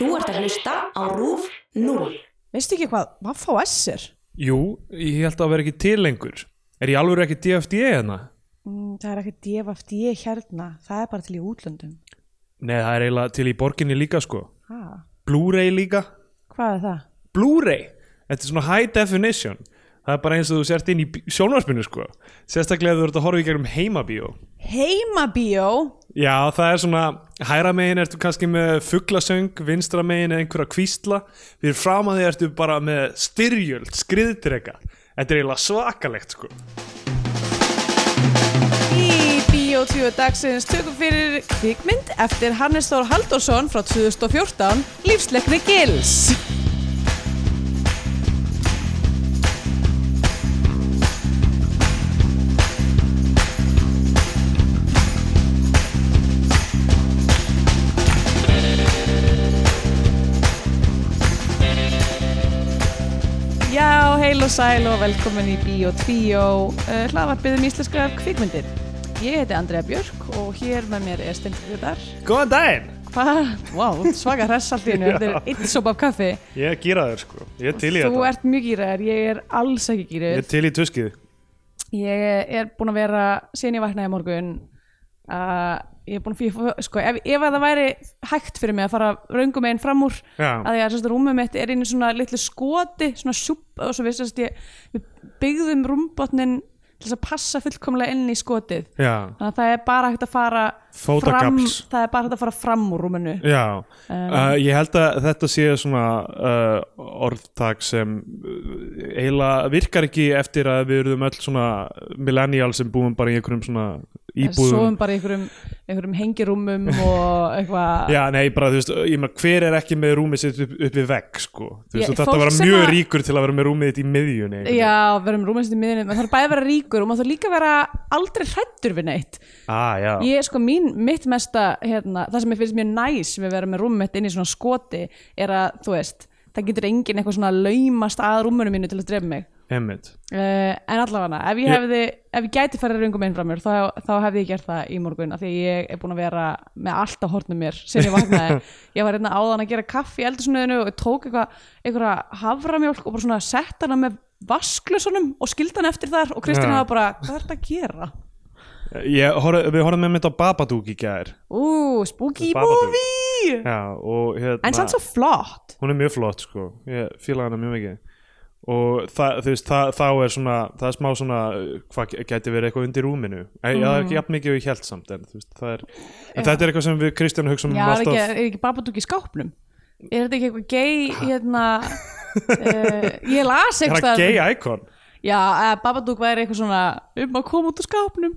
Þú ert að hlusta á RÚF 0. Veistu ekki hvað Vaff.S er? Jú, ég held að vera ekki til lengur Er ég alveg ekki DFD hérna? Mm, það er ekki DFD hérna, það er bara til í útlöndum. Nei, það er eiginlega til í borginni líka sko Ha, Blu-ray líka hvað er það? Blu-ray, þetta er svona high definition Það er bara eins og þú sért inn í sjónvarpinu sko Sérstaklega ef þú ert að horfa í gegnum heimabíó Heimabíó? Já, það er svona Hæra megin ertu kannski með fuglasöng Vinstra megin er einhverja kvísla. Fyrir fram að því ertu bara með styrjöld Skriðdrega Þetta er eiginlega svakalegt sko. Í 2 dagsins tökum fyrir kvikmynd eftir Hannes Þór Halldórsson frá 2014, Lífsleikni Gils. Og sæl og velkomin í Bíó 2, uh, hlaðvarpið um íslenskar kvikmyndir. Ég heiti Andrea Björk og hér með mér er Stendur Guðar. Góðan daginn Hvað? Wow, svaka hress allt í hennu, þetta er eitt sopa af kaffi. Ég er gýraður sko Ég er til í Þú þetta ert mjög gýraður, ég er alls ekki Ég er gýraður. til í tuskið Ég er búin að vera, síðan ég vaknaði í morgun, að ég er búin að fyrir, sko, ef, ef að það væri hægt fyrir mig að fara raungum einn fram úr, Já. að því að sérst, rúmið mitt er í svona litlu skoti, svona sjúp, og svo við, sérst, ég, við byggðum rúmbotnin til þess að passa fullkomlega inn í skotið. Já, Þannig að það er bara hægt að fara fram, það er bara hægt að fara fram úr rúminu. já. Um, Uh, Ég held að þetta sé svona uh, orðtak sem uh, eiginlega virkar ekki eftir að við erum öll svona millennial sem búum bara í einhverjum svona íbúðum Sofum bara í einhverjum, einhverjum hengirúmum og eitthvað Já, nei, bara, þú veist, ég meina, hver er ekki með rúmið sitt upp, upp við vegg, sko Þú veist, þetta vera sem mjög að- ríkur til að vera með rúmið þitt í miðjunni einhvern veginn. Já, verðum rúmast í miðinni, maður þarf bæði að vera ríkur og maður þarf líka að vera aldrei hrættur við neitt. Ah, Ég, sko, mín, mitt mesta, hérna, það sem ég finnst mjög næs við að vera með rúmið mitt inn í svona skoti er að, þú veist, það getur enginn eitthvað svona laumast að rúmunu mínu til að drefa mig. emmitt Uh, en allavega, ef ég hefði, ef ég gæti farið röngum einn frá mér, þá, þá hefði ég gert það í morgun, af því ég er búin að vera með allt á hornum mér, sem ég vaknaði ég var hérna áðan að gera kaffi í eldisnöðinu og tók eitthvað, eitthvað haframjólk og hann eftir þar og Kristján Já. hafa bara, hvað er þetta að gera? Ég, horf, Við horfum með mitt á Babadook í gær. Ú, spooky Babadook. movie! Já, og hérna en sann svo flott. Hún er mjög flott, sko. Ég fíla hana mjög mikið. Og það, þú veist, það, þá er svona það er smá svona, hvað gæti verið eitthvað undir rúminu, mm. það er ekki jafn mikið ég held samt, en, þú veist, það er en þetta er eitthvað sem við Kristján hugsaum Já, um er alltaf ekki, er ekki babadúk í skápnum? Er þetta ekki eitthvað gay, hérna uh, ég las er eitthvað það gay icon? Já, babadúk væri eitthvað svona um að koma út úr skápnum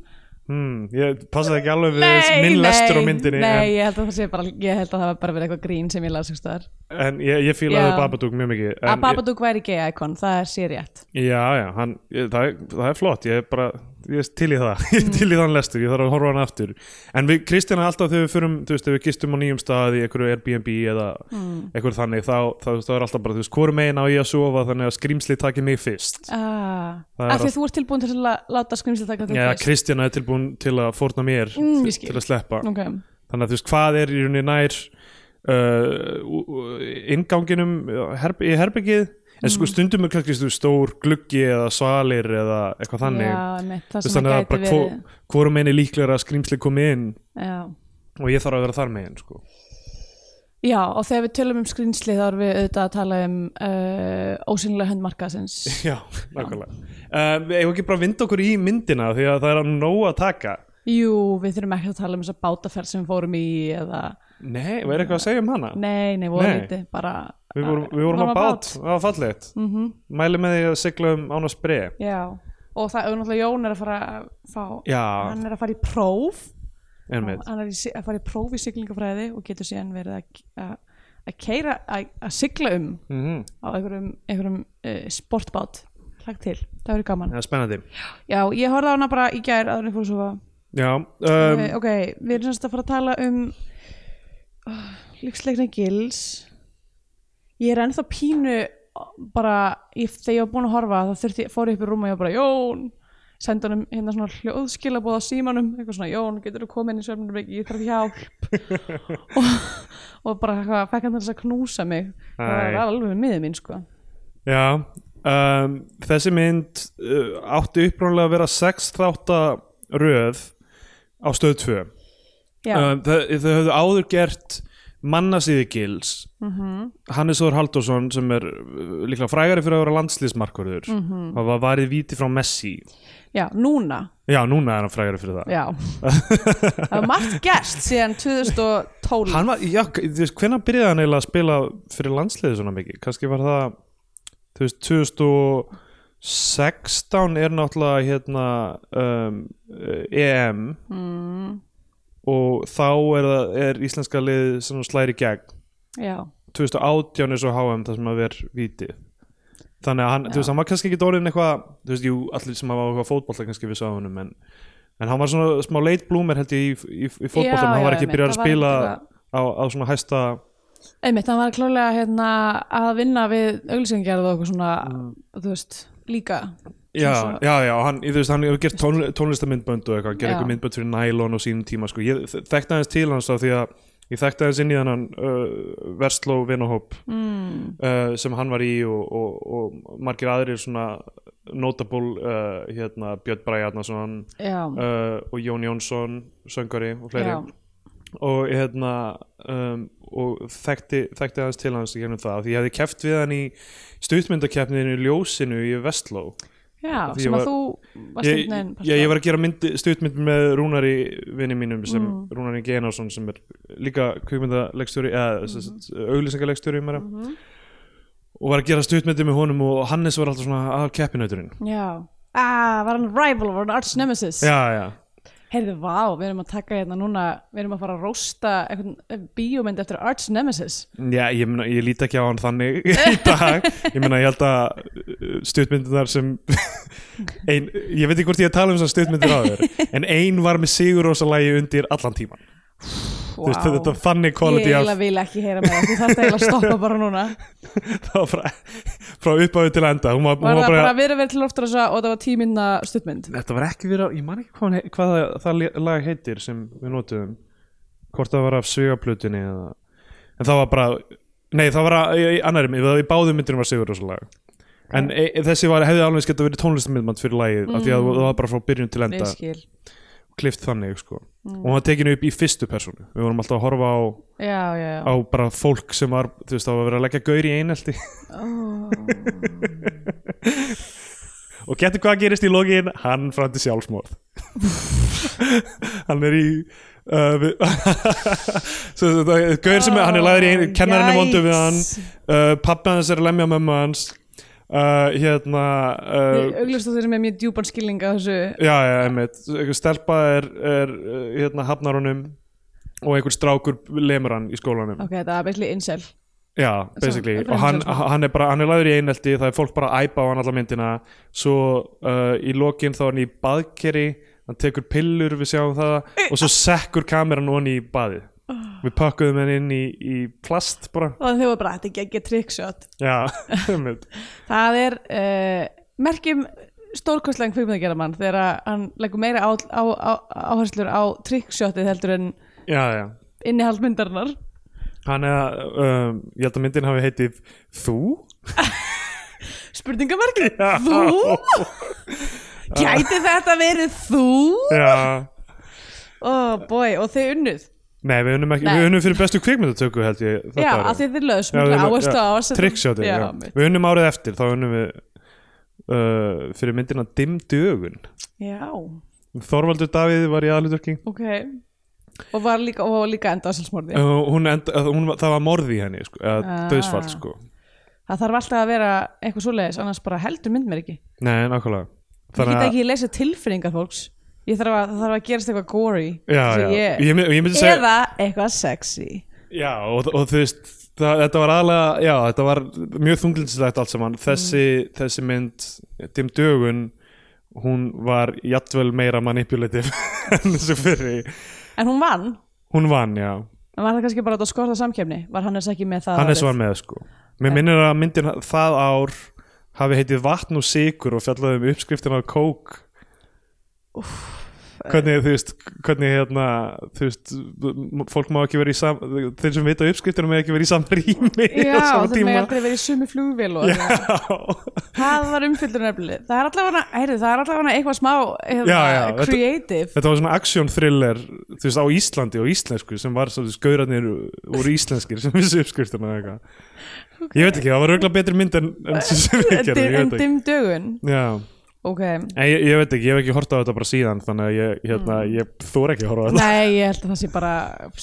hmm, ég passaði ekki alveg við minn lestur á myndinni Nei, ég held bara ég held að það var bara verið eitthvað grín sem ég las en, en ég, ég fílaði. Babadook mjög mikið Að en, babadúk væri gay icon, það er sér rétt ég, já, já, hann, ég, það, það er flott ég er bara, ég til í það. Ég til í þann lestur, ég þarf að horfa á hann aftur. En við Kristjana alltaf þegar við förum þú veist, þegar við gistum á nýjum stað í einhverju Airbnb eða mm. einhverju þannig þá, þá, þá er alltaf bara, þú veist, hvorum megin á ég að sofa þannig að skrýmsli taki mig fyrst? Ah, Af því að þú ert tilbúin til að láta skrimsli taka þig Já, fyrst. Kristjana er tilbúin til að fórna mér Mm, til, til að sleppa. Ok, þannig að þú veist, hvað er í rauninni nær uh, innganginum herb í herbyggið en sko stundum er kannski veist, stór gluggi eða svalir eða eitthvað þannig. Mm. Já, mitt, það sem þannig að að bara verið. hvor, hvorum er líklega að skrýmsli komi inn Já. og ég þarf að vera þar megin sko. Já, og þegar við tölum um skrýnsli þá erum við auðvitað að tala um uh, ósynilega hönd markaðsins. Já, nákvæmlega. Uh, Við eigum ekki bara að vinda okkur í myndina því að það er að nóg að taka? Jú, við þurfum ekki að tala um þessa bátaferð sem við fórum í eða, Nei, var eitthvað að segja um hana? nei, nei, voru lítið bara Við vorum, við vorum á bát, það var fallegt. Mm Mæli með því að sigla um án að spree. Já, og það er náttúrulega Jón er að fara að fá, Já, hann er að fara í próf. Einmitt. Hann er að fara í próf í siglingafræði og getur síðan verið að, að, að keira, að, að sigla um mm á einhverjum, einhverjum uh, sportbát. Hlagt til, það verður gaman. Það er spennandi. Já, ég horfði á hana bara í gær en ég fór að sofa. Já, um, ok, við erum semst að fara að tala um uh, lífsleikna gils ég er ennþá pínu bara, ég, þegar ég var búin að horfa þá þurfti, fór ég upp í rúm og ég var bara, Jón! Senda honum hérna svona hljóðskilabóð á símanum eitthvað svona, Jón, getur þú komið inn í svefnum ég þarf hjálp. Og, og bara eitthvað, fekk hann þess að knúsa mig. Það Æ. var alveg miður mín sko. Já, um, þessi mynd uh, átti upprónulega að vera sex þátta röð á stöð 2 Já, um, þau, þau höfðu áður gert mannasíði gils. Mhm, Hannes Þór Halldórsson sem er uh, líklega frægari fyrir að vera landslýsmarkurður mm. -hmm. var varið víti frá Messi. Já, núna. Já, núna er hann frægari fyrir það. Já. Það var margt gerst síðan 2012 Hann var, já, þú veist, hvenær byrjaði hann eiginlega að spila fyrir landsliði svona mikið? Kannski var það, þú veist, 2016 er náttúrulega hérna um, EM mm, og þá er, er íslenska lið slæri gegn. Já, 2018 er svo HM það sem að vera vítið. Þannig að hann, veist, hann var kannski ekki orðin eitthvað, þú veist, jú, allir sem hafa eitthvað fótbolta kannski við sáðunum, en en hann var svona smá late bloomer held ég í, í, í fótbolta, Já, hann var ekki byrjað að var spila á, á svona hæsta einmitt, hann var klálega hérna, að vinna við auglýsingarð og eitthvað svona, þú veist, líka Já, já, já, hann, þú veist, hann hefur gert tón, tónlistamindbönd og eitthvað, hann gerði eitthvað myndbönd fyrir Nylon á sínum tíma, sko, ég þekkti aðeins til hans þá því að ég þekkti aðeins inn í þennan uh, Versló vinahóp mm, uh, sem hann var í og, og, og margir aðrir svona notable uh, hérna, Björn Já, uh, og Jón Jónsson söngari og fleiri. Já, og hérna um, og þekkti, þekkti aðeins til hans í gennum það, því ég hefði keft við hann í stuðmyndakeppninu í ljósinu í Vestló já sem að var- þú varst einhvern veginn ég, ég var að gera mynd, stuðmynd með Rúnari vinni mínum sem Mm. Rúnari Geinarsson sem er líka kvikmyndalegstjóri eða mm -hmm. auglýsingalegstjóri meira Mhm. og var að gera stuðmyndi með honum og Hannes var alltaf svona að keppinauturinn Já, ah, var hann rival, var hann arch nemesis já, já, Heyrðu, vá, við erum að taka hérna núna við erum að fara að rósta einhvern bíómynd eftir arch nemesis. Já ég, meina, ég líti ekki á hann þannig í dag. Ég meina ég held að stuðmyndunar sem ein, ég veit ekki hvort ég að tala um þessar stuðmyndir á þér en ein var með sigur rosalagi undir allan tíman Þú veist, þetta er þannig Ég quality af eiginlega vil ekki heyra með það, þú þarft eiginlega að stoppa bara núna. Það var frá, frá upphafi til enda. Hún var, hún Var var það bara, bara verið verið til loftur og það var tíminna stuttmynd? Þetta var ekki verið ég man ekki hvað, hann he- hvað það, það lag heitir sem við notuðum. Hvort það var af svigaplutinni eða, en það var bara nei það var að, í, annari, í, í báðum myndirum var sigur rosa lag en e, þessi var, hefði alveg skett að verið tónlistamindmand fyrir lagið af því að það var bara frá byrjun til enda. Ég skil klift þannig sko. Og hún var tekinu upp í fyrstu persónu við vorum alltaf að horfa á, Já, já, já. á bara fólk sem var þú veist það var verið að leggja gaur í einelti. Og getur hvað gerist í lokin? Hann framti sjálfsmorð. Hann er í uh, gaur sem er, hann er lagður í einu kennarinn er vondu við hann. Uh, pappi hans er að lemja mömmu hans uh, hérna uh, þú þeir með mjög djúpan skilning að þessu. Já, já, einmitt. Einhver stelpa er, er uh, hérna hafnar honum og einhver strákur lemur hann í skólanum. Ok, þetta er basically incel. Já, basically, er og hann, sjálfsmorð. hann er bara, hann er lagður í einelti það er fólk bara að æpa á hann alla myndina. Svo uh, í lokin þá er hann í baðkeri, hann tekur pillur við sjáum það, og svo sekkur kameran onni í baðið við pakkuðum hann inn í, í plast bara, og þau var bara, þetta er ekki trickshot já. Það er uh, merkjum stórkostlega kvikmyndagerða mann þegar að hann leggur meira á, á, á, áherslur á trickshotið heldur en innihald myndarinnar hann er, um, ég held að myndin hafi heitið Þú? Spurningamarki, þú? Gæti þetta verið þú? Já, Oh boy, og þau unnuð nei við unnum ekki, Nei. við unnum fyrir bestu kvikmyndatöku held ég þetta Já, árið. að þið þið smikla við- áherslu á að setja- trickshotið, já, við unnum árið eftir þá unnum við uh, fyrir myndina Dimm Dögun. Já, Þorvaldur Davíð var í aðluturki ok. Og var líka, og var líka enda á sjálfsmorði uh, enda, hún, það var morði í henni sko, eða Ah. döðsfall sko. Það þarf alltaf að vera eitthvað svoleiðis annars bara heldur mynd mér ekki. Nei, nákvæmlega. Ég Þannig get að- ekki lesa tilfinningar fólks Ég þarf að, það þarf að gerast eitthvað gory. Já, já. ég- Ég, ég myndi segja Eða eitthvað sexy. Já, og, og þú veist það, þetta var aðlega, já, þetta var mjög þunglindslegt allt saman. Þessi, þessi mynd, Dimm Dögun hún var jafnvel meira manipulativ en þessu fyrri. En hún vann? Hún vann, já. En var það kannski bara að skorta samkefni Var Hannes ekki með það Hannes var með sko. Mér minnir að myndin það ár hafi heitið vatn og sigur og fjallaði um uppskriftin á kók hvernig þú veist hvernig hérna þú veist fólk má ekki vera í sam þeir sem vita uppskriftir má ekki vera í sama rými Já, á sama það með tíma. aldrei verið í sumi flugvél og það var umfylgur nefnileg það er er allavega eitthvað smá hefna, Já, já, þetta- creative. þetta var svona action thriller þú veist á Íslandi og íslensku sem var svo skaurarnir voru íslenskir sem vissi eða eitthvað. Ég veit ekki, það var auðvitað betri mynd en, sem við gerðum, Dim- en dimm dögun? Já, ok, en ég, ég veit ekki, ég hef ekki horta á þetta bara síðan þannig að ég, hérna, ég þóra ekki að horfa á þetta. Nei, ég held að það sé bara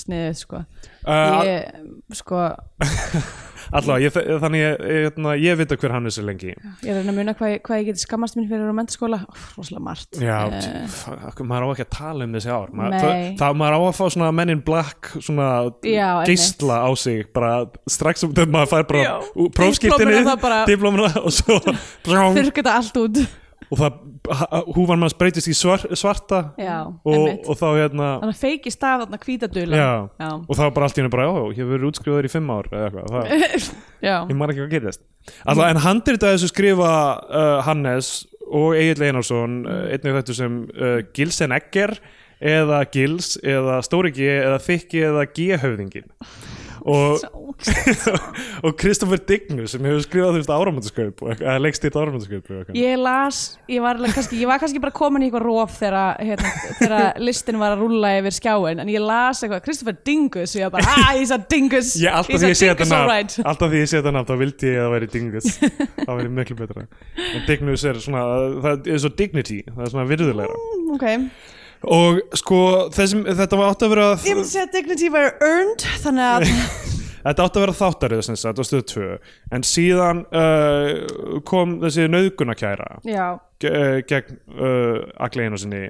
sniðið, sko. Uh, ég, sko, ég, þannig ég, hérna, ég veit að hver hann er svo lengi. Ég reyna að muna hvað, hvað ég geti skammast mín fyrir á mentaskóla, rosalega margt. Já, f- maður á ekki að tala um þessi ár. Maður, það, það, maður á að fá svona Men in Black svona Já, geisla á sig bara strax um þegar maður fær bara prófskiptinni, diplómuna og svo þetta allt út og það húfan manns breytist í svar, svarta já, og, og þá hérna þannig að feiki stað þarna já, og það var bara allt í henni bara, já, ég hef verið útskrifaður í fimm ár eða eitthvað, það, ég man ekki hvað gerist. Alltaf, en handrit að þessu skrifa uh, Hannes og Egil Einarsson uh, einnig þetta sem uh, Gilsen Egger eða Gils eða Stóri G eða Þykki eða G-höfðingin og, og Kristoffer Dignus sem hefur skrifað þú veist áramöndaskaup eða leikst eitt áramöndaskaup ég las, ég var, kannski, ég var kannski bara komin í eitthvað róf þegar, hérna, listin var að rúlla yfir skjáin en ég las eitthvað, Christopher Dingus og ég var bara, ah, he's a Dingus. Alltaf he's því a Dingus alright. alltaf því ég sé þetta nafn þá vildi ég að það væri Dingus. Það væri miklu betra. En Dignus er svona, það er svo dignity það er svona virðulegra. Ok, og sko þessum, þetta var átt að vera ég myndi segja að dignity var earned þannig að, Þetta átti að vera þáttarið sem sagt á stöðu 2 en síðan uh, kom þessi ge- uh, gegn uh, Agli Einarsinni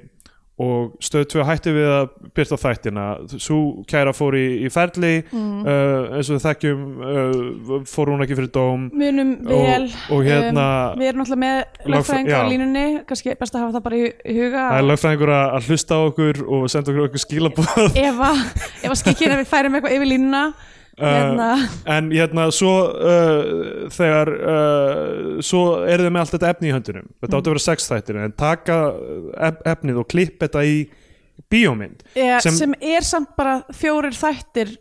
og stöðu 2 hætti við að byrta þættina. Svo kæra fór í, í ferli Mm. uh, eins og við þekkjum uh, fór hún ekki fyrir dóm. Munum vel og, og hérna um, við erum náttúrulega með Lögfræ- lögfræðingar á línunni. Kannski best að hafa það bara í, huga. Það er lögfræðingur að hlusta á okkur og senda okkur okkur skilabóð ef að, ef að skikkina við færum eitthvað yfir línuna hérna, en hérna svo uh, þegar uh, svo eru þið með allt þetta efni í höndunum. Þetta átti að vera sex þættir en taka ef, efnið og klipp þetta í bíómynd sem- sem, er samt bara fjórir þættir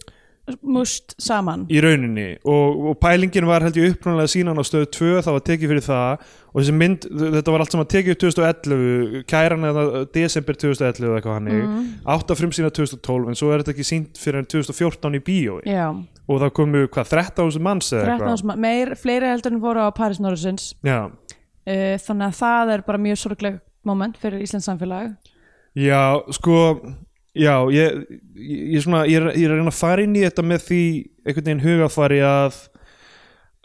must saman. Í rauninni. Og, og pælingin var held ég upprunalega sínan á stöðu 2 það var tekið fyrir það. Og þessi mynd, þetta var allt saman tekið upp 2011 kæran eða desember 2011 eða eitthvað hannig, mm. átt að frumsýna 2012 en svo er þetta ekki sínt fyrir en 2014 í bíói. Já, og það komu hvað 13.000 manns eða 13 eitthvað meir, fleiri heldur en fóru á Paris Norrisins uh, þannig að það er bara mjög sorgleg moment fyrir Íslands samfélag. Já, sko Já, ég, ég, ég, svona, ég, er, ég er að reyna að fara inn í þetta með því einhvern veginn hugafari að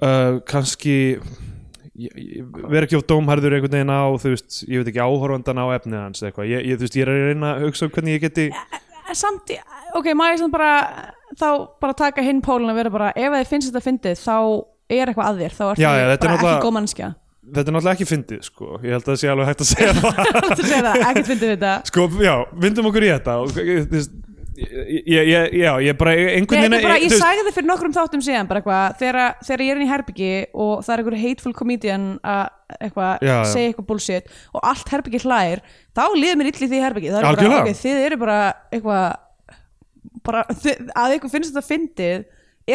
uh, kannski vera ekki á dómharður einhvern veginn á þú veist, ég veit ekki áhorfandan á efnið hans eða eitthvað, ég, veist, ég er að reyna að hugsa um hvernig ég geti samt, ok, maður ég samt bara þá bara taka hinn pólun að vera bara ef þið finnst þetta fyndið þá er eitthvað að þér þá er þetta er bara ekki góð mannskja þetta er náttúrulega ekki fyndið, sko. Ég held að það sé alveg hægt að segja það. Þú segir það, ekkert fyndið við þetta. Sko, já, vindum okkur í þetta og, þú veist, ég, ég, já, ég bara einhvern þetta veginn bara, ég þú veist- sagði það fyrir nokkrum þáttum síðan bara eitthvað, þegar, þegar ég er inn í herbyggi og það er einhver hateful comedian að eitthvað, Já, já. segja eitthvað bullshit og allt herbyggi hlær, þá líður mér illi því herbyggi, það er bara, Algjörlega. ok, þið eru bara eitthvað bara, þið, að ykkur finnst þetta fyndið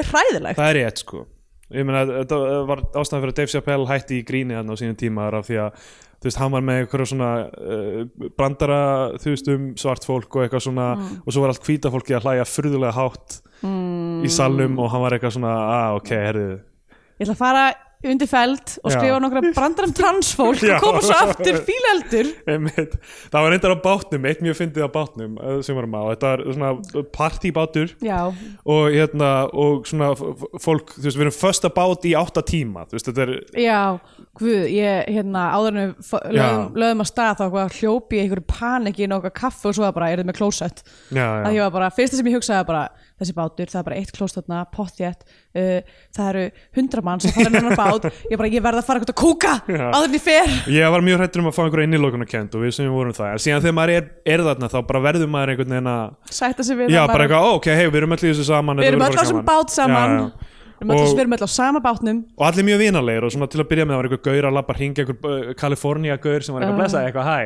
er hræðilegt. Það er rétt sko Ég meina þetta var ástæðan fyrir að Dave Chappelle hætti í gríni hann á sínum tíma er af því að þú veist, hann var með eitthvað svona uh, brandara, þú veist, um svart fólk og eitthvað svona, Mm. og svo var allt hvíta fólki að hlæja furðulega hátt mm, í salum og hann var eitthvað svona, ah, ok, herrið ég ætla að fara undir feld og skrifa nokkra brandar um transfólk og koma svo aftur fíleldur það var reyndar á bátnum, eitt mjög fyndið á bátnum eh, sem varum á, þetta var svona partybátur já, og hérna og svona fólk, þú veist, við erum första bát í átta tíma, þú veist, þetta er Já, guð, ég, hérna, áður en við Já. lögðum að stað þá hljópi ég einhverju panik í nokkað kaffi og svo það bara, er þið með klósett? Að ég var bara, fyrsta sem ég hugsaði bara þessi bátur, það er bara eitt klóst þarna, pottjætt uh, það eru hundra mann sem fara hennar bát, ég bara, ég verð að fara eitthvað að kúka áður en ég fer. Ég var mjög hrættur um að fá einhverja innilókunarkend og við sem við vorum það, en síðan þegar maður er, er þarna þá bara verður maður einhvern veginn að sætta sig við Já, það bara eitthvað, ok, hei, við erum Við erum Og- á sama bátnum og allir mjög vinalegir og svona til að byrja með var eitthvað gaur að labba hringa einhver uh, Kalifornía gaur sem var eitthvað Ah. blessa eitthvað hæ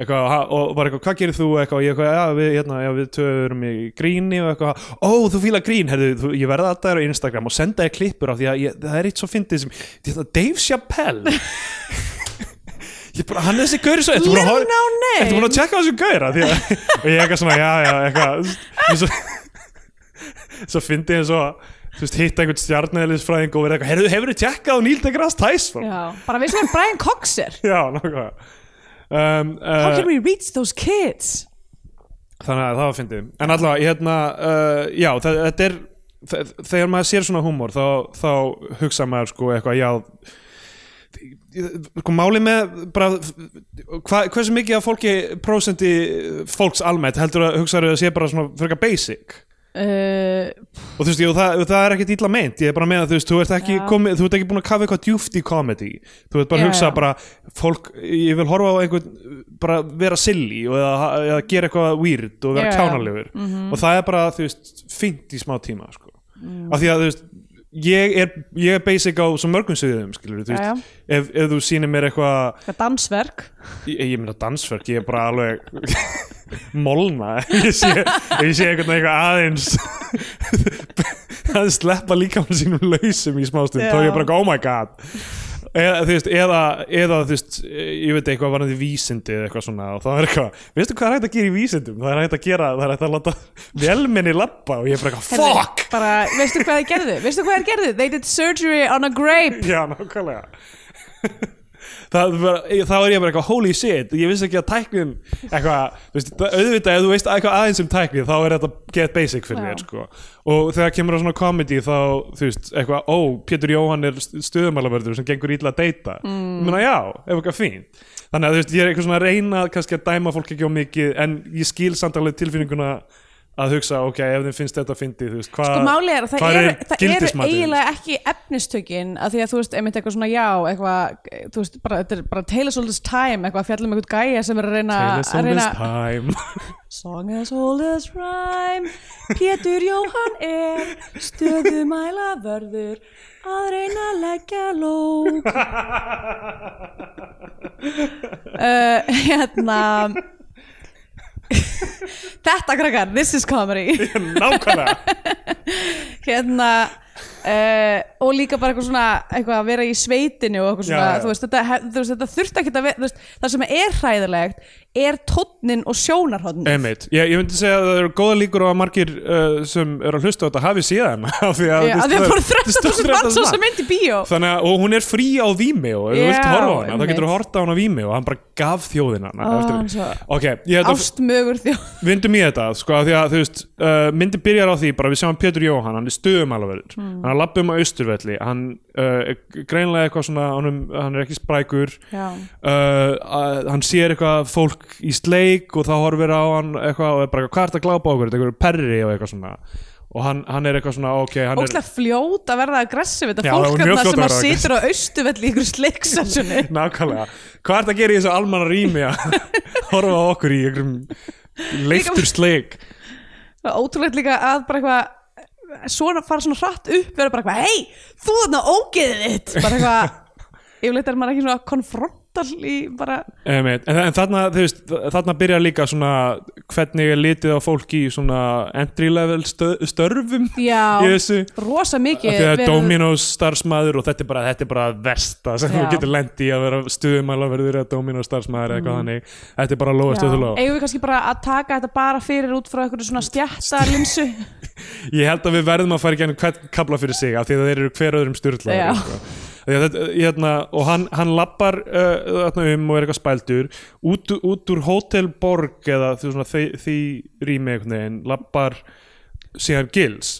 eitthvað, og var eitthvað hvað gerir þú eitthvað og ég eitthvað já við, hérna, já, við töfum í gríni og eitthvað ó þú fíla grín herðu, þú, ég verða alltaf þér á Instagram og senda þér klippur af því að ég, það er eitt svo fyndið sem þetta, Dave Chappelle bara, hann er þessi gaur svo að name. ertu búin að tjekka þessu gaur að og ég eitthvað svona já já eitthvað svo, svo fyndi ég svo þú veist, hitta einhvern stjarnæðlisfræðing og verið eitthvað, heyrðu, hefur þið tjekkað á Neil deGrasse Tyson? Já, bara veistu hvað Brian Cox er Já, nákvæmlega um, How uh, can we reach those kids? Þannig að það var fyndið En allavega, hérna, uh, já, þetta er þe- Þegar maður sér svona húmor þá, þá hugsa maður sko eitthvað, já sko máli með bara, hva, hversu mikið af fólki prósenti fólks almennt heldur að hugsaður að sé bara svona frekar basic Uh, og þú veist, jú, það, það er ekkert illa meint ég er bara með að þú veist, þú ert ekki, Já. komið, þú ert ekki búin að kafa eitthvað djúft í comedy þú ert bara að Já, hugsa já. bara fólk, ég vil horfa á einhvern bara vera silly og eða, eða gera eitthvað weird og vera Já, já. kjánalegur og það er bara, þú veist, fínt í smá tíma sko. af því að þú veist ég er, ég er basic á svo mörgum sviðum skilur, þú veist, ef, ef þú sýnir mér eitthvað dansverk ég, ég meina dansverk, ég er bara alveg molna. Ef ég sé, ef ég sé einhvern veginn eitthvað aðeins aðeins sleppa líka með sínum lausum í smástund, þá er ég bara oh my god. Eða þú veist, eða, eða þú veist, ég veit eitthvað varandi vísindi eða eitthvað svona og þá er eitthvað veistu hvað er hægt að gera í vísindum, það er hægt að gera það er hægt að láta velminni lappa og ég er bara eitthvað, fuck! bara, veistu hvað þeir gerðu? Veistu hvað þeir gerðu? They did surgery on a grape. Já, nákvæmlega Það, þá er ég bara eitthvað holy shit ég vissi ekki að tæknin eitthvað, veist, auðvitað ef þú veist eitthvað aðeins um tæknin þá er þetta get basic fyrir þér sko. og þegar kemur á svona comedy þá þú veist, eitthvað, ó, Pétur Jóhann er stuðumælaverður sem gengur ítla að deyta mm. ég meina já, ef eitthvað fínt þannig að þú veist, ég er eitthvað svona að reyna kannski að dæma fólk ekki á mikið en ég skil samt alveg tilfinninguna að hugsa, ok, ef þeim finnst þetta fyndið, þú veist, hvað Sko er að það hvar eru, er það eru eiginlega ekki efnistökin að því að þú veist, einmitt eitthvað svona já eitthvað, þú veist, bara, þetta er bara Tale as old as time, eitthvað að fjalla um eitthvað gæja sem er að reyna Tale as að old reyna as time. Song as old as rhyme. Pétur Jóhann er stöðumæla vörður að reyna að leggja lók. Uh, Hérna Þetta krakkar, this is comedy. Nákvæmlega. Hérna uh, og líka bara eitthvað svona eitthvað að vera í sveitinu og eitthvað Já, svona já. þú veist, þetta, veist, þetta þurft ekki að vera veist, það sem er hræðilegt er tónnin og sjónarhóðnin Einmitt, ég, ég myndi segja að það eru góða líkur á að margir uh, sem eru að hlusta á þetta hafi síðan af því að, Já, að því að fóru 13.000 manns sem myndi bíó. Þannig að, og hún er frí á Vimeo Já, þá getur þú horta á hana á Vimeo og hann bara gaf þjóðina ég ástmögur þjó vindum í þetta sko, uh, myndi byrjar á því bara við sjáum Pétur Jóhann, hann er stöðumælaverður Hmm. Hann er lappum á Austurvelli. Hann uh, er greinlega eitthvað svona hann, hann er ekki sprækur. Uh, að- hann sér eitthvað fólk í sleik og þá horfir á hann eitthvað og er bara hvað er þetta að glápa á okkur, þetta er perri og eitthvað svona. Og hann, hann er eitthvað svona ok, hann er óslega fljót að verða aggressiv þetta Já, það fólk var mjög þarna fljót sem að að situr á austuvelli í ykkur sleiksessjoni nákvæmlega, hvað er þetta að gera í þessu almanna rými að horfa okkur í einhverjum leiftur sleik? Ótrúlegt líka að bara eitthvað svona fara svona hratt upp vera bara eitthvað, hei, þú þarna ógeðið þitt. Bara eitthvað yfirleitt er maður ekki svona konfrontal í bara Einmitt. en, en þarna, veist, þarna byrjar líka svona hvernig er litið á fólk í svona entry level stö, störfum já, í þessu. rosa mikið að verið- Dominos starfsmæður og þetta er bara, þetta er bara versta sem Já. þú getur lendi að vera stuðumælaverður eða Dominos starfsmæður eða eitthvað þannig. Þetta er bara að lofa stöðulá eigum við kannski bara að taka þetta bara fyrir út frá einhverju svona stjætta linsu ég held að við verðum að fara í gennum hvern kabla fyrir sig af því að þeir eru hver öðrum Já. Þetta, hérna, og hann, hann lappar uh, um og er eitthvað spældur. Út, út úr Hotel Borg eða því, því rými veginn lappar síðan Gils.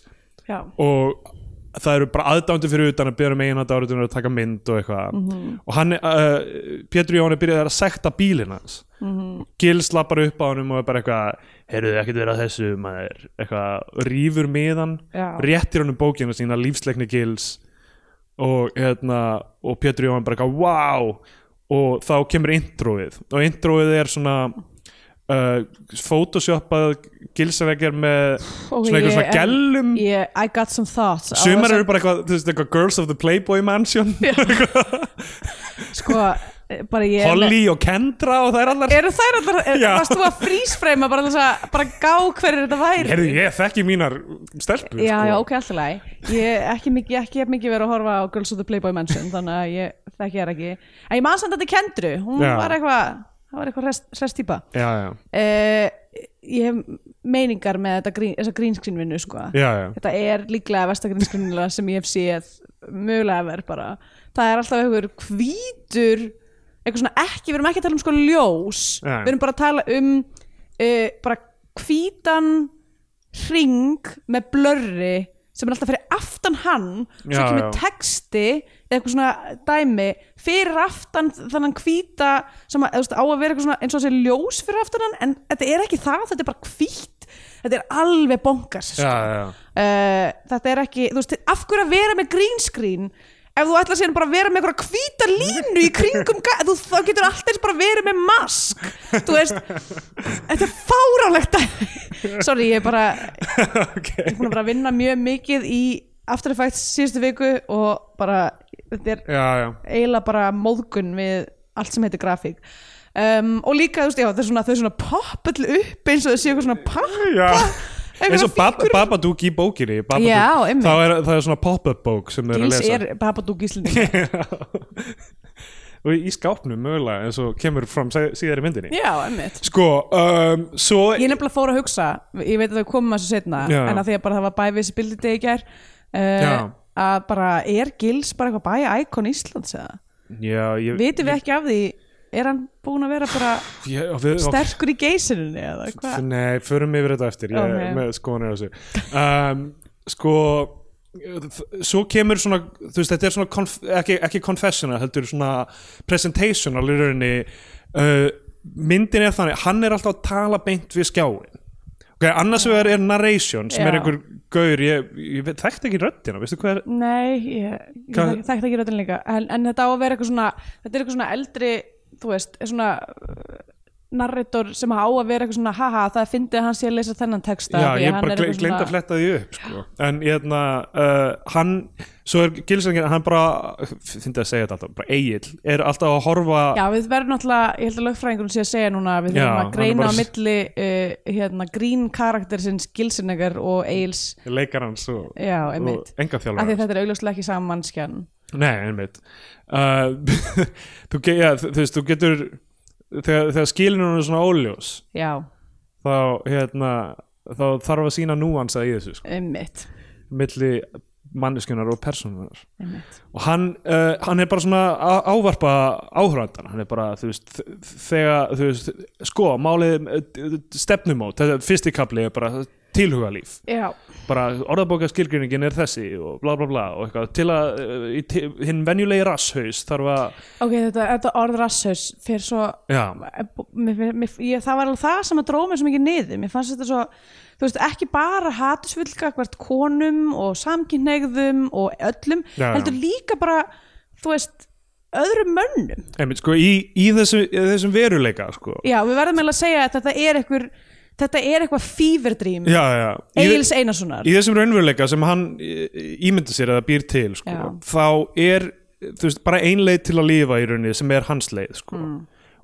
Já, og það eru bara aðdándu fyrir utan að byrja um einhvern áriðunar að taka mynd og eitthvað. Og hann, uh, Pétur Jón er byrjað að sekta bílinn hans. Gils lappar upp á honum og er bara eitthvað heyrðu ekkert verið að þessu maður? Eitthvað rýfur miðan réttir honum bókina sína lífsleikni Gils og hérna og Pétur Jón bara eitthvað wow og þá kemur introið. Og introið er svona uh, photoshoppað gilsaveggjar með Og svona eitthvað ég- svona gellum. Ég, I got some thoughts. Sumar eru bara eitthvað, eitthvað Girls of the Playboy Mansion. Sko, Holly og Kendra og það er allar Eru þær allar, er, Já. varst þú að frísfreima bara bara gá hverju þetta væri? Herðu, ég þekki mínar stelpur Já, sko. já, ok, alltaf læg Ég ekki mikið, ekki mikið verið að horfa á Girls of the Playboy Mansion þannig að ég þekki þær ekki En ég man samt að þetta kendru, hún Já. var eitthvað það var eitthvað hrest, típa já, já, uh, Ég hef meiningar með þetta grín, þessa grínskrinvinnu sko. já, já. Þetta er líklega versta grínskrinvinna sem ég hef séð mögulega verð bara Það er alltaf einhver hvítur eitthvað svona ekki, við erum ekki að tala um sko ljós Nei. við erum bara að tala um uh, bara hvítan ring með blörri sem er alltaf fyrir aftan hann svo Já, kemur já. texti eða eitthvað svona dæmi fyrir aftan þannig hvíta sem að, veist, á að vera svona eins og þessi ljós fyrir aftan hann en þetta er ekki það, þetta er bara hvít þetta er alveg bonkars já, já. uh, þetta er ekki, þú veist, af hverju að vera með green screen ef þú ætlar síðan bara að vera með eitthvað hvíta línu í kringum þú, þá getur allt eins bara verið með mask. Þú veist, þetta er fárálegt sorry, ég er bara ok. ég er búin að vera að vinna mjög mikið í After Effects síðustu viku og bara, þetta er já, já, eiginlega bara móðgun við allt sem heitir grafík. Um, og líka, þú veist, já, svona, þau svona poppa all upp eins og þau séu eitthvað svona pappa. Eins og. Babadook í bókinni Já, einmitt. þá er, það er svona pop-up bók sem þau eru að Gils lesa er Babadook Íslendinga og í skápnum mögulega eins og kemur fram sæ- síðar í myndinni Já, emmitt sko, um, svo Ég nefnilega fór að hugsa, ég veit að þau komum að þessu setna Já. en að því að bara það var bæ visibility í gær Já. uh, að bara er Gils bara eitthvað bæ íkon Íslands eða? já, ég, Vitum við ekki af því er hann búin að vera bara ég, við, sterkur í geysininni eða hvað? Nei, förum yfir þetta eftir ég Ok. er með skoðanir á þessu um, Sko svo kemur svona þú veist, þetta er svona konf, ekki, ekki confessional heldur svona presentational í rauninni uh, myndin er þannig, hann er alltaf að tala beint við skjáin ok, annars vegar er narration sem er Já. einhver gaur, ég, ég þekkti ekki röddina, veistu hvað er Nei, ég, ég þekkti ekki röddin líka en, en þetta á að vera eitthvað svona þetta er eitthvað svona eldri, þú veist er svona uh, narrator sem á að vera eitthvað svona, haha, það fyndið að hann sé að lesa þennan texta Já, ég bara glemt að fletta því upp sko. en hérna uh, hann, svo er Gilsangin hann bara, finnst að segja þetta alltaf bara Egil, er alltaf að horfa Já, við verðum náttúrulega, ég held að lögfræðingur sé að segja núna við þurfum að greina bara á milli uh, hérna, grín karaktersins Gilsinnegar og Eils leikar hans og, og enga þjálfar þetta er augljóslega ekki saman mannskjan Nei, einmitt. Uh, þú, ge ja, þú, veist, þú getur þegar, þegar skilinu er svona óljós Já, þá, hérna þá þarf að sína núansa í þessu sko, einmitt, milli manneskjunar og persónunar einmitt. og hann, uh, hann er bara svona ávarpa áhörðan hann er bara, þú veist, þegar þú veist, sko, málið uh, stefnumót, þetta fyrsti kapli er bara tilhugalíf, Já, bara orðabóka skilgreiningin er þessi og bla bla bla og eitthvað. Til að uh, hinn venjulegi rasshaus þarf að, ok, þetta, þetta orð rasshaus fyrir svo já, mér, mér, ég, það var alveg það sem að dróða mér svo mikið niður. Mér fannst þetta svo, þú veist, ekki bara hatusfullka hvert konum og samkynneigðum og öllum Já, já. heldur líka bara, þú veist öðrum mönnum. Einmitt, sko, í, í þessu, í þessum veruleika, sko. Já, við verðum eiginlega að segja að þetta er eitthvað þetta er eitthvað í, Egils Einarssonar í þessum raunveruleika sem hann ímynda sér eða býr til sko, þá er veist, bara ein leið til að lifa í rauninni sem er hans leið sko. Mm.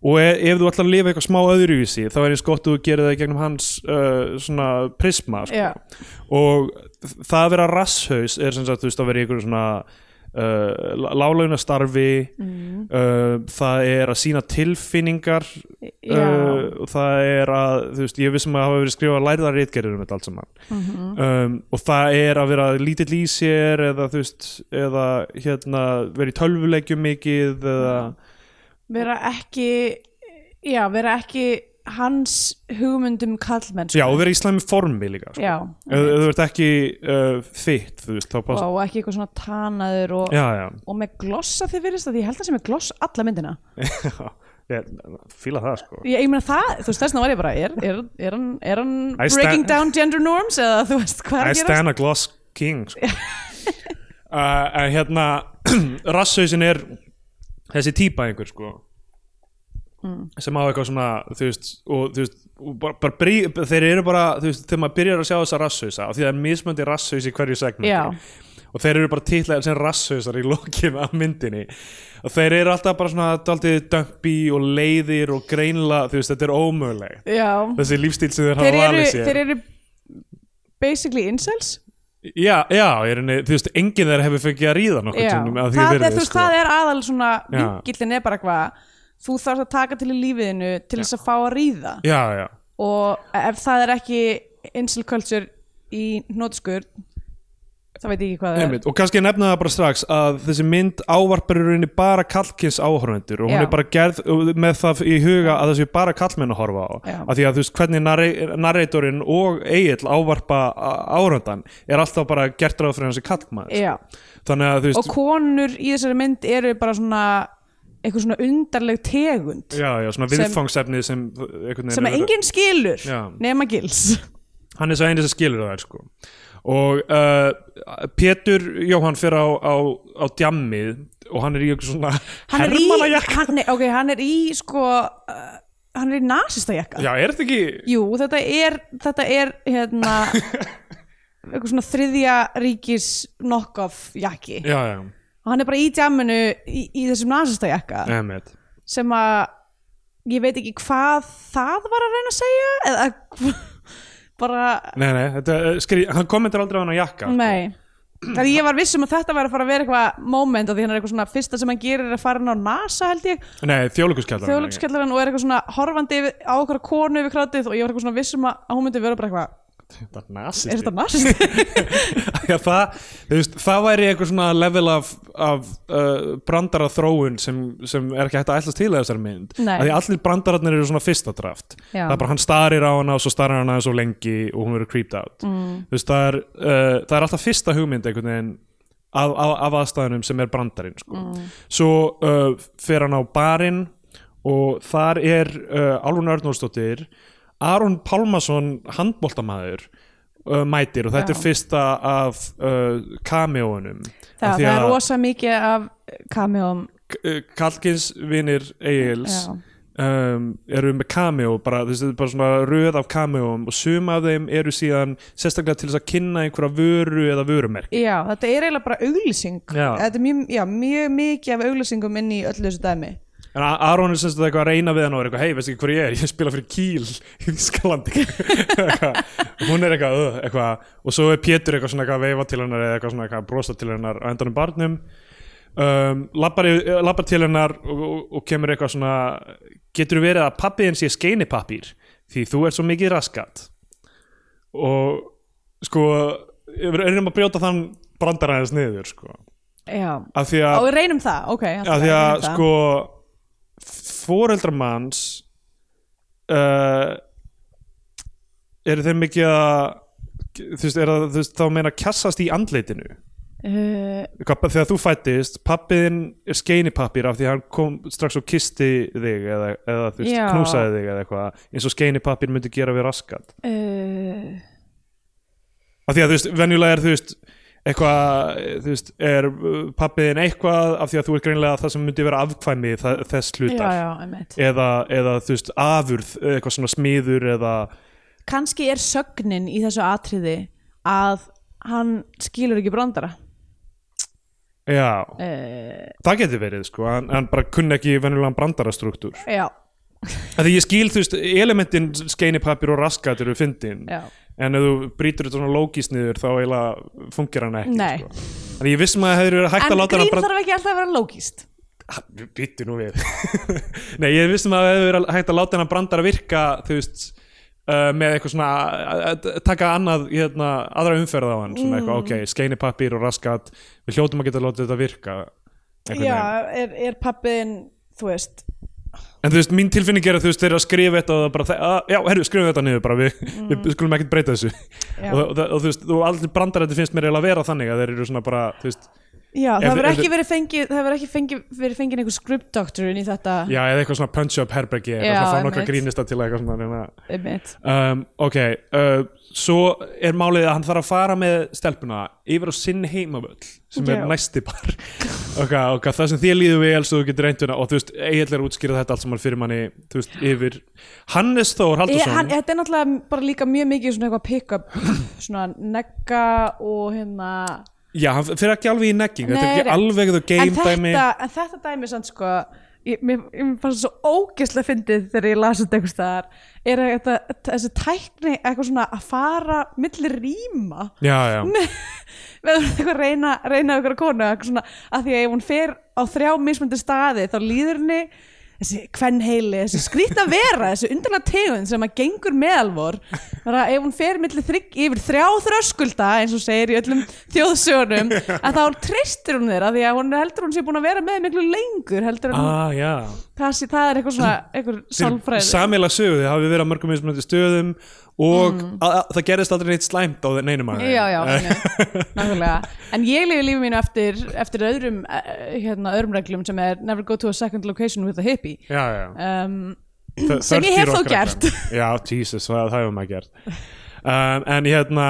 og ef, ef þú ætlar að lifa eitthvað smá öðruvísi þá er eins gott að þú gerir það gegnum hans uh, svona prisma sko. og það að vera rasshaus er sem sagt að vera í einhverju svona Uh, lálauna starfi Mm. uh, það er að sína tilfinningar uh, og það er að þú veist, ég vissum að hafa verið skrifað lærðar reitgerður um þetta allt saman Mhm. um, og það er að vera lítill í sér eða þú veist eða hérna vera í tölvuleikjum mikið eða vera ekki já, vera ekki hans hugmyndum kallmenn já, og vera í slæmi formi líka sko. já, ef þú ert ekki uh, þitt þú veist, þá pass og ekki eitthvað svona tanaður og, já, já, og með glossa þið virðist að ég held að sem er gloss alla myndina. Já ég fíla það sko. Ég, ég meina það, þú veist þess vegna var ég bara er, er, er hann, er hann I sta- breaking down gender norms eða þú veist hvað er I að gerast? stand a gloss king sko. uh, en hérna rasshausin er þessi típa einhver sko sem á eitthvað svona þú veist, og þú veist bara, bara brí, þeir eru bara, þú veist, þegar maður byrjar að sjá þessa rasshausa, því það er mismöndi rasshaus í hverju segmenti. Og þeir eru bara titlaðir sem rasshausar í lokin af myndinni. Og þeir eru alltaf bara svona daldið dömpi og leiðir og greinla, þú veist, þetta er ómögulegt. Já, þessi lífstíl sem þeir þeir hafa valið sér. þeir eru basically incels? Já, já, henni, þú veist, enginn þeir hefur fengið að ríða nokkuð Já, sinnum, að því það, er, þú veist, sko. það er aðal svona Já. vinkillin er bara hvað þú þarfst að taka til í lífiðinu til þess að fá að ríða já, já, og ef það er ekki incel culture í nótskur þá veit ég ekki hvað það Einmitt, og kannski nefna það bara strax að þessi mynd ávarpar í rauninni bara kallkins áhörvendur og hún Já. er bara gerð með það í huga að þessi bara kallmenn að horfa á Já. af því að þú veist hvernig narri- narratorinn og Egil ávarpa áhörvendan er alltaf bara gert ráð fyrir hansi kallmaður er Já. þannig að þú og veist konur í þessari mynd eru bara svona eitthvað svona undarleg tegund já, já, svona viðfangsefnið sem sem að enginn skilur Já. nema gils hann er svo eini sem skilur það sko. og uh, Pétur Jóhann fyrir á, á, á djammið og hann er í eitthvað svona er hermannajakka. hann, okay, hann er í sko uh, hann er í nasista já, er þetta ekki Jú, þetta er, þetta er hérna eitthvað svona þriðja ríkis knock-off jakki já, já, og hann er bara í djamminu í, í þessum nasista jakka emitt sem að ég veit ekki hvað það var að reyna að segja eða bara Nei, nei, þetta, er skri, hann kommentar aldrei á hann á jakka sko. nei. Þegar ég var viss um að þetta væri að fara að vera eitthvað moment af því hann er eitthvað svona fyrsta sem hann gerir er að fara inn á NASA held ég, Nei, þjóðleikuskellar þjóðlökskjallarinn og er eitthvað svona horfandi yfir, á okkur konu yfir krátið og ég var eitthvað svona viss um að að hún myndi vera bara eitthvað Þetta er nasist er þetta nasisti? Já, það, væri eitthvað svona level af, af uh, brandara þróun sem, sem er ekki hægt að ætlast til að þessari mynd Því allir brandararnir eru svona fyrsta draft Já. Það er bara hann starir á hana og svo starir hann aðeins svo lengi og hún verður creeped out mm. Veist, það er, uh, það er alltaf fyrsta hugmynd einhvern veginn af, af, af aðstæðunum sem er brandarinn sko. Svo uh, fer hann á barinn og þar er uh, Álfun Örnólfsdóttir Aron Pálmason handbóltamæður uh, mætir og þetta Já. er fyrsta af uh, cameóunum Það, það er rosa mikið af cameóum K- Kallkins vinir Egils Já. um, eru með cameo bara, þessi, bara svona röð af cameóum og sum af þeim eru síðan sérstaklega til þess að kynna einhverja vöru eða vörumerk Já, þetta er eiginlega bara auglýsing Já. Þetta er mjög, mjög mikið af auglýsingum inn í öllu þessu dæmi en Aron er semst eitthvað að reyna við hann og er eitthvað hei, veistu ekki hver ég er, ég spila fyrir Kíl í Þískalandi hún er eitthvað, uh, eitthvað. Og svo er Pétur eitthvað svona eitthvað að veifa til hennar eða eitthvað svona eitthvað að brosa til hennar á endanum barnum. Um, lappar, lappar til hennar og, og, og kemur eitthvað svona getur verið að pappiðin sé skeinipapír því þú ert svo mikið raskat. Og sko reynum að brjóta þann brandar aðeins niður sko. Já, og að, við reynum það, ok af því að sko foreldrar manns uh, eru þeir mikið að þú veist, er það, þú veist, þá meina kjassast í andleitinu uh, þegar þú fættist, pappiðin er skeinipapír af því að hann kom strax og kisti þig eða, eða þú veist, Já. knúsaði þig eða eitthvað, eins og skeinipapír myndi gera við raskat uh, af því að þú veist, venjulega er þú veist eitthvað, þú veist, er pappiðin eitthvað af því að þú er greinlega það sem myndi vera afkvæmi þess Já, hlutar? Já, einmitt. Eða, eða þú veist, afurð eitthvað svona smiður eða Kannski er sögnin í þessu atriði að hann skilur ekki brandara. Já, uh, það getur verið sko, hann, hann bara kunni ekki venjulegan brandarastruktúr. Já, Því ég skil, þú veist, elementin skeinipapir og raskat eru fyndin. Já en ef þú brýtur þetta svona lógist niður þá eiginlega fungir hann ekki Nei. sko. Þannig ég vissum að það hefur verið hægt En að láta grín hann þarf ekki alltaf að vera lógist Býttu nú við Nei, ég vissum að það hefur verið hægt að láta hann brandara virka þú veist uh, með eitthvað svona að- að taka annað, hérna, aðra umferð á hann svona eitthvað, Mm. ok, skeinipapir og raskat við hljótum að geta látið þetta virka einhvern Já, veginn. er, er pappiðin, þú veist En þú veist, mín tilfinning er að þú veist, þeir eru að skrifa þetta og það bara, að, já, herru, skrifa þetta niður bara, við, við skulum ekkert breyta þessu Mm. Og, og, og þú veist, og allir brandarætti finnst mér eiginlega að vera þannig að þeir eru svona bara, þú veist, Já, það hefur ef- ekki verið fengið það hefur ekki fengið, verið fengið einhver script doctor inn í þetta. Já, eða eitthvað svona punch-up herbergi, eitthvað svona nokkra grínista til eitthvað svona, um, ok, uh, svo er málið að hann þarf að fara með stelpuna yfir á sinn heimavöll sem Já. er næsti bar. Ok, ok, það sem þér líður vel svo þú getur reynt við og þú veist, eiginlega er útskýrað þetta allt saman fyrir manni, þú veist, yfir Hannes Þór Haldursson hann, þetta er náttúrulega bara líka mjög mikið svona eitthvað pick-up svona negga og hérna já, hann fyrir ekki alveg í negging þetta er ekki alveg en game dæmi. en þetta dæmi sann sko ég, mér, ég fannst það svo ógeðslega fyndið þegar ég las þetta einhvers staðar. Er þetta, þessi tækni eitthvað svona að fara milli rýma? Já, já, erum eitthvað að reyna, reyna ykkur að konu eitthvað svona, að því að ef hún fer á þrjá mismöndi staði þá líður henni þessi kvenheili, þessi skrýtna vera þessi undarlega tegund sem að gengur meðalvor bara ef hún fer þrygg, yfir þrjá þröskulda eins og segir í öllum þjóðsögunum að þá treystir hún þeirra því að hún heldur hún sé búin að vera með miklu lengur heldur en hún, ah, já. Það, það er eitthvað svona eitthvað sálfræði. Samila þið hafið verið á mörgum stöðum og að, að, það gerist aldrei neitt slæmt á neinum að Mm. já, já, nákvæmlega. En ég lifi lífið mínu eftir, eftir öðrum eh, hérna, öðrum reglum sem er never go to a second location with a hippie. Já, já. Um, sem ég 30 hef þó gert. já, Jesus, það, það hefur maður gert. Um, en hérna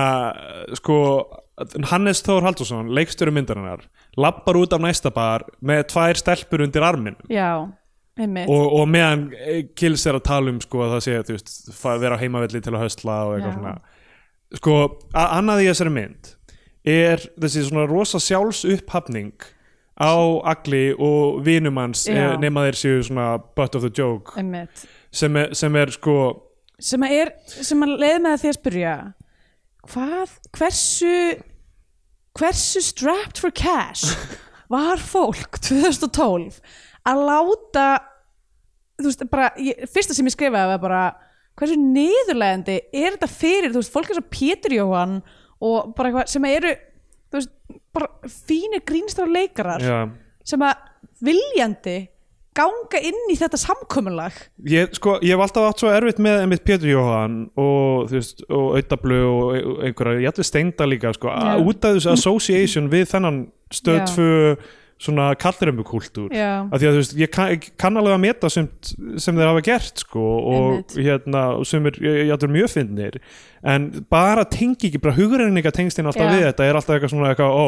sko, Hannes Þór Haldursson leikstöru myndarinnar, lappar út af næsta bar með tvær stelpur undir armin já, og, og meðan Kills er að tala um sko að það sé, þú veist, fa- vera á heimavelli til að höstla og eitthvað svona. Sko, annað í þessari mynd er þessi svona rosa sjálfsupphavning á Agli og vinumans Já. nema þeir séu svona butt of the joke. Sem er, sem er sko sem að er, sem að leið með því að spyrja hvað, hversu hversu strapped for cash var fólk 2012 að láta þú veist, bara, ég, fyrsta sem ég skrifaði var bara, hversu niðurlegandi er þetta fyrir, þú veist, fólk er svo Pétur Jóhann og bara eitthvað sem eru, þú veist, bara fínir grínstar leikarar já, sem að viljandi ganga inn í þetta samkomulag. Ég, sko, ég hef alltaf átt svo erfitt með einmitt Pétur Jóhann og þú veist, og Autablu og einhverja, ég ætli steinda líka sko, að út af þessu association við þennan stöð Já. tvö svona kallremukúltúr Já. af því að þú veist, ég kann, kann alveg að meta sem, sem þeir hafa gert sko og hérna, sem er, ég, ætlur mjög fyndnir en bara tengi ekki, bara hugrenninga tengstinn alltaf Já. við þetta, er alltaf eitthvað svona eitthvað, ó,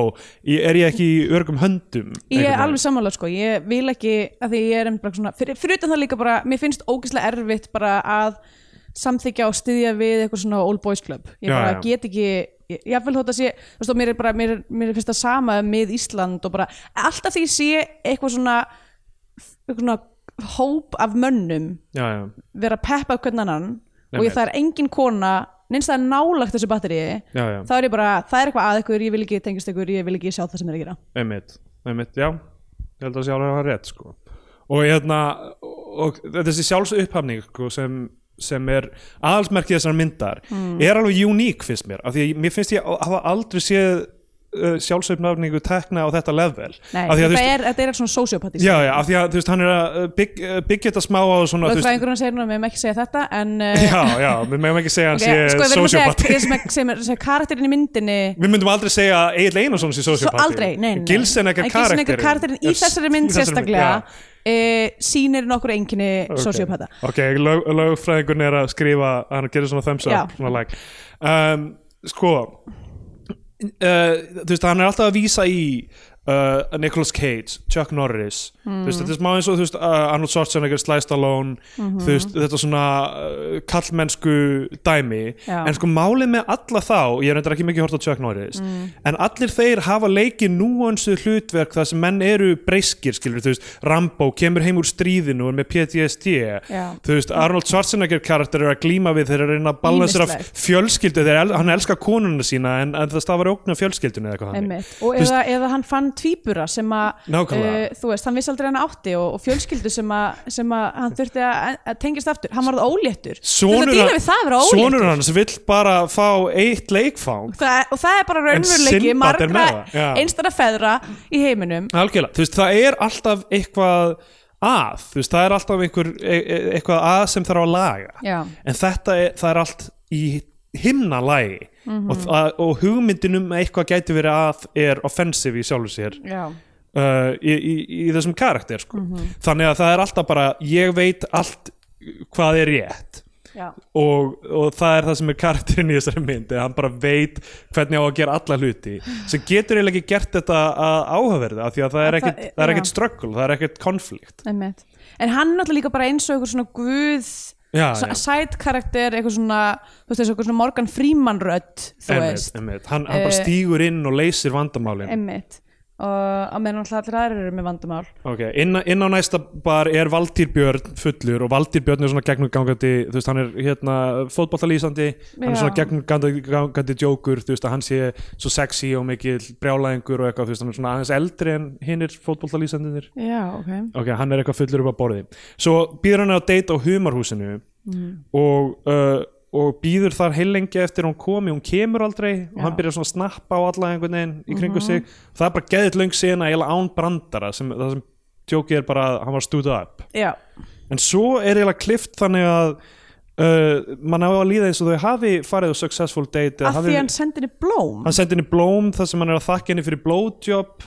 er ég ekki í örgum höndum Ég er alveg sammála sko, ég vil ekki að því ég er bara svona, fyrir, fyrir utan það líka bara mér finnst ógeðslega erfitt bara að samþykja og styðja við eitthvað svona old boys club, ég bara já. get ekki ég, ég vil þótt að sé, þú veist og mér er bara mér, er- mér er fyrst að sama með Ísland og bara alltaf því ég sé eitthvað svona eitthvað svona hóp af mönnum já, já, vera að peppa hvern annan og Einmitt. ég, það er engin kona neins það er nálagt þessu já. þá er ég bara, það er eitthvað að ykkur, ég vil ekki tengist ykkur, ég vil ekki sjá það sem er að gera einmitt, einmitt, já ég held að sé alveg að hafa rétt sko og hérna, og þessi sjálfsupphamning sko, sem, sem er aðalsmerkið þessar myndar Mm. er alveg uník finnst mér, af því að mér finnst ég að hafa aldrei séð uh, sjálfsupphamningu tekna á þetta level. Nei, þetta er, þetta er svona sociopatí Já, já, af því að þú veist, hann er að uh, bygg, uh, byggja þetta smá á svona, Lögfræðingurinn segir nú að við meðum ekki segja þetta en uh, já, já, við meðum ekki segja okay, hann sko, sé við erum að segja, sociopati ég sem, sem, er- sem karakterinn í myndinni. Við myndum aldrei segja Egil Einarsson sé svo sociopati aldrei, nei, nei Gilsen ekkert karakterinn í þessari mynd sérstaklega uh, sýnir nokkur einkinni Ok. sociopata ok, lög, lögfræðingun er að skrifa hann gerir svona thumbs up svona like. um, sko uh, þú veist, hann er alltaf að vísa í uh, Nicolas Cage, Chuck Norris Hmm. þú veist, þetta er smá eins og veist, uh, Arnold Schwarzenegger Sly Stallone Mhm. þú veist, þetta svona uh, kallmennsku dæmi Já. en sko málið með alla þá ég er endur ekki mikið hort á Chuck Norris Mm. en allir þeir hafa leikið núansuð hlutverk þar sem menn eru breyskir skilur, þú veist, Rambo kemur heim úr stríðinu er með PTSD Já. þú veist, Arnold Schwarzenegger karakter er að glíma við eru að reyna að balansera fjölskyldu, el- hann elskar konuna sína en, en það stafar ógna fjölskyldunni eða eitthvað Einmitt. og eða, eða hann fann tvíbura sem að uh, þú veist, hann vissi aldrei hann átti og, og fjölskyldu sem að, sem að hann þurfti að, tengist aftur. Hann varð óléttur. Sonur, sonur hans vill bara fá eitt leikfang. Það, og það er bara raunveruleiki er margra einstara feðra í heiminum. Algjörlega, þú veist, það er alltaf eitthvað að, þú veist, það er alltaf einhver, e e eitthvað að sem þarf að laga. Já, en þetta er, það er allt í himnalægi Mhm. og, það, og hugmyndin um að eitthvað gæti verið að er offensive í sjálfu sér já, uh, í, í, í þessum karakter sko. Mhm. þannig að það er alltaf bara ég veit allt hvað er rétt Já. og, og það er það sem er karakterinn í þessari mynd eða hann bara veit hvernig á að gera alla hluti sem getur eiginlega ekki gert þetta að áhugaverði af því að það er Að ekkert, er ekkert struggle, það er ekkert konflikt en hann er náttúrulega líka bara eins og eitthvað svona guð já, so- já. side karakter, eitthvað svona þú veist, eitthvað svona Morgan Freeman rödd. Hann, hann bara Eh, stígur inn og leysir vandamálin einmitt og að meðan alltaf allir aðrir eru með vandamál. Okay. inn, inn á næsta bar er Valtýr Björn fullur og Valtýr Björn er svona gegnumgangandi þú veist hann er hérna fótbollalýsandi hann er svona gegnumgangandi djókur þú veist að hann sé svo sexy og mikil brjálæðingur og eitthvað þú veist hann er svona aðeins eldri en hinnir fótbollalýsandinir já, ok. Ok, hann er eitthvað fullur upp á borði svo býður hann á date á humarhúsinu og, uh, og býður þar heilengi eftir hún komi hún kemur aldrei og hann byrjar svona að snappa á alla einhvern veginn í kringu sig. Það er bara geðið löng sena eiginlega án brandara sem, það sem tjókið er bara að hann var stútað upp. Já, en svo er eiginlega klift þannig að uh, mann á að líða eins og þau hafi farið á successful date af því hann sendir henni blóm. Hann sendi henni blóm þar sem hann er að þakka henni fyrir blowjob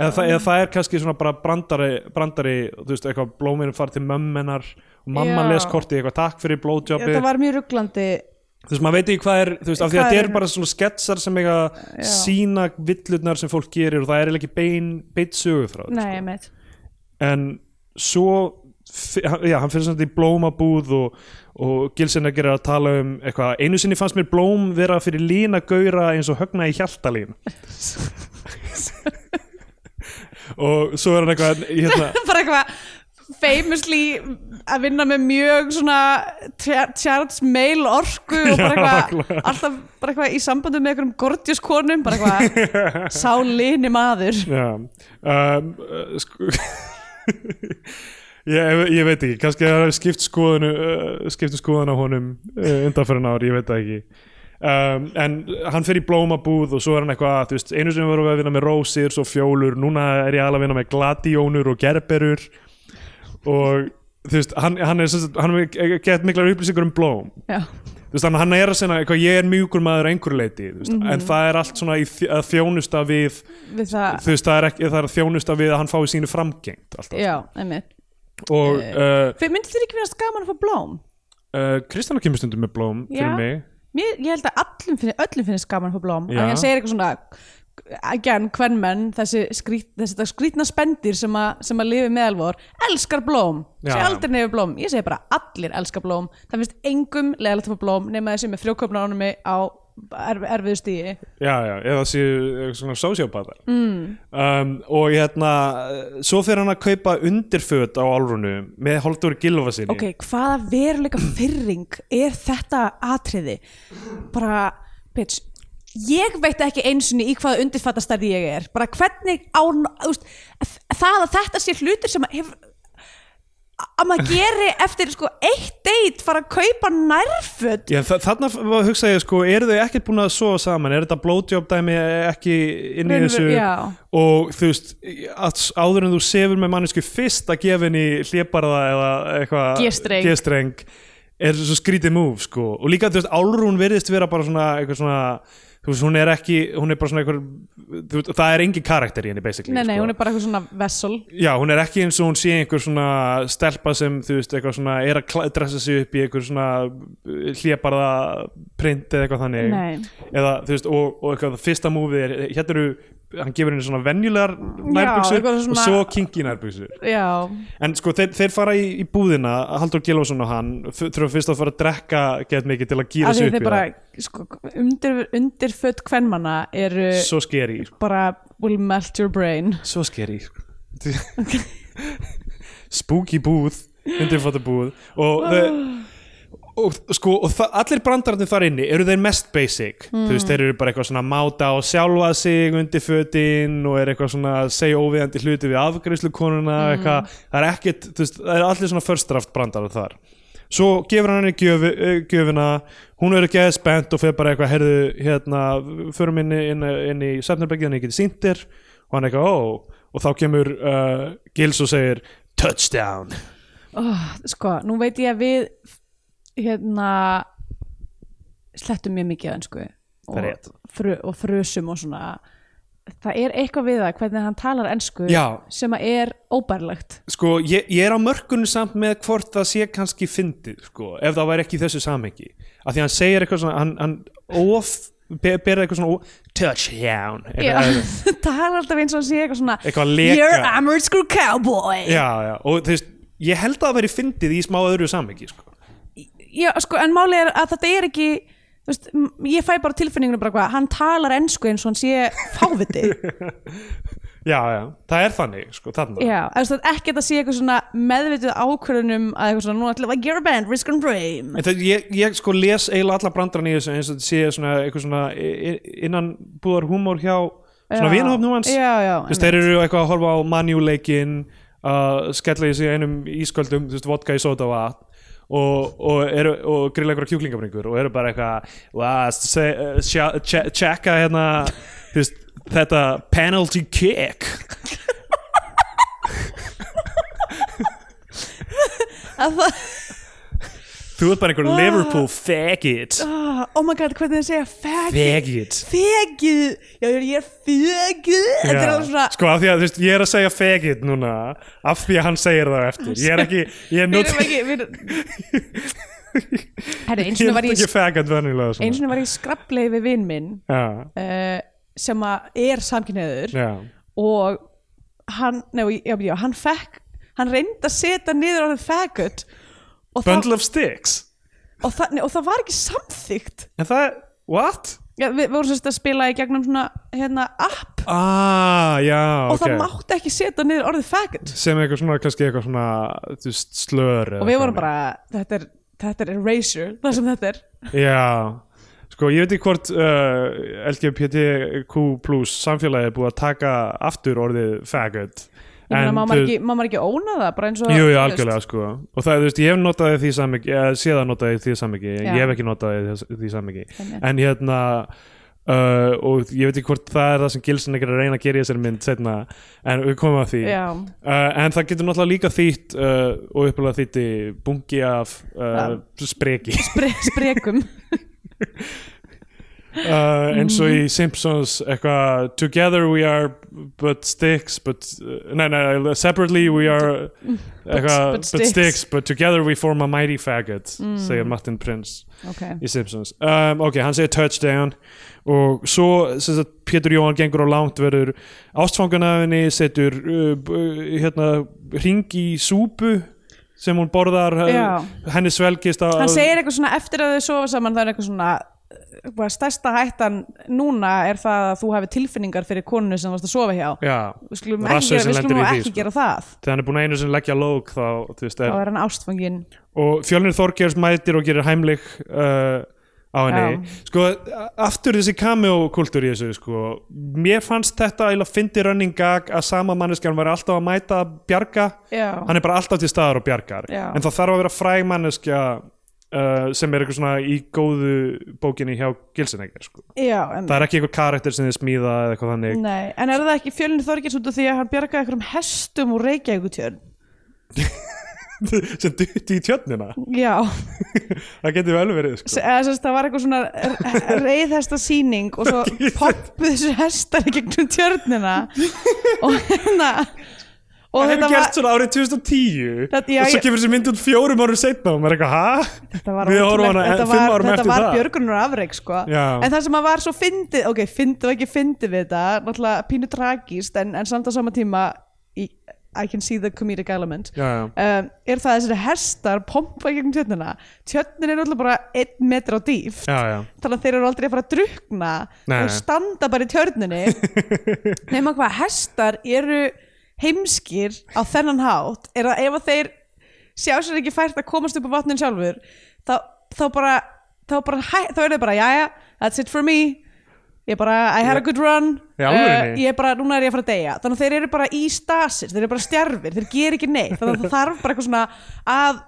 eða, það, eða það er kannski svona bara brandari, brandari þú veist, eitthvað blóminu farið til mömmennar og mamma les kortið eitthvað takk fyrir blowjobi þetta var mjög rugglandi. Þú veist, maður veit ekki hvað er þú veist, af því að þetta er- bara svona sketsar sem eiga að sína villurnar sem fólk gerir og það er ekki bein, beint sögu frá nei, einmitt. En svo já, hann fyrir svona í blómabúð og, og Gilsen er gerir að tala um eitthvað, einu sinni fannst mér blóm vera fyrir lína gaura eins og högna í hjaltalín og svo er hann eitthvað hérna, bara eitthvað famously að vinna með mjög svona tja- Charles Mail orku og bara eitthvað alltaf bara eitthvað í sambandi með einhverjum gorgeous konum bara eitthvað sá lini maður. Já um, uh, sko ég, ég veit ekki, kannski það er skipt skoðun uh, skiptu skoðun á honum uh, undanfærin ár, ég veit það ekki. Um, en hann fer í blómabúð og svo er hann eitthvað, þú veist, einu sem við vorum að vinna með rósir, svo fjólur, núna er ég alveg að vinna með gladíónur og gerberur og þú veist, hann, hann er hann er gett miklar upplýsingur um blóm. Já, þú veist, hann, hann er að segja eitthvað, ég er mjúkur maður að einhverju leiti, þú veist, en það er allt svona að þjónusta við við það. þú veist, það er, ekki, það er að þjónusta við að hann fái sínu framgengt alltaf, já, einmitt. Og uh, Fyrir myndi þér ekki gaman að fá blóm? uh, Kristjana kemur stundum með blóm fyrir Já. mig. Mér, ég held að allum finnst, öllum gaman að fá blóm. Að hann segir eitthvað svona again, hvern menn, þessi, skrít, þessi skrítna spendir sem, a, sem að lifi meðalvor elskar blóm, Já, sé já. aldrei nefnir blóm. Ég segi bara allir elskar blóm. Það finnst engum leðalegt fá blóm nema þessi með frjóköpnaránumi á erf, erfiðu stíi já, já, eða séu eitthvað svona sósjópatar mm. um, og hérna svo fyrir hann að kaupa undirföt á álrunu með Halldóri Gilva sinni. Ok, hvaða veruleika fyrring er þetta atriði? Bara, bitch ég veit ekki einsunni í hvaða undirfattastærði ég er. Bara hvernig á úst, það að þetta sé hlutur sem hef að maður geri eftir sko eitt date fara að kaupa nærföt. Já, þa þarna hugsa ég sko, eru þau ekkert búin að sofa saman, er þetta blowjob dæmi ekki inn í þessu? já. og þú veist áður en þú sefur með mannesku fyrst að gefa henni hlébarða eða eitthvað. G-streng. Er svo skrítið move sko. Og líka þú veist Álrún virðist vera bara svona eitthvað svona þú veist hún er ekki, hún er bara svona veist, það er engin karakter í henni basically nei, nei, sko. hún er bara eitthvað svona vessel. Já, hún er ekki eins og hún sé einhver svona stelpa sem, þú veist, eitthvað svona er að dressa sig upp í einhver svona hlébarða print eða eitthvað þannig. Nei, eða, þú veist, og, og eitthvað það fyrsta múfið er, hérna eru hann gefur henni svona venjulegar eitthvað og svo nærbuxur. Já, en sko, þeir, þeir fara í, í búðina Haldur Gilvason og hann þurfa fyrst að fara að drekka get mikið til að gýra sig upp í bara sko, undir, undirföt kvenmanna eru það svo skeri, bara will melt your brain. Svo skeri spooky búð undirfóta búð og, þau, og sko og allir brandararnir þar inni eru þeir mest basic? Þú veist þeir eru bara eitthvað svona máta og sjálfa sig undir fötin og er eitthvað svona segja óviðandi hluti við afgreyslu konuna eitthvað, það er ekkit þú veist, það er allir svona first draft brandarar þar. Svo gefur hann henni gjöf, eh, gjöfina hún verður geðið spennt og fyrir bara eitthvað herðu hérna, förum inn, inn, inn í Svefnarbergið hann ég geti sýndir og hann eitthvað ó. Og þá kemur uh, Gils og segir touchdown. Oh, sko, nú veit ég að við hérna slettum mjög mikið ennsku Það er rétt. og, fru, og frösum og svona. Það er eitthvað við það hvernig hann talar ensku Já. sem að er óbærlegt sko, ég, ég er á mörkunum samt með hvort það sé kannski fyndið, sko, ef það væri ekki þessu samhengi, af því hann segir eitthvað svona, hann, hann of be- berið eitthvað svona touchdown eitthvað, talar alltaf eins og hann sé eitthvað svona eitthvað You're Amerskur cowboy. Já, já, og þú veist, ég held að það væri fyndið í smá öðru samhengi, sko Já, sko, en máli er að þetta er ekki veist, ég fæ bara tilfinninguna bara hvað, hann talar ensku eins og hann sé fáviti. Já, já, það er þannig, sko, þarna. Já, veist, ekki að það sé eitthvað svona meðvitið ákvörðunum að eitthvað svona, nú ætlum við að gera band, risk and frame það, ég, ég sko les eiginlega alla brandran í þessu eins og þetta sé svona eitthvað svona innan búðar húmór hjá svona vinahofnum hans. Þeir eru eitthvað að horfa á manjuleikin að skella í sig einum ísköldum þú veist, vodka í sóta og vatn og, og, eru, og grilla einhverja kjúklingabringur og eru bara eitthvað "Wow, se- uh, sja- che- checka hérna veist, þetta penalty kick? Að það, þú ert bara einhver Liverpool faggot. Oh, oh my god, hvernig þið segja faggot? Faggot. Já ég er alveg svona sko af því að þú veist, ég er að segja faggot núna af því að hann segir það á eftir. Ég er ekki, ég er not. Herri, eins og er var ég faggot skrafleið við vinn minn já, uh, sem að er samkynniður já, og hann, nei, já, já, hann fekk hann reyndi að setja niður faggot og, það, bundle of sticks. Og, það, nei, og það var ekki samþygt en það, what? já, við, við vorum sérst að spila í gegnum svona hérna, app. Ah, já, og ok. það mátti ekki setja niður orðið faggot. Sem eitthvað svona, kannski eitthvað svona þú veist, slör eða og við eitthvað. vorum bara, þetta er þetta er erasure, það sem þetta er. Já, sko ég veit ekki hvort uh, LGBTQ plus samfélagi er búið að taka aftur orðið faggot En má maður ekki, ekki óna það bara eins og Jú, jú, algjörlega sko. Og það, þú veist, ég hef notað því samiki ég sé það notað því Já. ég hef ekki notað því, Einmitt. en hérna uh, og ég veit ekki hvort það er það sem Gilson er að reyna að gera í þessari mynd setna, en við komum að því. Uh, en það getur náttúrulega líka þýtt uh, og uppalega þýtti bungi af uh, spreki. Spre, sprekum uh, eins og í Simpsons eitthvað together we are but sticks but, uh, nei, nei, separately we are eitthvað, but but, sticks. sticks. but together we form a mighty faggot Mm. segir Martin Prince ok, í Simpsons um, ok, hann segir touchdown og svo sagt, Pétur Jóhann gengur á langt verður ástfanganafinni setur uh, hérna ring í súpu sem hún borðar Já. uh, henni svelgist hann segir eitthvað svona eftir að þau sofa saman það er eitthvað svona uh, stærsta hættan núna er það að þú hafi tilfinningar fyrir konunu sem varst að sofa hjá. Já, við skulum ekki, við skulum í ekki sko. gera það. Þegar hann er búin að einu sem leggja lók þá, veist, þá er, er hann ástfangin og Fjölnir Þorgers mætir og gerir heimlik uh, á henni. Sko, aftur þessi cameo-kultúr í þessu sko, mér fannst þetta eiginlega fyndi running gag að sama manneskjan var alltaf að mæta að bjarga. Já, hann er bara alltaf til staðar og bjargar. Já. en það þarf að vera fræg manneskja uh, sem er eitthvað svona í góðu bókinni hjá Gilsenegger sko. já en, það er ekki eitthvað karakter sem þið smíða eða eitthvað þannig. Nei, en er það ekki fjölnir þorgis út af því að hann bjargaði einhverjum hestum úr Reykjavíkutjörn sem dutti í tjötnina já, það getur vel verið sko. Se- eða sagt, það var eitthvað svona reyðhesta sýning og svo poppuð þessu hestar í gegnum tjörnina. Og hérna og það þetta hefur var, gert svona árið 2010 Þetta- já, og svo kemur þessi mynd út fjórum árum setna og maður er eitthvað, hæ? þetta var, Við horfum hana þetta fimm var, árum þetta eftir var það. björgunar afreik sko. Já. en það sem að var svo fyndið ok, fyndið og ekki fyndið við þetta náttúrulega pínu tragist en, en samt á sama tíma í, I can see the comedic element já, um, er það að þessari hestar pompa í gegnum tjörnina tjörnin er náttúrulega bara einn metr á dýft já, já. þannig að þeir eru aldrei að fara að drukna og standa bara í tjörninni nema hvað hestar eru heimskir á þennan hátt er að ef að þeir sjá sér ekki fært að komast upp á vatnin sjálfur þá, þá bara þá, bara, þá er þau bara, jæja, that's it for me. Ég bara, I had a good run. Alvörunni? ég bara, núna er ég að fara að deyja. Þannig að þeir eru bara í stasis, þeir eru bara stjarfir þeir ger ekki neitt, þannig að það þarf bara eitthvað svona að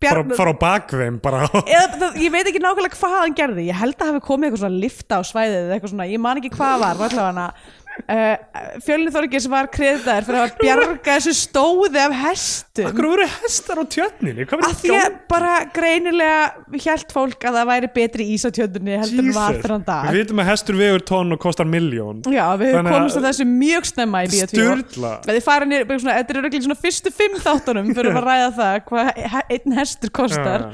bjarga fara á bakveim bara. Eða, það, ég veit ekki nákvæmlega hvað hann gerði. Ég held að hafi komið eitthvað svona lifta á svæðið eitthvað svona, ég man ekki hvað var hana uh, fjölni Þorgis var kreðdaður fyrir að bjarga þessu stóði af hestum. Akkur voru hestar á tjötninni að því að bara greinilega hjælt fólk að það væri betri ís á tjöndunni heldur en var hann dag. Við vitum að hestur vegur tonn og kostar miljón Já, við Þannig komist að þessu mjög snemma í svona, þetta er örugglega í svona fyrstu fimm þáttunum fyrir að ræða það hvað einn hestur kostar.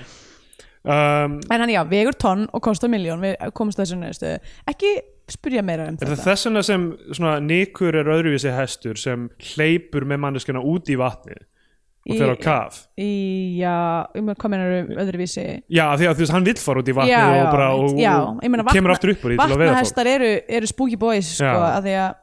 Um, En hann já, vegur tonn og kostar miljón Við komumst að þessu neðustu Ekki spyrja meira um Er þetta. þess vegna sem svona Nikur er öðruvísi hestur sem hleypur með manneskjana út í vatni og fer á kaf? Í, já, um hvað meinar um öðruvísi? Já, því að þú veist, hann vill fara út í vatni Já, og bara og, já, meina og kemur vatna- aftur upp úr því að Vatnahestar eru, eru spooky boys sko, að því að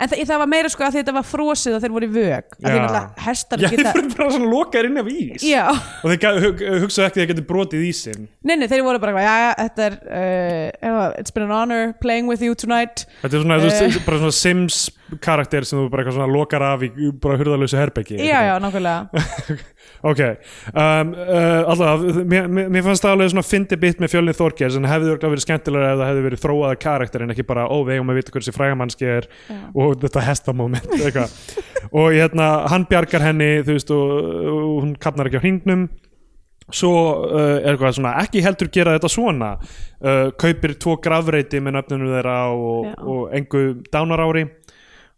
En það, það var meira sko að þetta var frosið og þeir voru í vög að Já. náttúrulega hestar Já, þeir geta fyrir bara svona lokaðir inn af ís. Já, og þeir hug, hugsaðu ekki að þeir getur brotið ísinn. Nei, nei, þeir voru bara eitthvað, já, þetta er uh, It's been an honor playing with you tonight. Þetta er svona, þú Eh. veist, bara svona Sims karakter sem þú bara eitthvað svona lokar af í bara hurðalösu herbeggi Já, já, nákvæmlega Ok, um, uh, alltaf, mér, mér fannst það alveg svona fyndi bit með fjölnið Þorgers en hefði verið skemmtilega ef það hefði verið þróaða karakter en ekki bara, ó, við eigum að vita hversi frægamannski er Já. og þetta hestamoment og hérna, hann bjargar henni þú veist, og, og hún kapnar ekki á hringnum. Svo uh, er eitthvað svona, ekki heldur gera þetta svona. Uh, kaupir tvo grafreiti með nöfnunum þeirra og, og engu dánarári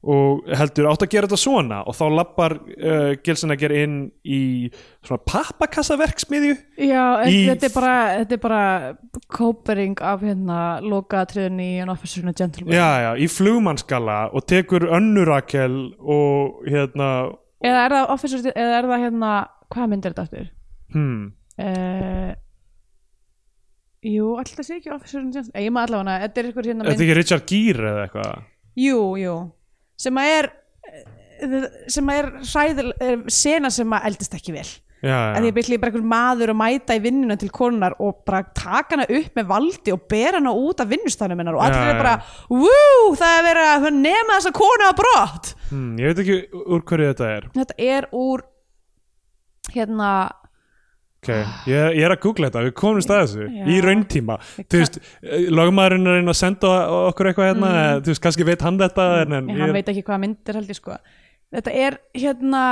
og heldur átt að gera þetta svona og þá lappar uh, Gilsenegger inn í svona pappakassaverksmiðju Já, Í- þetta er bara þetta er bara kópering af hérna lokatriðin í an officer and a gentleman. Já, já, í flugmannskala og tekur önnurakel og hérna Eða er það officer, eða er það hérna hvað mynd er þetta aftur? hmm, Uh, jú, alltaf sé ekki officer and a gentleman. Ég maður allavega, þetta er eitthvað hérna þetta er ekki Richard Gere eða eitthvað? Jú, jú sem að er sem að er hræðil, er sena sem að eldist ekki vel já, að því já. byrli bara einhver maður að mæta í vinnuna til konunar og bara taka hana upp með valdi og bera hana út af vinnustanum hennar og Já, allir já. er bara Wú, það er verið að nema þessa konu að brott Hmm, ég veit ekki úr hverju þetta er þetta er úr hérna okay. ég, ég er að googla þetta, við komumst að þessu Já. í rauntíma þú veist, eh, lögmaðurinn er að reyna að senda okkur eitthvað hérna, mm. þú veist, kannski veit hann þetta en, en hann veit ekki hvaða myndir held ég sko þetta er hérna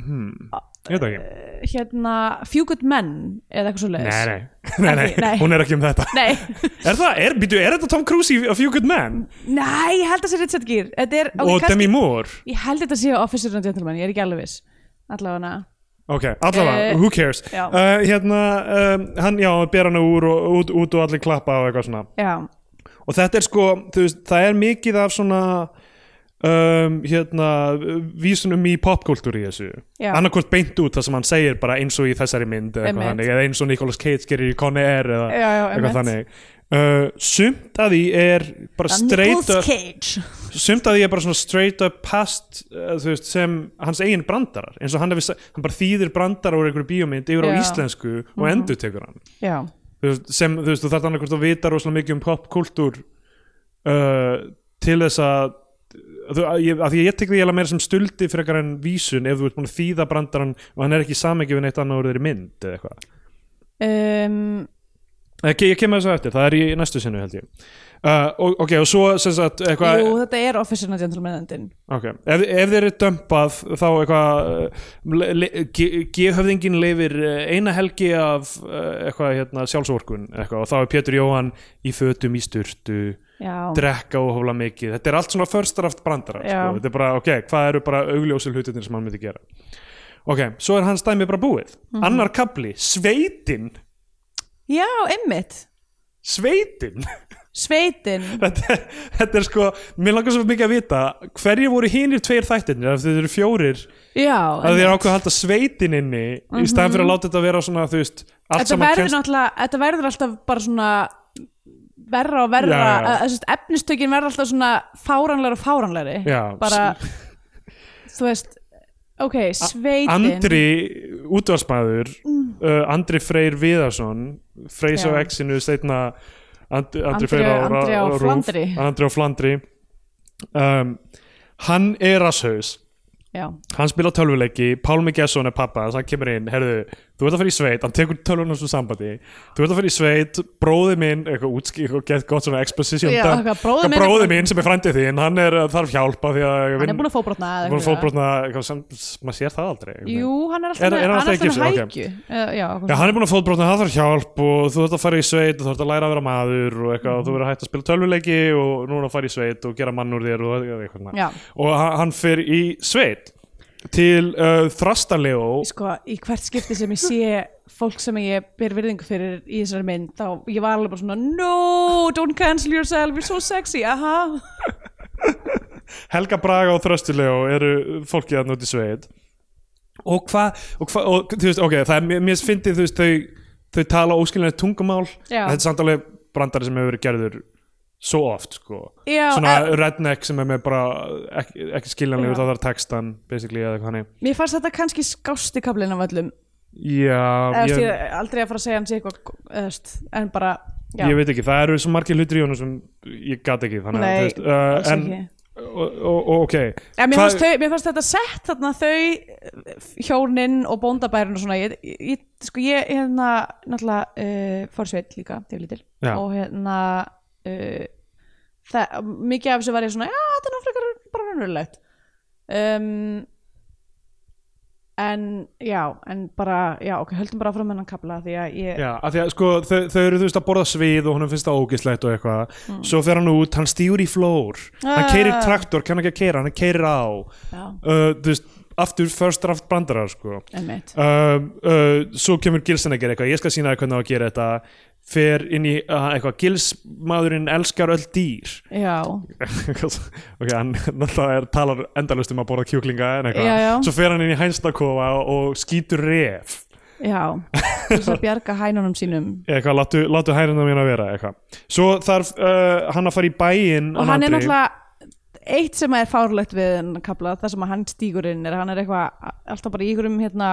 hmm, ég eh, hérna Few Good Men eða eitthvað svo leiðis Nei, nei, nei, nei, hún er ekki um þetta Nei, Er það, er, býtu, er þetta Tom Cruise í Few Good Men? nei, ég held að það sé Richard Gere Þetta er, ok, og kannski, Demi Moore? ég held þetta sé Officer and Gentleman, ég er ekki alveg viss allavega Ok, allavega, Eh, who cares? uh, Hérna, um, hann, já, ber hann úr og, út, út og allir klappa og eitthvað svona. Já, Og þetta er sko, þú veist, það er mikið af svona um, hérna, vísunum í popkultúr í þessu. Já. annarkvort beint út það sem hann segir bara eins og í þessari mynd eða, eitthvað Einmitt. þannig, eða eins og Nicolas Cage gerir í Con Air eða já, já, eitthvað þannig uh, sumt að því er bara straight up sumt að því er bara svona straight up past uh, þú veist, sem hans eigin brandarar eins og hann, sa- hann bara þýðir brandara úr einhverju bíómynd yfir á Já. Mhm. íslensku og endur tekur hann Já, þú veist, sem þú veist, þú þarf annað hvort að vita rosalega mikið um popkultúr uh, til þess að að, ég, að því að ég tek því eiginlega meira sem stuldi frekar en vísun ef þú ert búin að þýða brandarann og hann er ekki samengið við neitt annað úr þeirri mynd eða eitthvað um, ég kem að þessu eftir, það er í næstu sinnu held ég. Uh, ok, og svo sem sagt eitthvað Jú, þetta er Officer and Gentleman endin Ok, ef, ef þeir eru dömpað þá eitthvað uh, le- le- G-höfðingin leifir uh, eina helgi af uh, eitthvað hérna, sjálfsvorkun eitthvað, og þá er Pétur Jóhann í fötum í sturtu Já, drekka og hófla mikið. Þetta er allt svona first draft brandara sko. þetta er bara, ok, hvað eru bara augljósi hlutinir sem hann myndi gera? Ok, svo er hans dæmi bara búið. Mhm. annar kapli, sveitin já einmitt. Sveitin? Sveitin. Þetta, þetta er sko, mér langar svo mikið að vita hverju voru hinir tveir þættinir ef þeir eru fjórir. Já, að þeir ákveða að halda sveitin inni í staðan fyrir að láta þetta vera svona þú veist, Mhm. þetta verður náttúrulega þetta verður alltaf bara svona verra og verra Já, já. að, að, að, efnistökin verður alltaf svona fáranlegri og fáranlegri Já, bara þú veist ok, sveitin Andri útvarsmaður uh, Andri Freyr Viðarsson Freys á Já. X-inu steitna And, Andri Andri- Freyr á, Andri á á RÚV. Flandri. Andri á Flandri um, hann er rasshaus já, hann spila tölvuleiki, Pálmi Gesson er pappa þess að hann kemur inn, herðu, þú ert að fara í sveit, hann tekur tölvunum svo sambandi, þú ert að fara í sveit bróði minn, eitthvað útskýr eitthvað gett gott svona exposition Já, dump. eitthvað, Eitthvað minn bróði minn sem er frændið þín, hann er þarf hjálpa því að hann er búin að fóbrotna búin að fótbrotna eitthvað sem, maður sér það aldrei. Jú, hann er alltaf Er- er hann hann alltaf alltaf gifsi? hækju okay. Já, Já, hann er búin að fótbrotna, það þarf hjálp og þú ert að fara í sveit og þú ert að læra að vera maður og eitthvað og þú verður að hætta að spila tölvuleiki og nú er að fara í sveit og gera mann úr þér og eitthvað og hann hann fer í sveit til uh, Þrastarlegó sko, í hvert skipti sem ég sé fólk sem ég ber virðingu fyrir í þessari mynd, þá ég var alveg bara svona No, don't cancel yourself, you're so sexy aha. Helga Braga og Þrastarlegó eru fólkið að núti sveit. Og hvað hva, og, þú veist, ok, það er mér- finnst þau, þau tala óskilinlega tungumál. Þetta er samt alveg brandari sem hefur verið gerður svo oft sko. Já, svona eh, redneck sem er með bara ekki, ekki skiljanlegur, það þarf textan basically eða eitthvað hannig Mér fannst þetta kannski skásti kablinn af öllum. Já, eða ég, ég... aldrei að fara að segja hans eitthvað en bara já, ég veit ekki, það eru svo margir hlutir í honum sem ég gat ekki þannig, Nei, veist, uh, en, og, og, ok. En mér fannst, þau, mér fannst þetta sett þarna þau hjónin og bóndabærin og svona ég, ég, sko ég hérna náttúrulega uh, fór sveit líka var lítil. Og hérna uh, það, mikið af þessu var ég svona já þetta er náttúrulega bara raunverulegt. Um, en já en bara, já ok, höldum bara frá mennan kapla því að ég Já, af því að sko þau, þau eru þú veist að borða svið og honum finnst það ógislegt og eitthvað. Mm. svo fer hann út, hann stígur í flór. Hann Ah. keirir traktor, kann ekki að keira, hann keirir á. Uh, þú veist, aftur first draft brandarar sko. Einmitt. Uh, svo kemur Gilsen að gera eitthvað. Ég skal sína þér hvernig á að gera þetta. Fer inn í uh, eitthvað. Gilsmaðurinn elskar öll dýr. Já, ok, hann náttúrulega talar endalust um að borða kjúklinga en eitthvað. Já, já. svo fer hann inn í hænstakofa og skýtur ref. Já. Þess að bjarga hænunum sínum. Eitthvað, láttu, láttu hænuna mín að vera eitthvað. Svo þarf uh, hann að fara í bæinn og hann er náttúrulega eitt sem er fárlegt við hann kapla það sem að hann stígur inn er hann er eitthvað alltaf bara í ykkurum hérna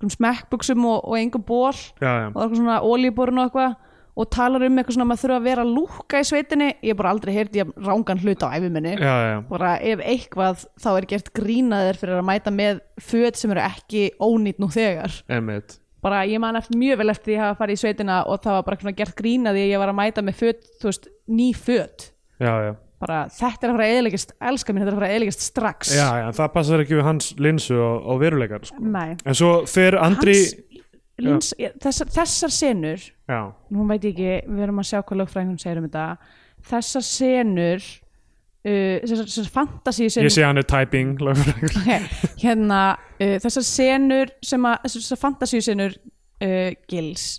smekkbuxum og, og engum ból já, já. og eitthvað svona olíborun og eitthvað og talar um eitthvað svona að maður þurfa að vera að lúkka í sveitinni. Ég hef bara aldrei heyrt ég rángan hlut á æfiminni bara ef eitthvað þá er gert grínaðir fyrir að mæta með föt sem eru ekki ónýtt nú þegar. Einmitt. Bara ég man eftir mjög vel eftir því að hafa farið í sveitina og það var bara gert grínaði að ég var að mæta með föt, þú veist, ný föt. Já, já, bara þetta er að fara að eðilegast elska mín, þetta er að fara að eðilegast strax já, já, það passar ekki við hans linsu og, og veruleikar sko. Nei. En svo fer Andri Hans, lins, þessar, þessar senur Já, nú veit ég ekki, við erum að sjá hvað lögfræðingum segir um þetta þessar senur uh, þessar, þessar fantasíu ég senur sé hann er typing lögfræðingur. Hérna uh, þessar senur sem að þessar fantasíu senur uh, gils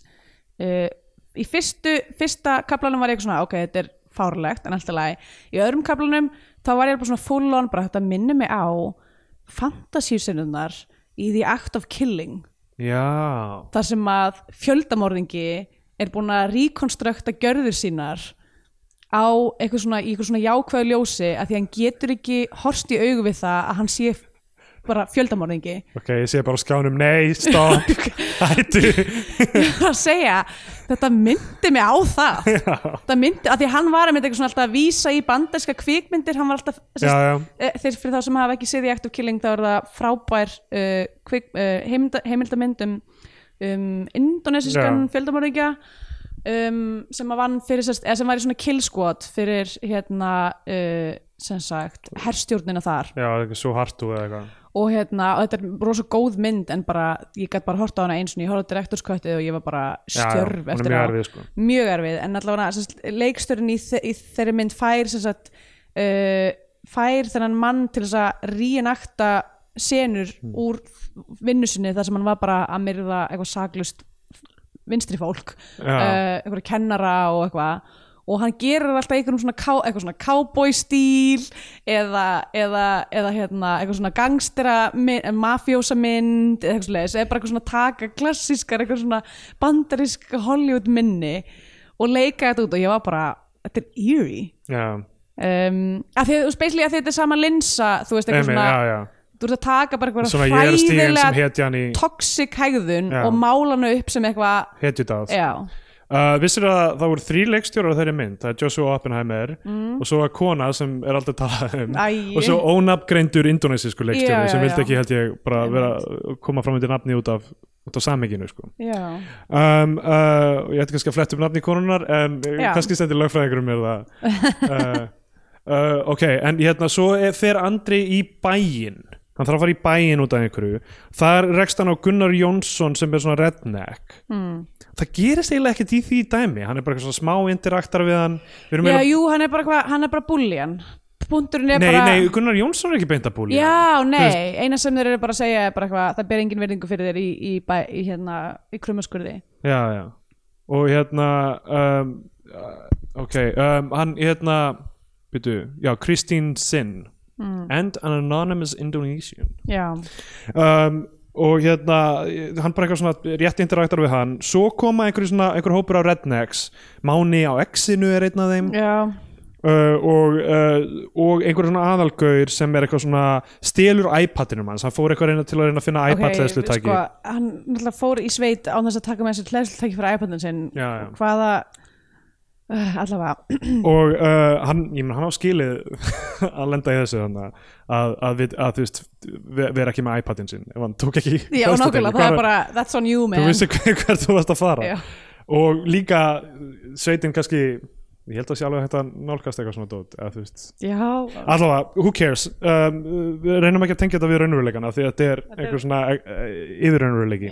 uh, í fyrstu fyrsta kaplanum var ég eitthvað svona ok, þetta er fárlegt en alltaf lagi. Í öðrum kaplanum þá var ég bara svona full on bara þetta minni mig á fantasíu senurnar í The Act of Killing. Já, þar sem að fjöldamorðingi er búin að rekonstrukta gjörður sínar á eitthvað svona, í eitthvað svona jákvæðu ljósi að því að hann getur ekki horst í augu við það að hann sé bara fjöldamorðingi. Ok, ég sé bara skjánum Nei, stopp, hættu. Að segja, þetta myndi mig á það. Þetta myndi, að því hann var einmitt eitthvað svona alltaf að vísa í banderska kvikmyndir hann var alltaf, Já, já, eh, þeir fyrir þá sem hafa ekki séð í Act of Killing þá er það frábær uh, kvik, uh, heimilda, heimildamynd um, um indonesiskan Já. fjöldamorðingja um, sem fyrir sem var í svona kill squad fyrir hérna uh, sem sagt herstjórnina þar. Já, ekki svo hartu eða eitthvað og hérna, og þetta er rosa góð mynd en bara, ég gæti bara horta á hana eins og ég horfði direktorskvættið og ég var bara Já, já, stjörf er eftir erfið, sko. mjög erfið, en allavega leikstörinn í, í þeirri mynd fær sagt uh, fær þennan mann til þess að reenakta senur Hmm. úr vinnu sinni þar sem hann var bara að myrða eitthvað saglust vinstri fólk Já. uh, eitthvað kennara og eitthvað og hann gerir alltaf einhverjum svona, ká, svona cowboy stíl eða, eða, eða hérna, eitthvað svona gangstera mafjósa mynd eða eitthvað svona, eða bara eitthvað svona taka klassískar, eitthvað svona bandarisk Hollywood minni og leika þetta út og ég var bara þetta er eerie. Já, um, að því, veist, basically að þetta er sama linsa þú veist, eitthvað svona já, já. þú ert að taka bara eitthvað hræðilega toxic hægðun Já. og mála hana upp sem eitthvað hetjudáð já, Uh, vissir að það voru þrý leikstjórar á þeirri mynd? Það er Joshua Oppenheimer og svo að kona sem er aldrei talað um Æ. og svo ónafngreindur indonesisku leikstjóri sem vildi ekki held ég bara vera, koma fram undir nafni út af út á samenginu sko. um, uh, ég ætti kannski að fletta upp nafni konunar en uh, Já. kannski stendur lögfræðingur mér það. Uh, ok, en hérna svo er, fer Andri í bæinn hann þarf að fara í bæinn út af einhverju. Þar rekst hann á Gunnar Jónsson sem er svona redneck. Mm. það gerist eiginlega ekkert í því dæmi. Hann er bara svona smá interaktar við hann. Já eiginlega- jú, hann er bara, hva, hann er bara búljan er nei, bara nei, Gunnar Jónsson er ekki beint að búli Já, nei, eina sem þeir eru bara að segja er bara eitthvað, það ber engin verðingu fyrir þér í, í, bæ, í hérna, í krummaskurði já, já. Og hérna um, uh, ok, um, hann hérna byrju, já, Christine Sin mm. and an anonymous Indonesian. Já, um, og hérna hann bara eitthvað svona rétt interaktar við hann. Svo koma einhverju svona, einhver hópur á Rednecks. Máni á X-inu er einn af þeim. Uh, og, uh, og einhver svona aðalgaur sem er eitthvað svona stelur iPadinum hans, hann fór eitthvað reyna til að reyna að finna iPad hlæðslutæki sko, hann fór í sveit án þess að taka með þessi hlæðslutæki fyrir iPadin já. hvaða allavega, og uh, hann, ég menn hann á skilið að lenda í þessu að, að, við- að þú veist ve- vera ekki með iPadin sinn ef hann tók ekki já, nákvæmlega, það er bara that's on you, man. þú vissi hver, hvert þú varst að fara. Já. og líka sveitin kannski ég held að sé alveg hægt að nálgast eitthvað svona dót eða þú veist. Já, allavega, who cares? Um, við reynum ekki að tengja þetta við raunveruleikana því að þetta er einhver svona uh, yfirraunveruleiki.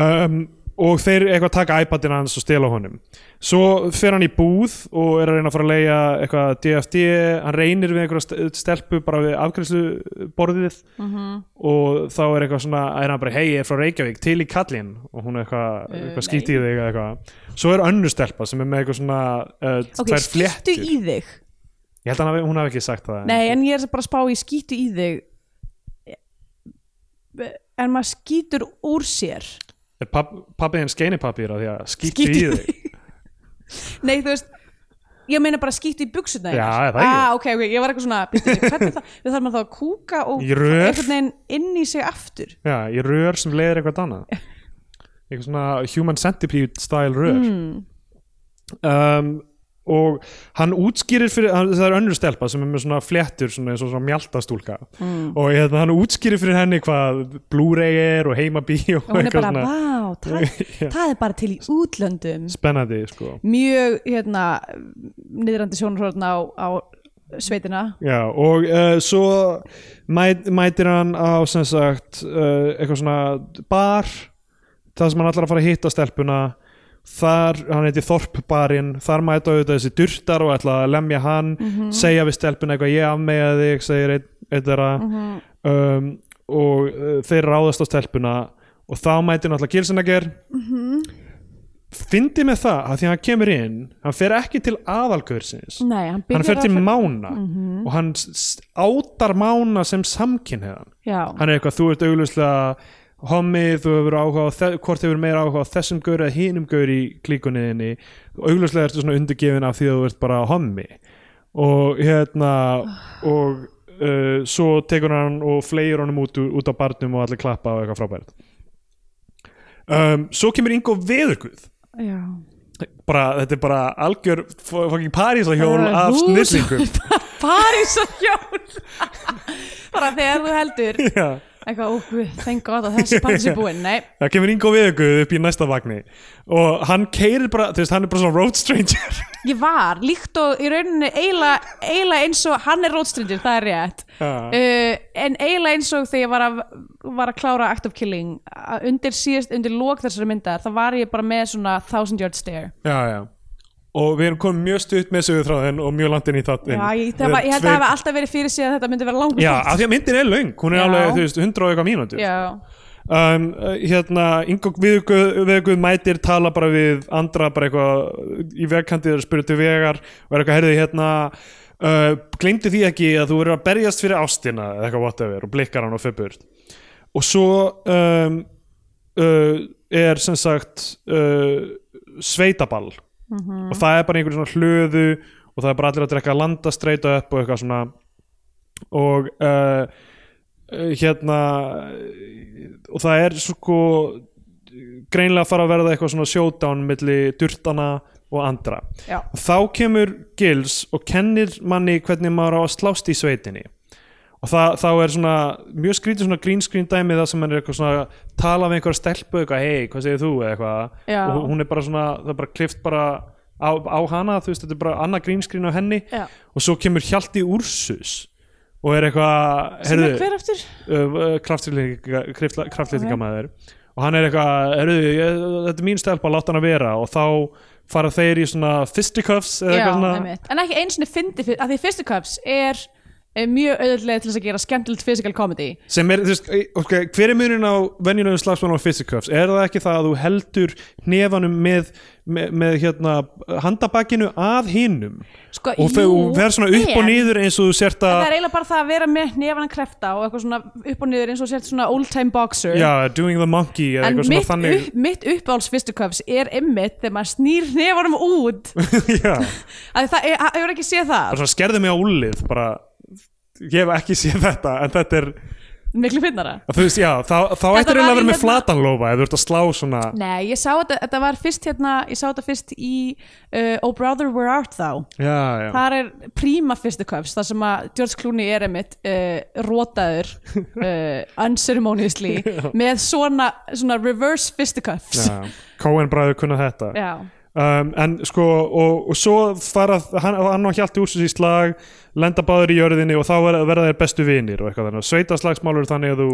Um, og þeir eitthvað taka iPadin hans og stela honum svo fer hann í búð og er að reyna að fara að leia eitthvað DFD hann reynir við einhverja st- stelpu bara við afgræsluborðið mhm. og þá er eitthvað svona er hann bara, hei, ég er frá Reykjavík, til í kallinn. Og hún er eitthvað, Uh, eitthvað nei. skýt í þig eða eitthvað. Svo er önnur stelpa sem er með eitthvað svona uh, Ok, tvær skýttu fléttur. í þig. Ég held að hann hafi- hún hafi ekki sagt það Nei, en ég er bara að spá í skýtu í þig. En maður skýtur úr sér? Er papp, pappi henn skeinipapír að því að skýttu í þig Nei, þú veist Ég meina bara skýttu í buksuna Já, er það ekki? ah, ok, ok, ég var eitthvað svona býttu, Hvernig það, við þarfum að þá að kúka og Í rör? einhvern veginn inn í sig aftur já, í rör sem leiðir eitthvað annað eitthvað svona human centipede style rör mm. um, og hann útskýrir fyrir, það er önnur stelpa sem er með svona fléttur svona og svona mjaltastúlka. Mm. og hérna, hann útskýrir fyrir henni hvað Blu-ray er og heimabí og, Og hún er bara, svona. Vá, það, það er bara til í útlöndum. Spennandi sko. Mjög, hérna niðrandi sjónarhórn á, á sveitina. Já, og uh, svo mæt, mætir hann á sem sagt uh, eitthvað svona bar það sem hann ætlar að fara að hitta stelpuna þar, hann heiti Þorpbarinn þar mæta auðvitað þessi durtar og ætla að lemja hann, segja við stelpuna eitthvað ég afmega þig, segir ein þeirra. Um, og uh, þeir ráðast á stelpuna og þá mætir náttúrulega Gilsenegger fyndi með það að því að hann kemur inn hann fer ekki til aðalgörsins. Nei, hann hann fer til að- Mána. Og hann átar Mána sem samkynheðan Já, hann er eitthvað, þú ert auglustlega hommið, þú hefur áhuga á þe- hvort hefur meira áhuga á þessum gaur eða hinum gaur í klíkunniðinni auglustlega ertu svona undirgefin af því að þú ert bara hommi. Og hérna og uh, svo tekur hann og fleir honum út, út á barnum og allir klappa og eitthvað frábært. Um, svo kemur Ingo Veðurguð. Já. Bara, þetta er bara algjör fucking Parísahjól Það er af snillingum Parísarhjól. Bara þegar þú heldur. Já. Eitthvað, ó, guð, þengt gott að þessi partis er búinn Nei, það kemur Ingo Veðuguð upp í næsta vagni og hann keirir bara, þú veist, hann er bara svona road stranger. Ég var líkt og í rauninni eiginlega eins og hann er rótstrindir, það er rétt. Uh, en eiginlega eins og þegar ég var að, var að klára Act of Killing að undir síðast, undir lók þessari myndar þá var ég bara með svona thousand yard stare. Já, já og við erum komið mjög stutt með sögutráðin og mjög langt inn í það Já, ég, það var, ég held að það hafi alltaf verið fyrir sig að þetta myndi vera langur Já, af því að myndin er löng, hún er Já. alveg, þú veist, 100 og eitthvað mínútur. Um, uh, hérna, Ingo Veðuguð mætir tala bara við andra bara eitthvað í vegkantið og spyrir til vegar og er eitthvað, herðið, hérna uh, gleymdi því ekki að þú verður að berjast fyrir ástina eða eitthvað whatever og blikkar hann og föpur og svo um, uh, er sem sagt uh, sveitaball og það er bara einhver svona hlöðu og það er bara allir að drekka landastreita upp og eitthvað svona. Og uh, hérna og það er sko greinlega að fara að verða eitthvað svona showdown milli durtana og andra. Já, þá kemur Gils og kennir manni hvernig maður á að slást í sveitinni og það, þá er svona mjög skrítið svona green screen dæmi það sem hann er eitthvað svona tala við einhverja stelpu eitthvað, hei, hvað segir þú eitthvað Já. og hún er bara svona, það er bara klift bara á, á hana, þú veist, þetta er bara annað green screen á henni Já. og svo kemur Hjalti Úrsus og er eitthvað sem er hver eftir? uh, kraftlýtingamæður og hann er eitthvað, heyrðu, ég, þetta er mín stelpa, láta hann að vera og þá fara þeir í svona fisticuffs eða Já, eitthvað svona einmitt. en ekki eins og fyndi að því fyrstu cups er, er mjög auðvitað til þess að gera skemmtilegt physical comedy. Sem er, þú veist, okay, hver er munin á venjulegum slagsmálum og fisticuffs er það ekki það að þú heldur hnefanum með, með, með hérna handabakinu að hinnum sko, og þau verður svona upp og en- niður eins og þú sért Það að er eiginlega bara það að vera með nefana krefta og eitthvað svona upp og niður eins og sért svona old time boxer. Já, doing the monkey eða en eitthvað svona mitt, þannig. upp, mitt uppáhalds fistuköps er ymmit þegar maður snýr nefanum út. Að það er, hefur ekki séð ég hef ekki séð þetta en þetta er, miklu finnara veist, já þá, þá ættir eiginlega að vera með hérna- flatanlófa ef þú ert að slá svona Nei, ég sá þetta, þetta var fyrst hérna ég sá þetta fyrst í uh, Oh Brother Where Art Thou? Já, já, þar er príma fistuköps þar sem að George Clooney er einmitt uh, rótaður uh, unceremoniously með svona, svona reverse fistuköps já. Coen bræður kunna þetta. Já. Um, en sko og, og svo fara hann, hann og Hjalti úr í slag lenda báður í jörðinni og þá verða, þeir bestu vinir og eitthvað þannig. Sveitaslagsmálur er þannig að þú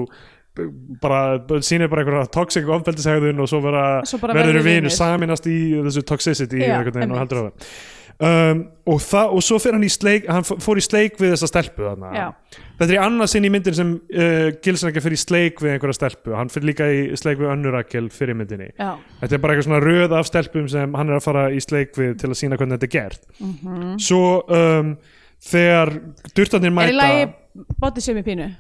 bara sýnir bara einhverja toxic ofbeldishegðun og svo, verður verður vinir saminast í þessu toxicity Já, og heldur á það Um, og, það, og svo fyrir hann í sleik hann fór í sleik við þessa stelpu þetta er í annað sinn í myndin sem uh, Gilsen ekki fyrir í sleik við einhverja stelpu. Hann fyrir líka í sleik við önnur Rakel fyrir myndinni. Já. Þetta er bara eitthvað svona röð af stelpum sem hann er að fara í sleik við til að sína hvernig þetta er gert. Mhm. Svo um, þegar durtarnir Er í mæta lagi bótið sem í pínu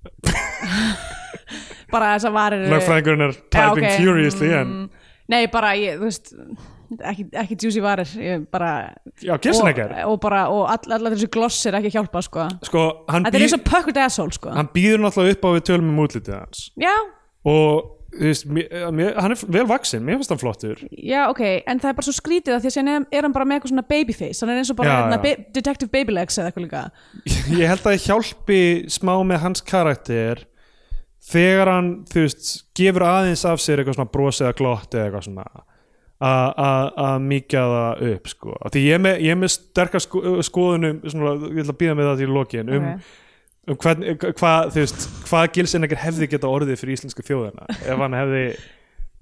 bara þess að varir Lögfræðingurinn er typing ok. furiously en Mm, Nei, bara ég, þú veist ekki, ekki juicy varir bara, Já, Gilsen ekki og, og og all, allar þessu glossir ekki að hjálpa sko. Sko, Þetta er eins og puckered asshole sko. hann býður náttúrulega upp á við tölum um útlitið hans Já, og veist, mér, mér, hann er vel vaksinn mér finnst hann flottur já, ok En það er bara svo skrítið að því að er, er hann bara með eitthvað svona babyface Hann er eins og bara Já, hérna, já. ba detective babylegs eða eitthvað líka Ég held að það hjálpi smá með hans karakter þegar hann, þú veist, gefur aðeins af sér eitthvað svona bros eða glott eða eitthvað svona að mikja það upp sko. Því ég er með, ég er með sterkar sko, skoðunum svona, ég ætla að býða með það til í lokin um, Ok. um hvað, þú veist, hvað Gilsenegger hefði geta orðið fyrir íslensku þjóðina ef hann hefði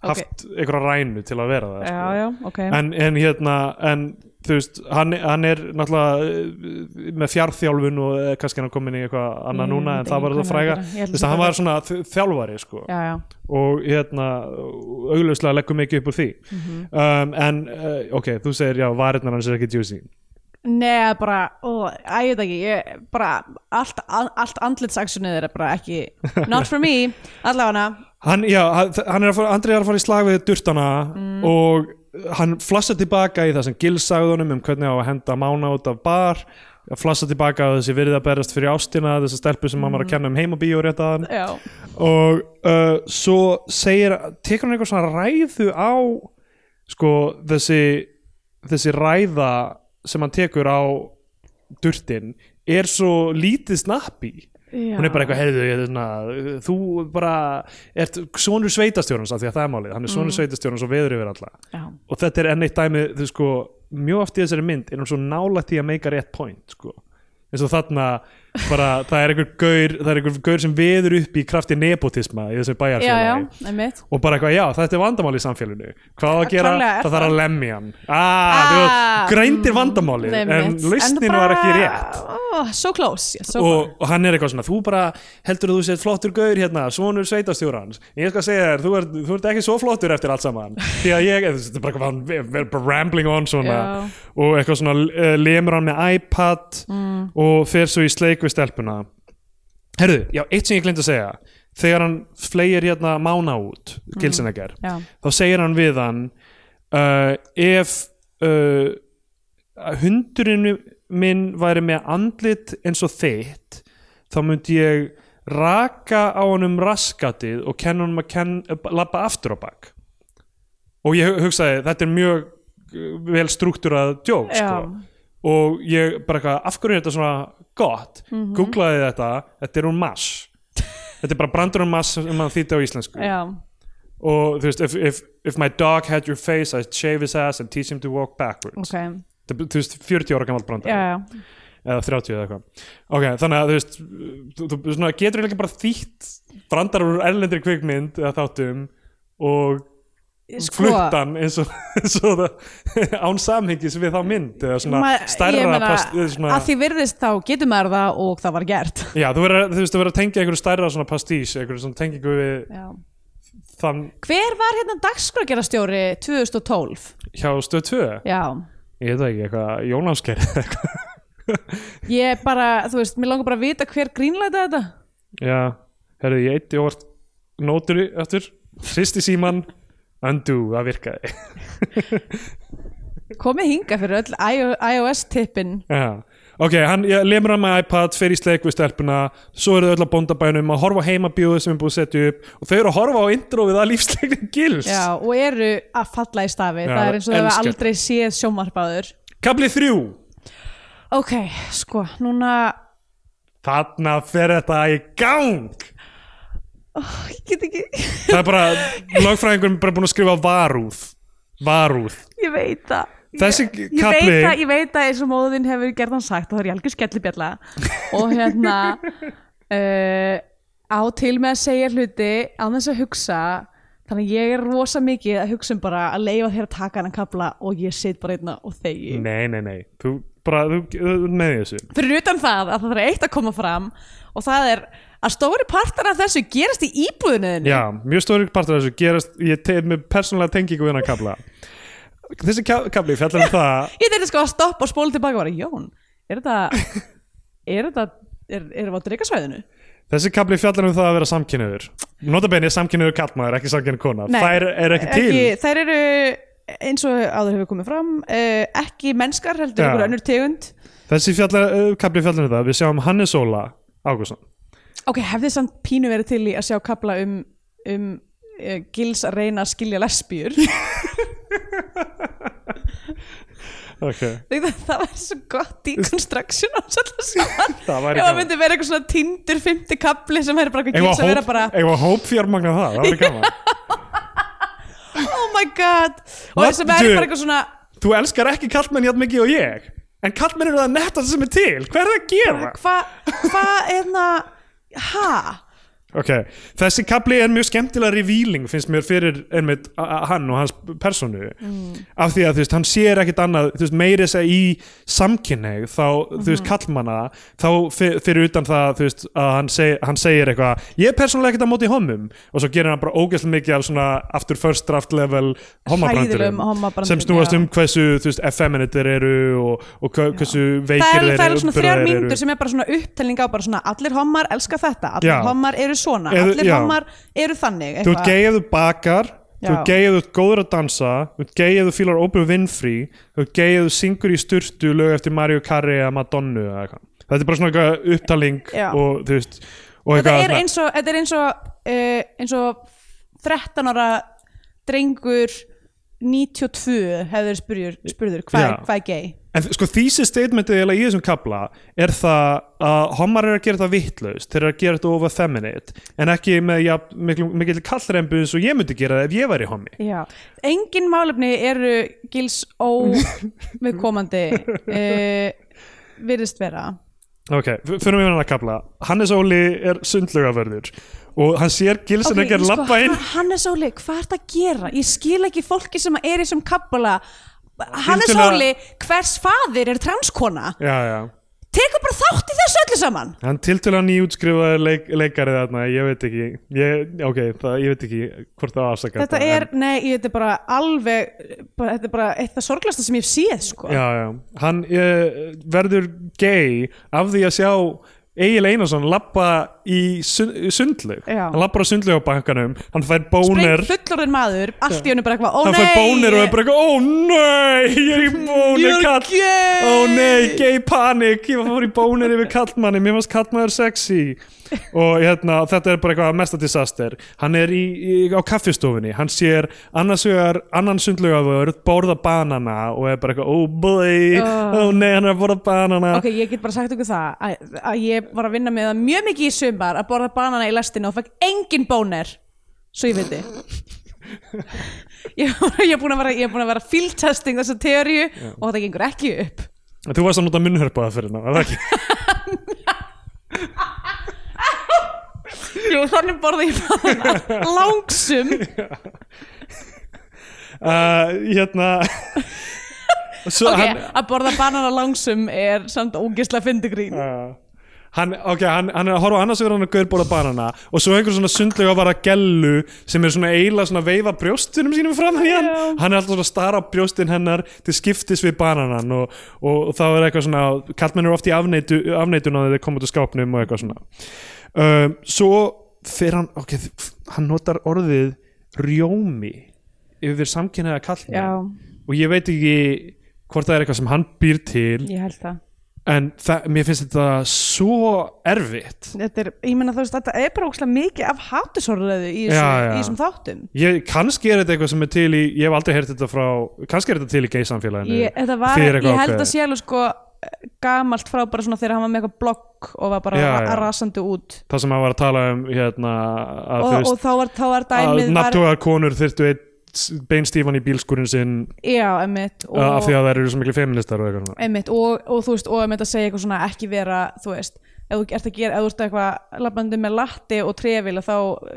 haft einhverja rænu til að vera það sko. Já, já, ok en, en hérna en þú veist, hann, hann er náttúrulega eh, með fjárþjálfun og eh, kannski hann komin í eitthvað annað Ég núna en veit það var ekki það fræga þú veist, hann var svona þjálfari sko. Já, já, og hérna augljóslega leggur mikið upp úr því Mhm. um, en uh, ok, þú segir já, varirnar hans er ekki juicy Nei, bara, ó, ég veit ekki ég, bara, allt, allt andlitsaksjonið er bara ekki not for me, allavega hann, já, hann er að fara, Andri er að fara í slag við durtana Mm. og hann flassa tilbaka í það sem Gil sagði honum um hvernig á að henda mána út af bar flassa tilbaka á þessi virðið að berast fyrir ástina þessa stelpu sem hann var að kenna um heimabíó rétt að hann. Já, og uh, svo segir, tekur hann eitthvað svona ræðu á sko þessi þessi ræða sem hann tekur á durtin er svo lítið snappi já. hún er bara eitthvað, heyrðu, þú bara ert sonur sveitastjórnans af því að það er málið, hann er sonur mm. sveitastjórnans og veður yfir alla já. og þetta er enn eitt dæmi, þú sko mjög oft í þessari mynd er hún svo nálægt í að meika rétt point, sko eins og þarna bara, það er einhver gaur það er einhver gaur sem veður upp í krafti nepotisma í þessu bæjarfélagi. Og bara eitthvað, já, þetta er vandamál í samfélaginu. Hvað að gera, er það þarf að lemja hann. Ah, ah, grændir vandamálið en lausnin var ekki rétt. So close, og, og hann er eitthvað svona, þú bara heldur að þú sétt flottur gaur hérna, svonur sveitastjórans ég skal segja þér, þú ert, þú ert ekki svo flottur eftir allt saman, því að ég þetta er bara eitthvað, rambling on svona. Og eitthvað svona uh, lemur hann með iPad Mm. og fer svo í sleik við stelpuna. Herðu, já, eitt sem ég glemt að segja. Þegar hann flegir hérna mána út, Gilsenegger Já, þá segir hann við hann uh, ef uh, hundurinn minn væri með andlit eins og þitt þá myndi ég raka á honum raskatið og kenna honum að ken, labba aftur á bak. Og ég hu- hugsaði þetta er mjög uh, vel struktúrað djók sko. og ég bara eitthvað, af hverju er þetta svona gott. Mhm. googlaði þetta, þetta er úr mass þetta er bara brandur um mass sem maður þýtti á íslensku. Já, og þú veist, if, if, if my dog had your face I'd shave his ass and teach him to walk backwards. Ok. Þetta er, þú veist, 40 ára gammal já. eða 30 eða eitthvað. Ok, þannig að þú veist þú, þú svona, getur ekki bara þýtt brandar úr erlendri kvikmynd eða þáttum og Sko, fluttan eins og, og án samhengis við þá mynd eða svona ma- stærra meina, past, svona, að því virðist þá getur maður það og það var gert. Já, þú veist, þú verður að tengja einhverju stærra svona pastís einhverju svona tengingu við þann hver var hérna dagskrárgerastjóri 2012 hjá stöð 2 já, ég veit ekki, eitthvað Jónásker ég bara þú veist, mér langar bara að vita hver grínlæta þetta. Já, herrðu, ég eitt ég vart nótur eftir, sýst í síman undo, það virkaði. Komið hinga fyrir öll iOS tippin. Já, ok, hann lemur hann með iPad, fer í sleik við stelpuna svo eru þau öll á bóndabænum að horfa heimabjóðu sem er búið að setja upp og þau eru að horfa á introvið að lífsleikni gils. Já, og eru að falla í stafi. Já, það er eins og þau hafa aldrei séð sjómarpaður Kabli þrjú, ok, sko, núna þarna fer þetta í gang ég get ekki, það er bara, lögfræðingur er bara búin að skrifa varúð. Varúð. Ég veit það. Þessi ég, ég kabli veit það, ég veit það eins og móðin hefur gerðan sagt og það er algjör skellibjalla. Og hérna uh, á til með að segja hluti á þess að hugsa. Þannig að ég er rosa mikið að hugsa um bara að leifa þér að taka hann að kapla og ég sit bara einna og þegi. Nei, nei, nei, þú bara þú, þú með þessu. Fyrir utan það að það er eitt að koma fram og það er að stóri partar af þessu gerast í íbúðinu já, mjög stóri partur af þessu gerast, ég tegð með persónulega tengingu við hann að kabla þessi ka- kabli fjallar um það ég þetta sko að stoppa og spóla tilbaka og bara, Jón, er þetta er þetta er, erum við á dreikasvæðinu? Þessi kapli fjallar um það að vera samkynniður Notabenni er samkynniður kallmaður, ekki samkynniður kona. Nei, Þær er ekki til. Þær eru eins og áður hefur komið fram uh, ekki mennskar heldur Já. ykkur önnur tegund. Þessi fjallar, uh, kapli fjallar um það. Við sjáum Hannes Óla Ágússon ok, hefði samt pínu verið til í að sjá kapla um, um uh, gils að reyna að skilja lesbíur okay. það, það var svo gott deconstruction á svolítið saman Það væri ef það gaman. myndi vera eitthvað svona tindur fymti kapli sem er bara eitthvað gils að vera bara að hóp fjármagna það Það væri gaman oh my god og What? að vera Du- bara eitthvað svona Þú elskar ekki kallmenn hjátt mikið og ég En kallmenn eru það nettast sem er til Hvað er það að gera? hvað hva er það ha? Ok, þessi kapli er mjög skemmtilega revealing finnst mér fyrir einmitt hann og hans personu. Mm. af því að þú veist, hann sér ekkit annað þú veist, meiri þess að í samkynneig þá, þú veist, Mhm. kallmanna þá fyr- fyrir utan það, þú veist, að hann, seg, hann segir eitthvað, ég er persónulega ekkit á móti homum og svo gerir hann bara ógeðslega mikið af svona aftur first draft level homabrandurum sem snúast um hversu, þú veist, effeminate þeir eru og, og hversu veikir það er, það er svona þrjár mínútur sem er bara svona upptelning á bara svona þetta, eru svona Eða- allir já. hommar eru þannig Þú ert þú bakar Þú Já. ert gay ef þú ert góður að dansa Þú ert gay ef þú fílar Oprah Winfrey Þú ert gay ef þú syngur í sturtu lög eftir Mario Carey eða Madonna eða eitthvað Þetta er bara svona eitthvað upptaling Já. og þú veist og þetta eitthvað er eins og, þetta er eins og, uh, eins og 13 ára drengur 92 hefur spurður, er- hvað er gay En sko þýsi statementið í þessum kabla er það að homar er að gera þetta vittlaust þeir eru að gera þetta over feminine en ekki með ja, mikil, kallrembu eins og ég myndi gera það ef ég væri homi Já. engin málefni eru gils óviðkomandi uh, virðist vera. Ok, fyrir mig hann að kabla Hannes Óli er sundlugavörður og hann sér Gilsen Ok, ekki að sko, lappa inn. Hannes Óli, hvað ert að gera? Ég skil ekki fólki sem er í þessum kabbala Hannes Óli, hvers faðir er transkona? Já, já Tekur bara þátt í þessu öllu saman Hann tiltölu hann nýjútskrifaði leik, leikari þarna, ég veit ekki ég, ok, það, ég veit ekki hvort það afsaka Þetta er, nei, ég, þetta er bara alveg bara, Þetta er bara eitt af sorglasta sem ég séð sko. Já, já, hann uh, verður gay af því að sjá Egil Einarsson lappa í sund, sundlug hann lappar á sundlug á bankanum hann fær bónir Spring fullorðin maður, allt í hennu bara eitthvað Ó hann nei, fær bónir og er bara eitthvað, ó nei! Ég er í bónir kall ó nei, gay panic. Ég var fór í bónir yfir kallmanni mér fannst kallmaður sexy og hérna, þetta er bara eitthvað mesta disaster. Hann er í, í, á kaffistofunni. Hann sér annars vegar annan sundlugafur, borða banana og er bara eitthvað, oh boy. Oh. oh nei, hann er að borða banana. Ok, ég get bara sagt ykkur það að, að ég var að vinna með það mjög mikið í sumar að borða banana í lestinu og fekk engin bóner svo ég veit ég, ég er búin að vera ég er búin að vera fieldtesting þessa teóriu og þetta gengur ekki upp. Þú varst að nota munnhörpaða fyrir ná, er það ekki? Jú, þannig borða ég banana langsum. Uh, hérna. Svo ok, hann að borða banana langsum er samt ógislega fyndigrín uh, hann, ok, hann, hann er að horfa á annars vegar hann að gaur borða banana og svo einhver svona sundlega bara gellu sem er svona eiginlega svona að veifa brjóstunum sínum fram í hann. Já. hann er alltaf svona að stara á brjóstin hennar til skiptis við bananan og, og, og þá er eitthvað svona kallmenn eru oft í afneitu, afneitun á þegar þeir koma út úr skápnum og eitthvað svona um, svo fer hann ok, hann notar orðið rjómi yfir samkynnaða kallmenn já, og ég veit ekki hvort það er eitthvað sem hann býr til ég held það. en það, mér finnst þetta svo erfitt. Þetta er, ég meina þú veist, þetta er bara ógislega mikið af hátusorðuðu í, þessum þáttum. Ég, kannski er þetta eitthvað sem er til í ég hef aldrei heyrt þetta frá kannski er þetta til í gay-samfélaginu ég, var, ég held að alveg sko gamalt frá bara svona þegar hann var með eitthvað blogg og var bara Já, já. rasandi út. Það sem hann var að tala um hérna að og, þú og þá var, þá var að dæmið var, natúgar konur þyrftu einn beinstífan í bílskurinn sinn. Já, emmitt og, af því að það eru svo miklu feministar og eitthvað og, og þú veist, og einmitt að segja eitthvað svona ekki vera, þú veist ef þú ert að gera, ef þú ert eitthvað labbandi með latti og trefil þá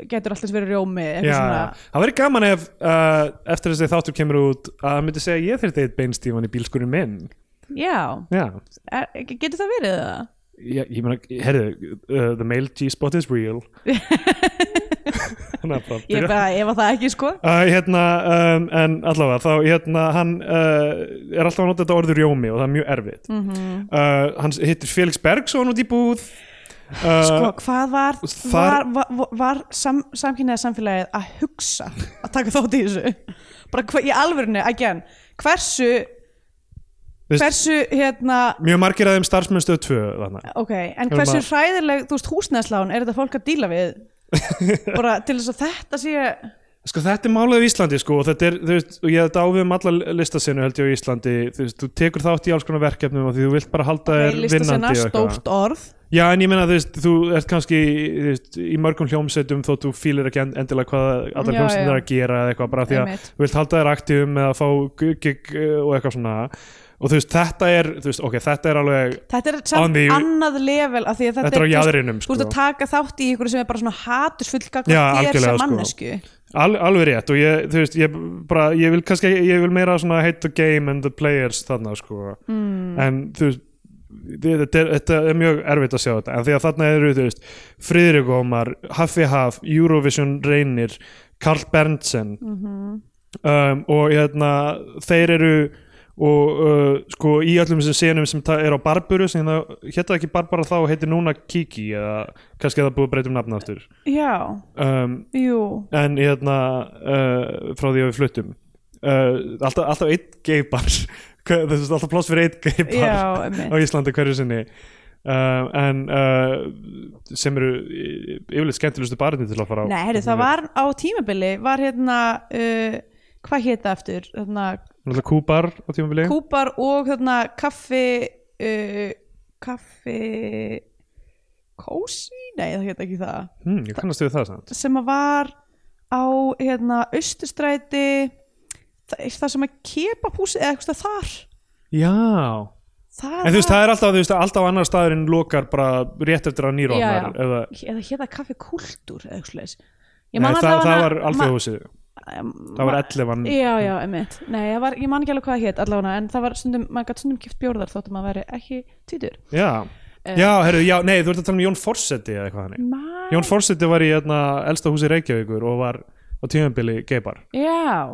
getur alltaf verið rjómi Já, svona, það verður gaman ef uh, eftir þess að þáttur kemur út að hann myndi segja ég þyrfti eitt beinstífan í bílskurinn minn já, já, er, getur það verið það? Já, ég meina, herðu, uh, the male G-spot is real. Þannig að bara Ég bara, ef að það ekki sko. Uh, hérna, um, en allavega þá hérna, hann uh, er alltaf að nota þetta orður rjómi og það er mjög erfitt. Mhm. -hmm. hann hittir Felix Bergsson út í búð. Uh, Sko, hvað var, þar- var, var, var sam, samkynniða samfélagið að hugsa að taka þátt í þessu? Bara hva, í alvörinu, again hversu hversu, hérna mjög margir af þeim starfsmyndstöð 2 þarna. ok, en hversu að- hræðileg þú veist, húsnæðslán er þetta fólk að díla við bara til þess að þetta sé Sko þetta er málið í Íslandi sko og þetta er, þú veist, og ég hef þetta ávið um alla listasinu held ég á Íslandi, þú veist, þú tekur þátt í alls konar verkefnum og því þú vilt bara halda þér vinnandi og eitthvað. stórt orð Já, en ég meina, þú veist, þú ert kannski veist, í mörgum hljómsveitum þó þú fílir ekki end- endilega hvað allar hljómsveitum já. er að gera eða eitthvað bara því að þú vilt halda þér aktífum eða fá gig uh, og eitthvað svona og þú veist, þetta er, þú veist, ok, þetta er alveg þetta er samt the- annað level af því að þetta, þetta er þú veist, jaðrinum, þú veist sko að taka þátt í ykkur sem er bara svona hatusfull Já, gagvart þér sem sko. mannesku Al, alveg rétt og ég, þú veist, ég bara, ég vil kannski, ég vil meira svona hate the game and the players þarna, sko mm. en þú veist þetta er, þetta er mjög erfitt að sjá þetta en því að þarna eru, þú veist, Friðrik Ómar Haffi Haf, Eurovision Reynir Karl Berntsen Mhm. um, og hérna þeir eru og uh, sko í öllum þessum senum sem er á Barburu sem hétta ekki Barbara þá heitir núna Kiki eða kannski það búið að breyta um nafna aftur. Já, um, jú. en hérna uh, frá því að við fluttum. Uh, alltaf, alltaf einn geibar alltaf pláss fyrir einn geibar já, á. Íslandi hverju sinni. Uh, en uh, sem eru yfirleitt skemmtilegustu barni til að fara á Nei, heyrðu, það var á tímabili var hérna uh, hvað hétt það aftur? Hérna, Kúbar á tímabili. Kúpar og hérna kaffi uh, kaffi kósi? Nei, það hétt ekki það. Hmm, ég kannast við það samt. Sem að var á hérna Östustræti það, það sem að kepa húsi eða eitthvað þar? Já, það en þú veist það er alltaf, þú veist, alltaf annar staðurinn lokar bara rétt eftir að nýra opnar eða, eða það kaffi kultúr eða eitthvað nei, það, það var alþjóðhúsið það var 11 Já, já, emitt. Nei, var, ég man ekki alveg hvað hétt allavega, en það var stundum, maður gætt stundum kipt bjórðar þóttum að veri ekki tvítur. já, Eh. já, herru, já, nei, þú ert að tala um Jón Forseti eða eitthvað hannig. Jón Forseti var í hérna, elsta húsi Reykjavíkur og var á tímabili geibar Já,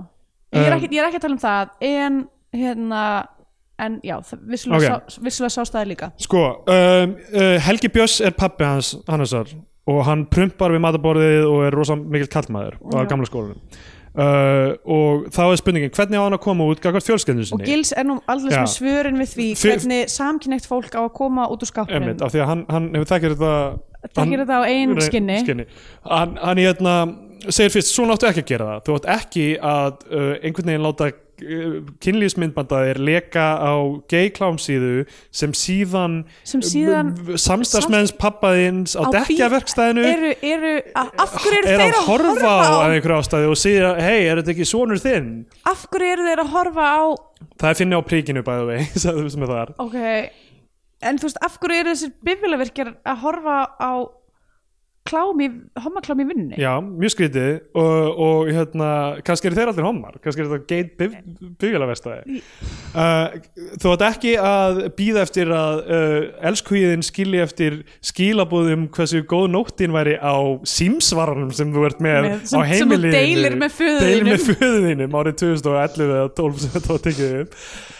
ég er, Um, ekki, ég er ekki að tala um það, en hérna, en já, vissulega, Ok. okay. sá, sástæði líka. Sko, um, uh, Helgi Björns er pappi hans Hannesar og hann prumpar við mataborðið og er rosa mikill kallmaður á gamla skólanum uh, og þá er spurningin hvernig á hann að koma út gagvart fjölskyldinu Og sinni Gils er nú alveg Já. með svörin við því hvernig samkynægt fólk á að koma út úr. Einmitt, af því að hann, hann hefur þekkir þetta tekir þetta á ein skinni skinni. Hann, hann hérna segir fyrst, svona áttu ekki að gera það þú átt ekki að uh, einhvern veginn láta kynlýfsmyndbandaðir leka á gay-klámsíðu sem síðan, síðan samstagsmenns pappaðins á, Á dekkjaverkstæðinu eru, eru, af hverju eru er þeir að horfa á að einhverju ástæði og segja, hei, er þetta ekki sonur þinn? af hverju eru þeir að horfa á Það er finni á príkinu bæðu vei, sagði þú sem er þar ok, en þú veist af hverju eru þessir bifjölavirkjar að horfa á klám í, homaklám í vinnunni Já, mjög skrítið. Og, og hérna, kannski eru þeir allir homar kannski er þetta geit byggjalavestæði uh, Þú átt ekki að býða eftir að uh, elskhugiðin skilji eftir skilabúðum hversu góð nóttin væri á símsvaranum sem þú ert með, Með- á sem- sem þú deilir með föður deilir með föður þínum árið 2011 eða 12 sem var tekið upp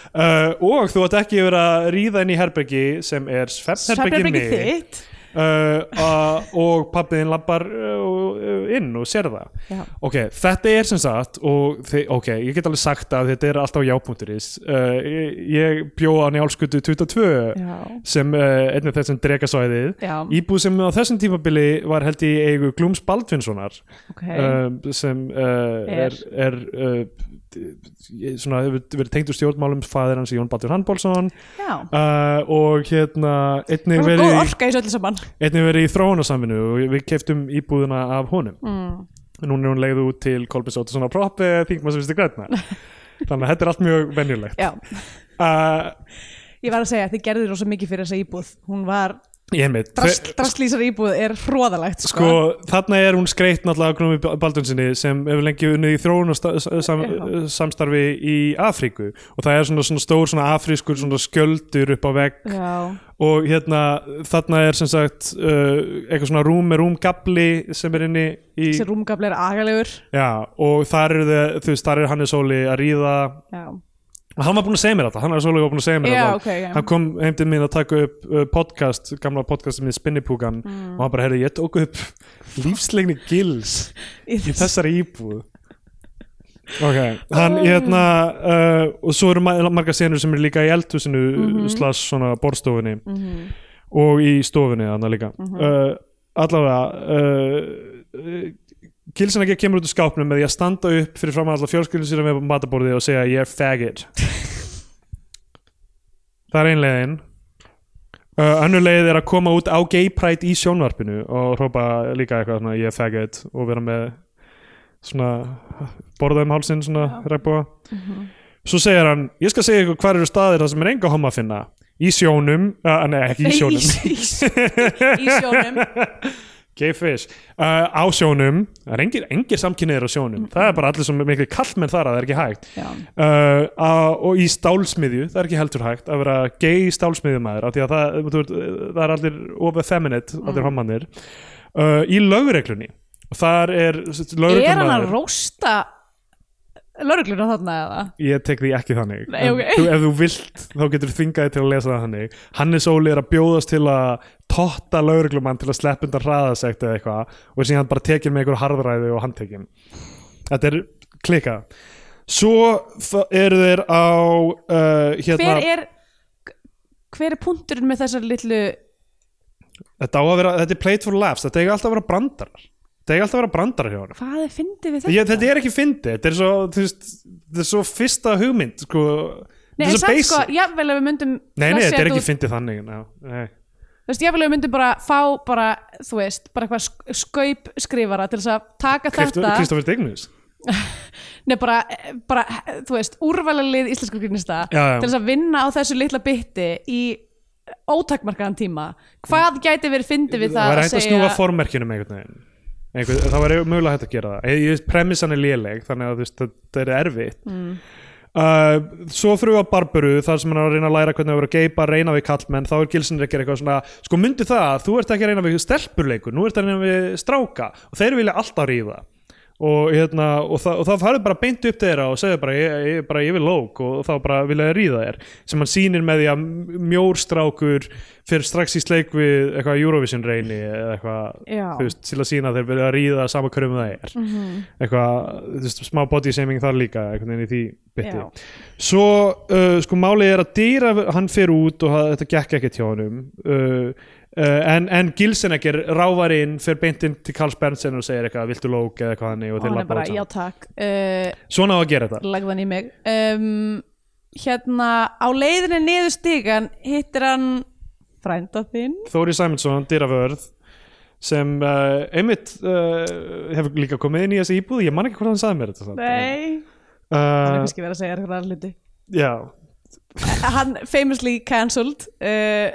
uh, og þú átt ekki að vera ríða inn í herbergi sem er Svefnherbergi mitt. þitt uh, og pappiðin lappar uh, inn og sér það Já. ok, þetta er sem sagt ok, ég get alveg sagt að þetta er alltaf jápunkturis uh, ég, ég bjó á njálskutu 22 Já. sem uh, einnig þessum drekasvæðið Já. íbúð sem á þessum tímabili var held í eigu Glúms Baldvinssonar ok, um, sem er, er d- svona hefur verið tengdur stjórnmálum fæðir hans Jón Baldur Handbólsson já. Uh, og hérna einnig verið í- þróunarsaminu og við keftum íbúðuna af honum. Mm. núna er hún leið út til Kolbjörn Sóttisson á propp eða þingmann sem viðstu grætna þannig að þetta er allt mjög venjulegt. Uh, ég var að segja þið gerðir rosa mikið fyrir þessa íbúð. Hún var, drastlýsar íbúð er hróðalegt sko, sko þarna er hún skreitt náttúrulega Gnúmi Baldunsinni sem hefur lengi unnið í þróun sam, Já. samstarfi í Afríku. Og það er svona, svona stór svona afrískur svona skjöldur upp á vegg. Já, og hérna þarna er sem sagt uh, eitthvað svona rúm með rúmgabli sem er inni í þessi rúmgafli er agalegur. Já, og þar er, veist, þar er Hannes Óli að ríða. Já, hann var búinn að segja mér þetta, hann var svolítið búinn að segja mér þetta ok já. hann kom heim til mín að taka upp uh, podcast, gamla podcast með Spinnipúkan Mm. og hann bara, heyrði, ég tók upp lífslegni gils Í í þess- þessari íbúð ok, hann hérna uh, og svo eru ma margar senur sem eru líka í eldhúsinu mm Mhm. -hmm. slags svona borstofunni Mhm. og í stofunni þannig líka Mhm. uh, allavega ekki kemur út úr skápnum með því að standa upp fyrir fram að alla fjölskyldin sér með mataborðið og segja ég er faggot. Það er ein leiðin. Uh, önnur leið er að koma út á gay pride í sjónvarpinu og hrópa líka eitthvað svona ég er faggot og vera með svona borða um hálsinn svona regnboga. Svo segir hann, ég skal segja ykkur hvar eru staðir það sem er enga homo að finna í sjónum, uh, nei ekki í sjónum. Í, í, í sjónum Gay fish uh, á sjónum, það er engir, engir samkynniðir á sjónum, það er bara allir sem miklu kallmenn þar að það er ekki hægt. Uh, á- og í stálsmiðju, það er ekki heldur hægt að vera gay stálsmiðjumæður af því að það, veist, það er allir over feminine, allir Mm. hommanir uh, í lögreglunni og þar er er hann að rósta laurugluna þarna eða? Ég tek því ekki þannig. Nei, En ok. þú, ef þú vilt þá getur þingaði til að lesa það þannig. Hannes Óli er að bjóðast til að totta lauruglumann til að sleppa undan hraðasekt eða eitthvað og er síðan bara tekin með einhver harðræði og handtekin þetta er klika svo eru þeir á uh, hérna, hver er hver er punkturinn með þessar litlu þetta á að vera þetta er played for laughs, þetta eiga alltaf að vera brandarar þetta eiga alltaf að vera brandarar hjá hann hvað er fyndið við þetta? Ég, þetta? er ekki fyndi, þetta er svo veist, þetta er svo fyrsta hugmynd sko, Nei, en er basic. sko, jáfnvel ef við myndum Nei, nei, þetta er ekki fyndið þannig ná. Þú veist, jáfnvel ef við myndum bara fá bara, þú veist, bara eitthvað sk- skaup skrifara til þess að taka þetta. Kristoffer Dignus Nei, bara, bara, þú veist, úrvalalið íslensku grínista til þess að vinna á þessu litla bytti í ótakmarkaðan tíma. Hvað gæti verið fyndið við það það að að segja Einhver, það var mögulega hægt að gera það. Ég, premissan er léleg þannig að þetta er erfitt. Mm. uh, svo fyrir við á Barbaru þar sem hann er að reyna að læra hvernig að vera geipa reyna við kallmenn, þá er Gilsin ekki eitthvað svona sko myndi það, þú ert ekki að reyna við stelpurleikur, nú ert að reyna við stráka. Og þeir vilja alltaf ríða og, hérna, og, það, og það farið bara beint upp þeirra og segja bara ég, ég, bara, ég vil lók. Og þá bara vilja þeir ríða þér. Sem hann sýnir með því að mjór strákur fyrir strax í sleik við eitthvað Eurovision reyni eða eitthvað þú veist, til að sína þeir vilja að ríða sama hverjum það er. Mhm. eitthvað, þú veist, smá body shaming þar líka einhvern veginn í því bytti svo, uh, sko, málið er að dýra hann fyrir út og það, þetta gekk ekkert hjá honum. Uh, uh, en, en Gilsenegger rávar inn fyrir beintinn til Karls Bernsen og segir eitthvað viltu lók eða hvað hann og þeir bara, út já saman. takk. Uh, svona á að gera þetta. Lagðan í mig. Um, hérna á leiðinni niður stigan hittir hann frænda þinn. Þóri Sæmundsson, dyravörð sem uh, einmitt uh, hefur líka komið inn í þessi íbúð. Ég man ekki hvort hann sagði mér þetta nei, hann er kannski verið að segja eitthvað hluti. já, hann famously cancelled uh,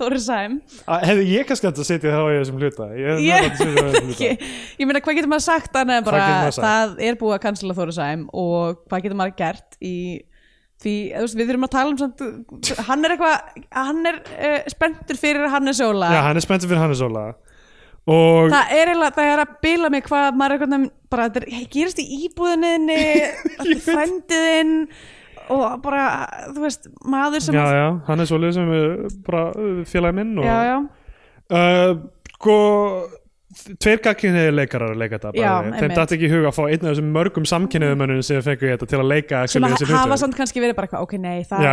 Þóri Sæm. Hefði ég kannski hægt að setja þá í þessum hluta? Ég, Ég- ég, meina hvað getur maður sagt annað en bara það er búið að cancella Þóri Sæm og hvað getur maður gert í því, veist, við þurfum að tala um samt, hann er eitthvað hann er uh, spenntur fyrir Hannes Óla. Já, hann er spenntur fyrir Hannes Óla. Og það er eiginlega, það er að bila mig hvað maður er eitthvað bara, þetta er, gerist í íbúðinni frendiðinn og bara, þú veist maður sem já, já, Hannes Óli sem er bara uh, félagi minn og, já, Uh, sko tveir gagkinniði leikarar leika þetta bara, þeim datt ekki í huga að fá einn af þessum mörgum samkynniðumönnum sem fengu þetta til að leika sem að hafa samt kannski verið bara eitthvað, ok, nei, það,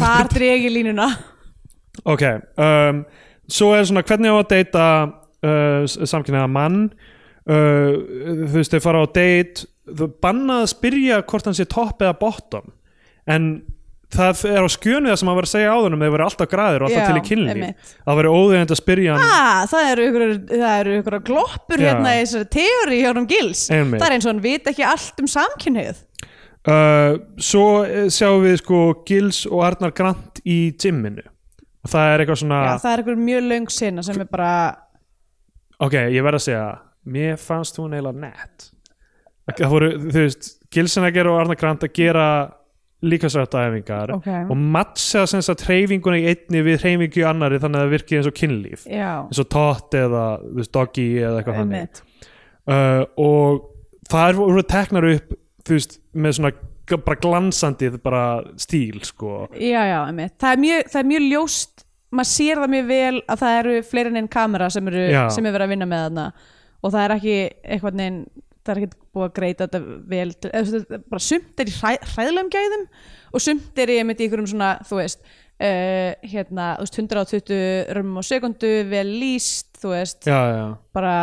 var- dregi línuna. Ok, um, svo er svona hvernig á að deyta uh, samkynniða mann? Uh, þú veist, þau fara á date. Þau bannað að spyrja hvort hann sé topp eða bottom en það er á skjönu það sem hann var að segja á þunum þeir voru alltaf græðir og alltaf Já, til í kynlíf einmitt. það var óðegend að spyrja hann ah, það eru ykkur, það eru ykkur gloppur Já. hérna í þessari teóri hjá hann Gils Einmitt. það er eins og hann veit ekki allt um samkynhið Uh, svo eh, sjáum við sko Gils og Arnar Grant í gymminu og það er eitthvað svona Já, það er ykkur mjög löng sinna sem er bara ok, ég verð að segja mér fannst hún eiginlega nett það voru, þú veist Gilsenegger og Arnar Grant að gera líkasrættaæfingar Ok. og mattsa sem sagt hreyfinguna í einni við hreyfingu í annari þannig að það virki eins og kynlíf. Já, eins og tott eða doggy eða eitthvað einmitt. Uh, og það er voru teknar upp þú veist, með svona bara glansandi bara stíl sko. Já, já, það er mjög, það er mjög ljóst maður sér það mjög vel að það eru fleiri en einn kamera sem eru, sem er verið að vinna með þarna. Og það er ekki eitthvað neginn það er ekki búið að greita þetta vel eða, bara sumt er í hræ, hræðlegum gæðum og sumt er í einhverjum svona þú veist uh, hérna, þú veist, 120 römmum á sekundu vel lýst, þú veist já, já. bara,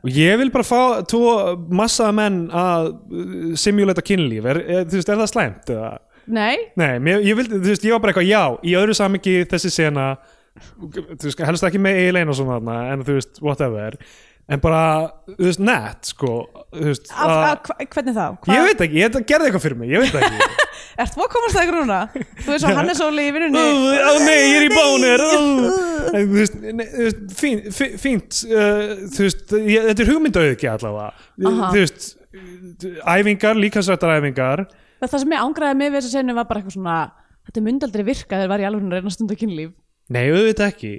og ég vil bara fá tvo massaða menn að uh, simulata kynlíf er, er, þú veist, er það slæmt eða? nei nei, mér, ég, vildi, veist, ég var bara eitthvað já, í öðru samingi þessi sena helst ekki með eiginlein og svona en þú veist, whatever en bara, þú veist, nett sko, þú veist af, að- af, hva, hvernig þá? ég veit ekki, ég gerði eitthvað fyrir mig, ég veit það ekki Ert þú að komast það núna? Þú veist svo Hannes Óli í vinnunni Ó nei, ég er í. En þú veist, fínt, fí- fínt uh, þú veist, ég, þetta er hugmyndaauðgi allavega Aha. þú veist, æfingar, líkansrættar æfingar Það sem ég ángraði mig við þessa senu var bara eitthvað svona Þetta myndi aldrei virka þegar var í alveg að reyna stund að kynlíf nei, auðvitað ekki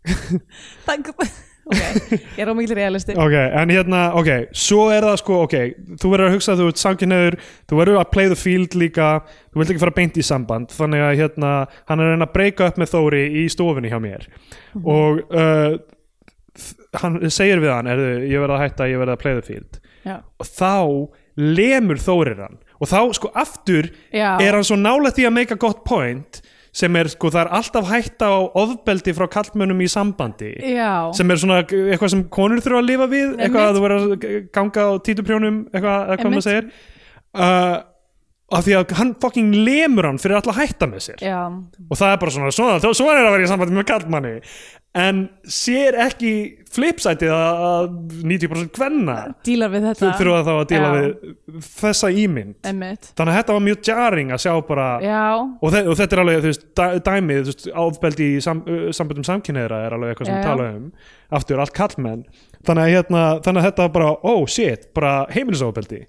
Það, ok, ég er á mikil realisti ok, en hérna, ok, svo er það sko ok, þú verður að hugsa að þú ert samkynneður þú verður að play the field líka þú vilt ekki fara beint í samband þannig að hérna, hann er að reyna að breyka upp með Þóri í stofunni hjá mér. Og uh, hann segir við hann, erðu, ég verð að hætta ég verð að play the field. Já, og þá lemur Þórir hann. Og þá sko aftur Já. er hann svo nálægt í að make a gott point sem er sko það er alltaf hætta á ofbeldi frá kallmönnum í sambandi. Já, sem er svona eitthvað sem konur þurfa að lifa við eitthvað að þú verður að ganga á títuprjónum eitthvað, hvað Einmitt. maður segir. Uh, af því að hann fucking lemur hann fyrir alla hætta með sér. Já. Og það er bara svona, svona, svona er að vera í sambandi með kallmanni en sér ekki flipsætið að að 90% kvenna Dílar við þetta. þurfa þá að díla Já. við þessa ímynd. Einmitt. Þannig að þetta var mjög jarring að sjá bara og, þe og þetta er alveg, þú veist, dæ- dæmið þú veist, áfbeldi í sam, samböndum samkynneira er alveg eitthvað sem við tala um. Aftur allt kallmenn þannig að, hérna, þannig að þetta var bara, oh shit bara heimilisofbeldi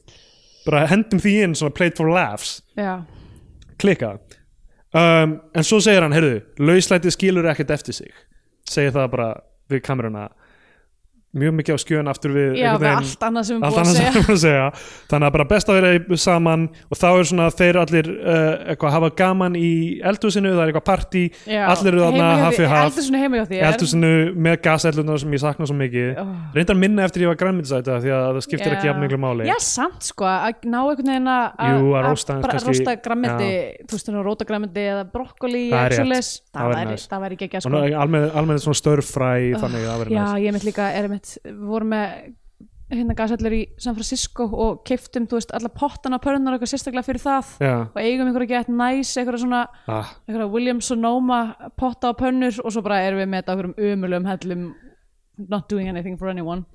bara hendum því inn svona played for laughs. Já, klikka. Um, en svo segir hann, heyrðu lauslætið skilur ekkert eftir sig. Segir það bara við kameruna mjög mikið á skjön aftur við já, við allt annað sem við búum að að segja. Þannig að bara best að vera saman og þá er svona þeir allir uh, eitthvað hafa gaman í eldhúsinu það er eitthvað partí, Já, allir eru þarna heima hjá hafi þér- haf eldhúsinu með gasellunar sem ég sakna svo mikið. Oh. reyndar minna eftir ég var græmiðsæta því að það skiptir ekki Já. jafn miklu máli. Já, samt sko, að ná einhvern veginn að að rósta grammiti, þú veist, róta grammiti eða brokkoli, Það væri ekki ekki sko. almennt almenn svona störfræ þannig að það verður Já, næst ég mitt líka, er mitt, við vorum með hérna gasallir í San Francisco og keiftum, þú veist, alla pottana og pörnunar eitthvað sérstaklega fyrir það. Já, og eigum einhverja gett næs, einhverja svona ah, einhverja Williams Sonoma potta og pönnur og svo bara erum við með þetta á einhverjum umulum hellum not doing anything for anyone.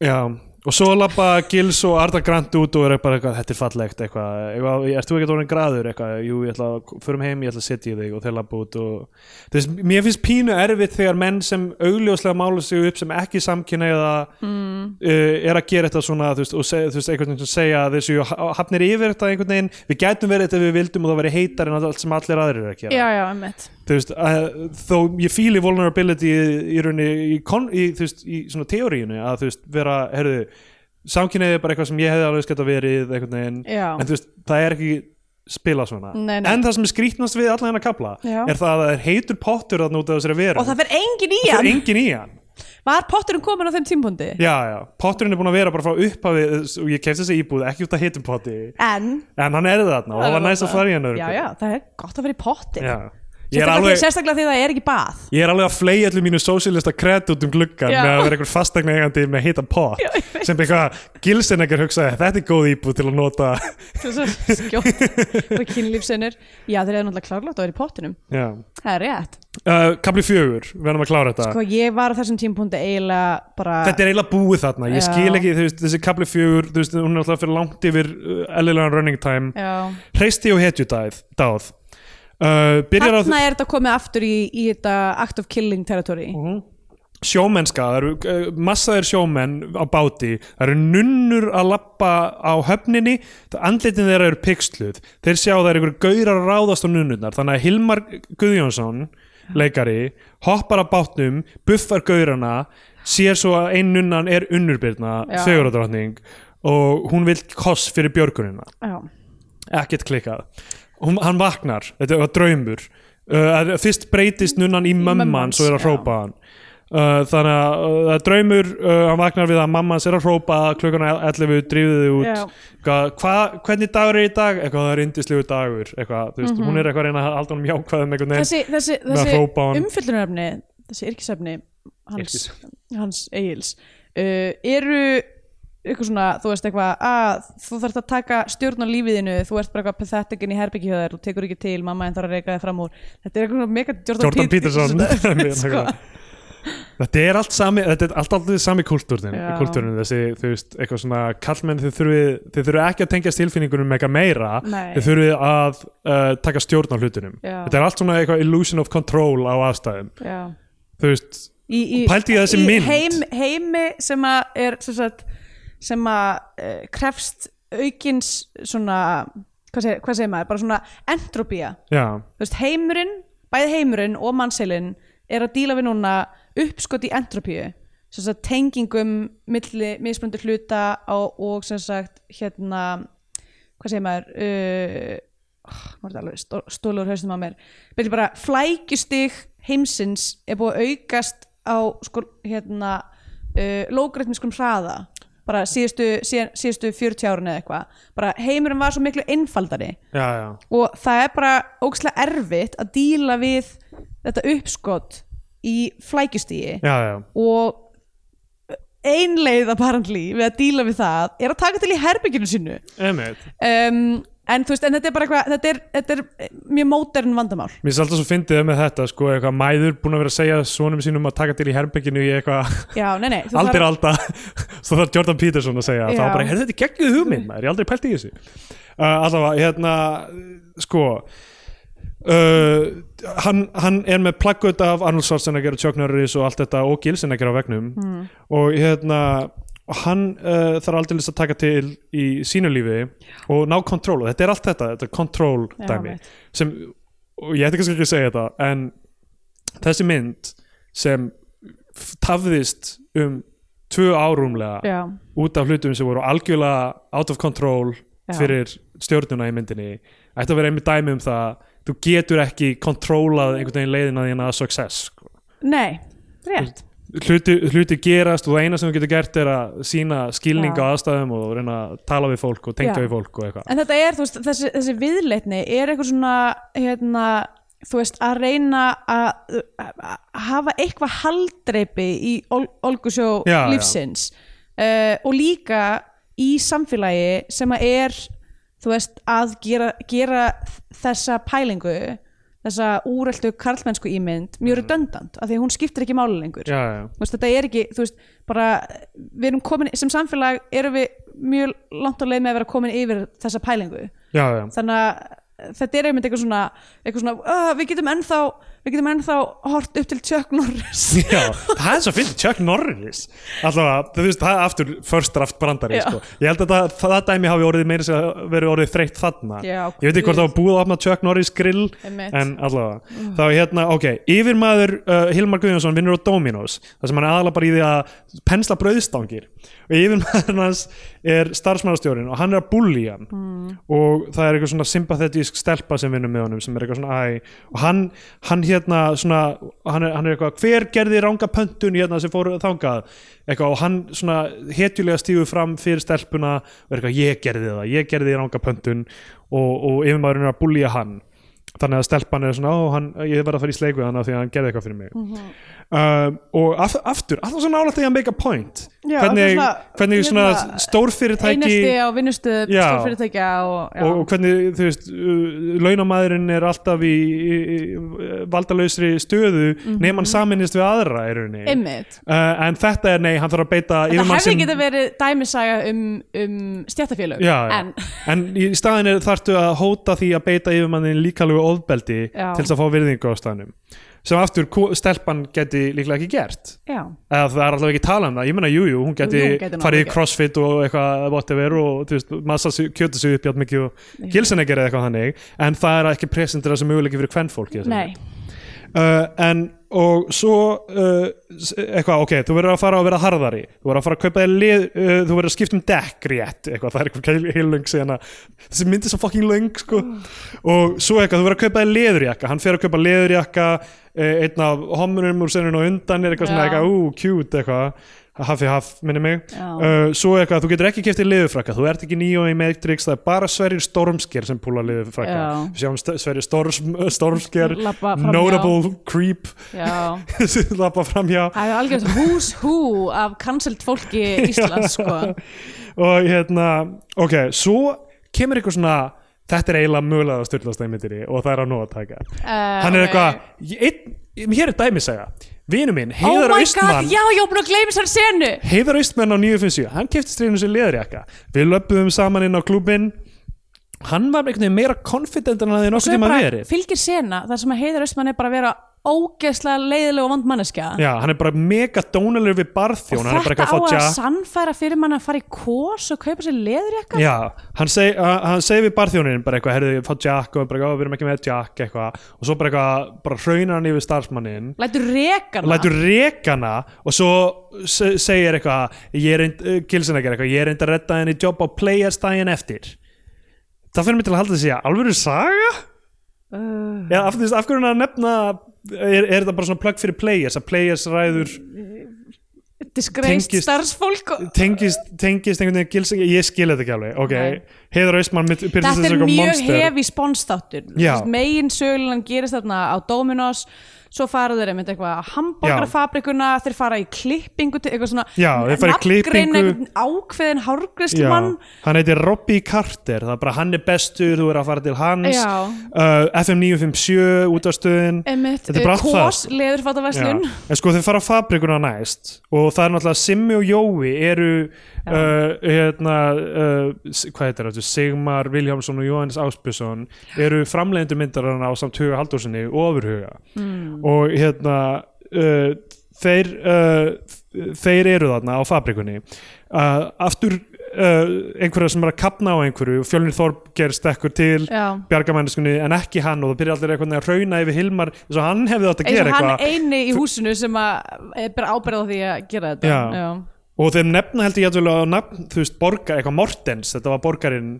Já og svo lappa Gils og Arda Grant út og er bara eitthvað, þetta er fallegt eitthvað, eitthvað þú ekki orðin graður? Eitthvað, jú, ég ætla að, förum heim, ég ætla að setja í þig og þeir lappa út og veist, mér finnst pínu erfitt þegar menn sem augljóslega mála sig upp sem ekki samkynna eða mm. er að gera þetta svona, veist, og seg, veist, einhvern veginn sem segja þessu hafnir yfir þetta einhvern veginn, við gætum verið þetta við vildum og það verið heitar en allt sem allir aðrir er að gera. Já, já, einmitt þú veist, að, þó ég fíli vulnerability í, rauninni í, í, þú veist, í svona teóríinu að þú veist, vera, herðu samkynniði er bara eitthvað sem ég hefði alveg skætt að verið einhvern veginn, Já. en þú veist, það er ekki spila svona, Nei, nei. en það sem er skrítnast við allan hennar kapla, Já. er það að það er heitur pottur að nota þessari veru Og það fer engin í það hann engin í hann Var potturinn komin á þeim tímpundi? já, já, potturinn er búin að vera bara frá upphafi og ég kefst þessi íbúð, ekki út að heitum potti En en hann er þarna og það var næst að fara í hann Já, já, það er gott að vera í potti já. Sérstaklega, alveg, því, sérstaklega því það er ekki bað. Ég er alveg að flei allir mínu sósílista kredd út um gluggan Já. með að vera einhver fastegna eigandi með heitan pott Já, sem eitthvað gilsennegar hugsaði þetta er góð íbúð til að nota. Að skjótt. Og kynlífsinnur Já, þeir eru náttúrulega klárlegt að vera í pottinum. Já. Það er rétt. Uh, Kapli fjögur, við verðum að klára þetta. Sko, ég var á þessum tímpundi eiginlega bara Þetta er eiginlega búið þarna, ég skil ekki veist, þessi kapli fjögur, veist, hún er alltaf fyrir langt yfir uh, eðlilegan running time. Hreisti og hetjudáð dáð. Uh, Þarna er þetta komið aftur í, í þetta act of killing territory. Sjómennska, það eru uh, massaðir sjómenn á báti, það eru nunnur að lappa á höfninni andlitin þeirra eru pixluð. Þeir sjá það eru einhverju gaurar að ráðast á nunnurnar. Þannig að Hilmar Guðjónsson leikari, hoppar að bátnum buffar gaurana sér svo að ein nunnan er unnurbyrna Já. fegurðardrottning og hún vil koss fyrir björgunina. Já, ekkert klikkað hún, hann vaknar, þetta var draumur. Uh, fyrst breytist nunnan í mömman svo er að hrópa hann. Uh, þannig að uh, draumur uh, hann vaknar við að mamma hans er að hrópa klukkan 11 drífið þið út. Já. Hvað, hva, hvernig dagur er í dag? Eitthvað það er indislegu dagur eitthvað, veist, hún er eitthvað að reyna að halda honum jákvæðum einhvern veginn Mhm. þessi, þessi, þessi hann. umfyllunarefni þessi yrkisefni hans, hans Egils uh, eru eitthvað svona, þú veist eitthvað að þú þarft að taka stjórn á lífiðinu þú ert bara eitthvað patheticin í þér þú tekur ekki til, mamma en þarf að reyka þig fram úr þetta er eitthvað mega Jordan, Jordan Peterson sko. þetta er allt sami þetta er allt alltaf sami kultúrin þessi, þú veist, eitthvað svona kallmenn þið þurfið ekki að tengja tilfinningunum eitthvað meira, Nei. þið þurfið að uh, taka stjórn á hlutunum Já. þetta er allt svona eitthvað illusion of control á aðstæðum, Já. þú veist í, í, Pældu í þessi mynd. heim, heimi sem að er sem, sagt, sem að uh, krefst aukins svona hvað segir, hvað segir maður, bara svona entropía. Veist, heimurinn, bæði heimurinn og mannseilin er að díla við núna uppskot í entropíu. Sagt tengingum milli mismunandi hluta á, og sem sagt hérna hvað segir maður? Uh, oh, stólur haustum á mér. Byrja bara flækjustig heimsins er búið að aukast á sko hérna uh, lógrætmiskum hraða bara síðustu, síðustu 40 árun eða eitthvað. Bara heimurinn var svo miklu einfaldari. Já, já. Og það er bara ógæslega erfitt að díla við þetta uppskott í flækjustígi já, já, og ein leið apparently við að díla við það er að taka til í herbygginu emitt um, en þú veist, en þetta er bara eitthvað þetta er, þetta er mjög mótern vandamál. Mér finnst alltaf svo fyndið með þetta sko, eitthvað mæður búin að vera að segja svonum sínum að taka til í herbygginu í eitthvað já, nei, nei, þú aldir alda. Svo þarf Jordan Peterson að segja. Þá bara, er þetta geggjuð hugmynd maður, ég aldrei pælt í þessu. Uh, allavega, hérna sko uh, hann, hann er með plaggut af Arnold Schwarzenegger og Chuck Norris og allt þetta og Gilsenegger á vegnum Mm. og hérna og hann uh, þarf aldrei að taka til í sínu lífi og ná kontról og þetta er allt þetta, þetta er kontról Já, dæmi veit. sem, og ég ætti kannski ekki að segja þetta en þessi mynd sem tafðist um tvö árumlega já, út af hlutum sem voru algjörlega out of control Já. fyrir stjórnuna í myndinni ætti að vera einmitt dæmi um það þú getur ekki kontrólað einhvern veginn leiðina þína að success sko. nei, rétt hluti, hluti gerast og það eina sem þú getur gert er að sína skilning á aðstæðum og reyna að tala við fólk og tengja við fólk og eitthvað. En þetta er, þú veist, þessi, þessi viðleitni er eitthvað svona, hérna, þú veist, að reyna að hafa eitthvað haldreipi í ol, olgusjó lífsins uh, og líka í samfélagi sem að er, þú veist, að gera, gera þessa pælingu, þessa úreltu karlmennsku ímynd mjög redundant, af því hún skiptir ekki máli lengur. Já, já, veist, þetta er ekki, þú veist, bara við erum komin, sem samfélag erum við mjög langt á leið með að vera komin yfir þessa pælingu, já, já. þannig að þetta er einmitt eitthvað svona, eitthvað svona uh, við getum ennþá, við getum ennþá hort upp til Chuck Norris. Já, það er svo fyrir Chuck Norris. Alltaf, þú veist, það er aftur first draft brandari, sko. Ég held að það, það dæmi hafi orðið meira sem að verið orðið þreytt þarna. Já, Ég veit ekki hvort það var búið að opna Chuck Norris grill Einmitt. En allavega, þá er hérna, ok Yfirmaður uh, Hilmar Guðjónsson vinnur á Dominos Það sem hann er aðalega bara í því að pensla brauðstangir. Og yfirmaður hans er starfsmannastjórin og hann er að bulli hann. Mm. og það er eitthvað svona sympathetísk stelpa sem vinnur með honum sem er eitthvað svona æ. Og hann, hann hérna svona hann er, hann er eitthvað, hver gerði ranga pöntun hérna sem fór þangað? Eitthvað og hann svona hetjulega stígur fram fyrir stelpuna og er eitthvað, ég gerði það, ég gerði ranga pöntun og, og yfirmaðurinn er að bullja hann. Þannig að stelpan er svona, ó, hann, ég verð að fara í sleik við hann af því að hann gerði eitthvað fyrir mig. Mhm. Uh, og af, aftur, alltaf svona nálægt því að make a point. Já, hvernig, svona- hvernig svona hérna, stórfyrirtæki einelti á vinnustu stórfyrirtækja og, og, og hvernig þú veist uh, launamæðurinn er alltaf í, í, í valdalausri stöðu Mhm. nema hann saminist við aðra í rauninni. Uh, en þetta er nei, hann þarf að beita Þetta hefði sem- geta verið dæmisaga um, um stjættafélög en en í staðin er þarftu að hóta því að beita yfirmannin líkalegu ofbeldi Já. til þess að fá virðingu á staðnum sem aftur stelpan geti líklega ekki gert. Já, eða það er alltaf ekki tala um það, ég meina jú, jú, hún geti, Jú, nú farið í crossfit og eitthvað whatever og þú veist, massa kjöta sig upp játn mikið og gilsin ekki eitthvað þannig. En það er ekki presentir þessi möguleiki fyrir kvennfólki nei. Uh, en og svo uh, eitthvað, ok, þú verður að fara að vera harðari þú verður að fara að kaupa þér lið uh, þú verður að skipta um dekk rétt eitthvað, það er eitthvað heil, heil löng síðan að þessi myndi svo fucking löng sko. og svo eitthvað, þú verður að kaupa þér leðurjakka hann fer að kaupa leðurjakka uh, einn af homunum úr seninu og undan er eitthvað svona Já. eitthvað, ú, cute eitthvað hafi haf, minni mig. Uh, svo eitthvað, þú getur ekki kæftið liðufrakka þú ert ekki nýjó í Matrix, það er bara Sverrir Stormsker sem púla liðufrakka við sjáum Sverrir Storms, Stormsker notable creep. Lappa framhjá Það er algjörð who's who af cancelled fólki Íslands sko. og hérna, ok, svo kemur eitthvað svona þetta er eiginlega mögulega að styrlast í myndinni og það er að nóg að taka. Uh, hann er eitthvað, hér er dæmisega vinu minn, Oh Heiðar god, Austmann já, ég var búin að gleyma þessari senu. Heiðar Austmann á 957, hann kefti stríðinu sér leðurjakka. Við löpum saman inn á klúbin hann var einhvern veginn meira confident en hann hefði er tíma verið. fylgir sena þar sem að Heiðar Austmann er bara að vera ógeðslega leiðileg og vond manneskja Já, hann er bara mega dónalur við barþjón og er þetta á eitthvað að sannfæra fyrir mann að fara í kós og kaupa sér leðurjakka Já, hann seg, uh, hann segi við barþjónin bara eitthvað, herðu, fá jack og bara, "Ó, við erum ekki með jack eitthvað. Og svo bara eitthvað, bara hraunar hann yfir starfsmannin lætur rekana lætur rekana og svo se- segir eitthvað ég er reynd, uh, Gilsen að gera eitthvað ég er reynd að redda henni jobb á players daginn eftir. Það fyrir mig til að halda þessi að alvöru saga? uh, Já, af, af hverju er hann að nefna er, er þetta bara svona plugg fyrir players að players ræður disgraced starfsfólk tengist, tengist einhvern veginn ég skil þetta ekki alveg, ok Nei. Heiðar byrðist Þetta er eitthvað mjög hefi spónstáttur Já. megin sögulegan gerist þarna á Dominos svo fara þeir einmitt eitthvað að hambúrgarafabrikuna, þeir fara í klippingu eitthvað svona Já, nafngreina einhvern ákveðin hárgreislu Já, mann hann heitir Robbie Carter það er bara hann er bestur, þú er að fara til hans. Uh, FM 957 útastöðin einmitt, Þetta er bara allt það. en sko þeir fara á fabrikuna næst og það er náttúrulega Simmi og Jói eru uh, hérna uh, hvað heitir þetta, Sigmar Viljámsson og Jóhannes Áspjösson eru framleiðendur myndarana á samt Huga Haldórsinni og ofurhuga. Mm. og hérna uh, þeir þeir eru þarna á fabrikunni. Aftur einhverja sem er að kapna á einhverju fjölnir Þorp gerst ekkur til Já. bjargamæniskunni en ekki hann og það byrja allir eitthvað að rauna yfir Hilmar eins og hann hefði átt að eins gera og hann eitthvað. eini í húsinu sem að er bara ábyrða á því að gera þetta. Já. Og þeim nefna held ég jætvel á nafn, þú veist, borgar, eitthvað Mortens þetta var borgarinn,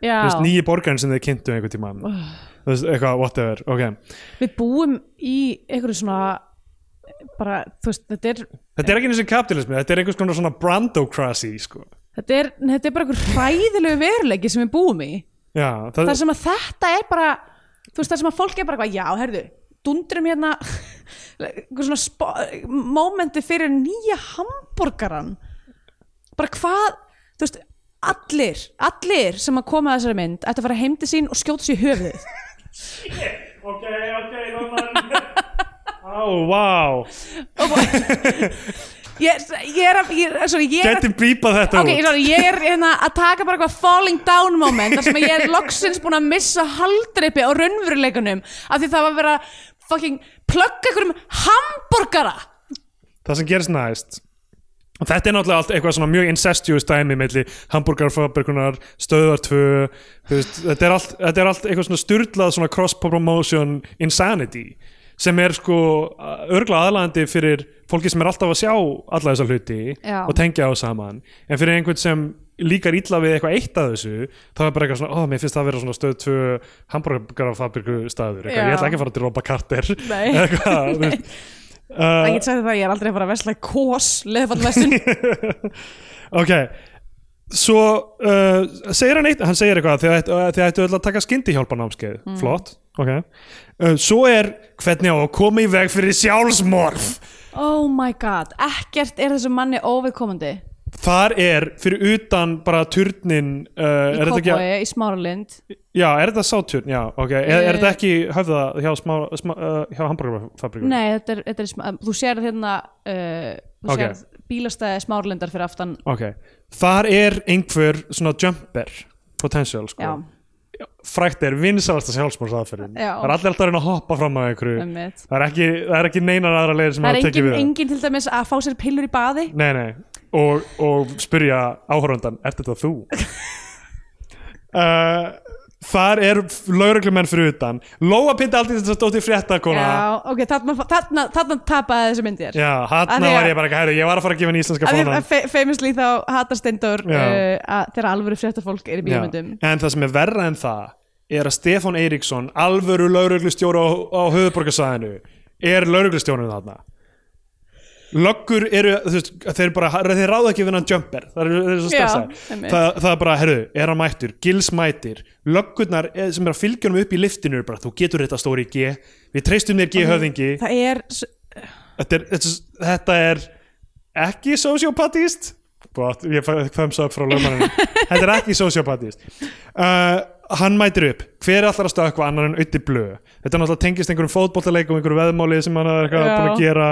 þú veist, nýji borgarinn sem þeir kynntu einhvern tíma. Þú veist, eitthvað, whatever, ok. Við búum í einhverju svona bara, þú veist, þetta er þetta er ekki eins og kapitalismi, þetta er einhvers konar svona brandocracy, sko. Þetta er, þetta er bara einhver hræðilegu veruleiki sem við búum í. Já, það, þar sem að þetta er bara þú veist, þar sem að fólk er bara eitthvað, já, herðu dundrum hérna einhver momenti fyrir nýja hambúrgaran bara hvað, þú veist allir, allir sem að koma að þessari mynd ætti að fara heim til sín og skjóta sér í höfuðið. Ok, ok, Norman. Á, wow ég, ég er að ég, sorry, ég er að geti bípað þetta Ok, út. sorry, ég er hérna að taka bara eitthvað falling down moment þar sem ég er loksins búin að missa haldreipi á raunveruleikunum af því það var að vera fucking plugga einhverjum hambúrgara það sem gerist næst þetta er náttúrulega allt eitthvað svona mjög incestuous dæmi melli hambúrgarfabrikunar stöðar tvö þú veist, þetta, er allt, þetta er allt eitthvað svona styrlað svona cross promotion insanity sem er sko örgla aðlandi fyrir fólki sem er alltaf að sjá alla þessa hluti Já. og tengja á saman. En fyrir einhvern sem líkar illa við eitthvað eitt af þessu þá er bara eitthvað svona, ó, mér finnst það að vera svona stöð tvö hambúrgarfabriku staður. Eitthvað, Já. ég ætla ekki að fara til Rópa Carter. Eitthvað, þú veist Það uh, get sagt það, ég er aldrei að fara að vesla kós leðfallvestun ok svo uh, segir hann eitt hann segir eitthvað þið ættu, þið ættu öll að taka skyndi námskeið Mm. flott, ok. Uh, svo er hvernig á að koma í veg fyrir sjálfsmorð. Oh my god, ekkert er þessum manni óviðkomandi þar er fyrir utan bara turnin uh, í Kópavogi, í Smáralind. Já, er þetta sáturn, já, ok. Er, er þetta ekki höfða hjá, smá, smá, uh, hjá hambúrgarfabrikum Nei, þetta er, þetta er, sm- þú sér hérna uh, þú Ok. sér bílastæði Smáralindar fyrir aftan. Ok, þar er einhver svona jumper potential sko. Já, frækt er vinsalasta sjálfsmórsaðferðin Já. það er allir alltaf að reyna að hoppa fram að einhverju. Það er ekki, það er ekki neinar aðra leiðir sem Það er engin, engin til dæmis að fá sér pillur í baði? Nei, nei. Og, og spyrja áhörundan er þetta þú? uh, þar er lauruglumenn fyrir utan Lóa Pinta aldrei þess að stóti fréttakona Já, ok, þarna, þarna, þarna tapaði þessi myndir Já, því var að- ég bara ekki hæru, ég var að fara að gefa henni íslenska að fe- famously þá hatar Steindór Já. uh, að þegar alvöru fréttafólk er í Já. bíómyndum En það sem er verra en það er að Stefán Eiríksson, alvöru lauruglustjóra á, á höfuborgarsæðinu er lauruglustjórinn þarna Löggur eru, þú veist, þeir bara þeir ráða ekki við hann jumper, það einmitt. það, það er bara, herru, er hann mættur? Gils mætir, löggurnar eh, sem er að fylgja hann upp í liftinu, bara, þú getur þetta stóri G, við treystum þér G höfðingi. Það er, þetta er, þetta, er- er ekki sociopatist ég fæms upp frá lögmanninu þetta er ekki sociopatist uh, hann mætir upp. Hver er allar að stökkva annar en auði blöð þetta er náttúrulega tengist einhverjum fótbollaleik og einhverju veðmáli sem hann er eitthvað búin að gera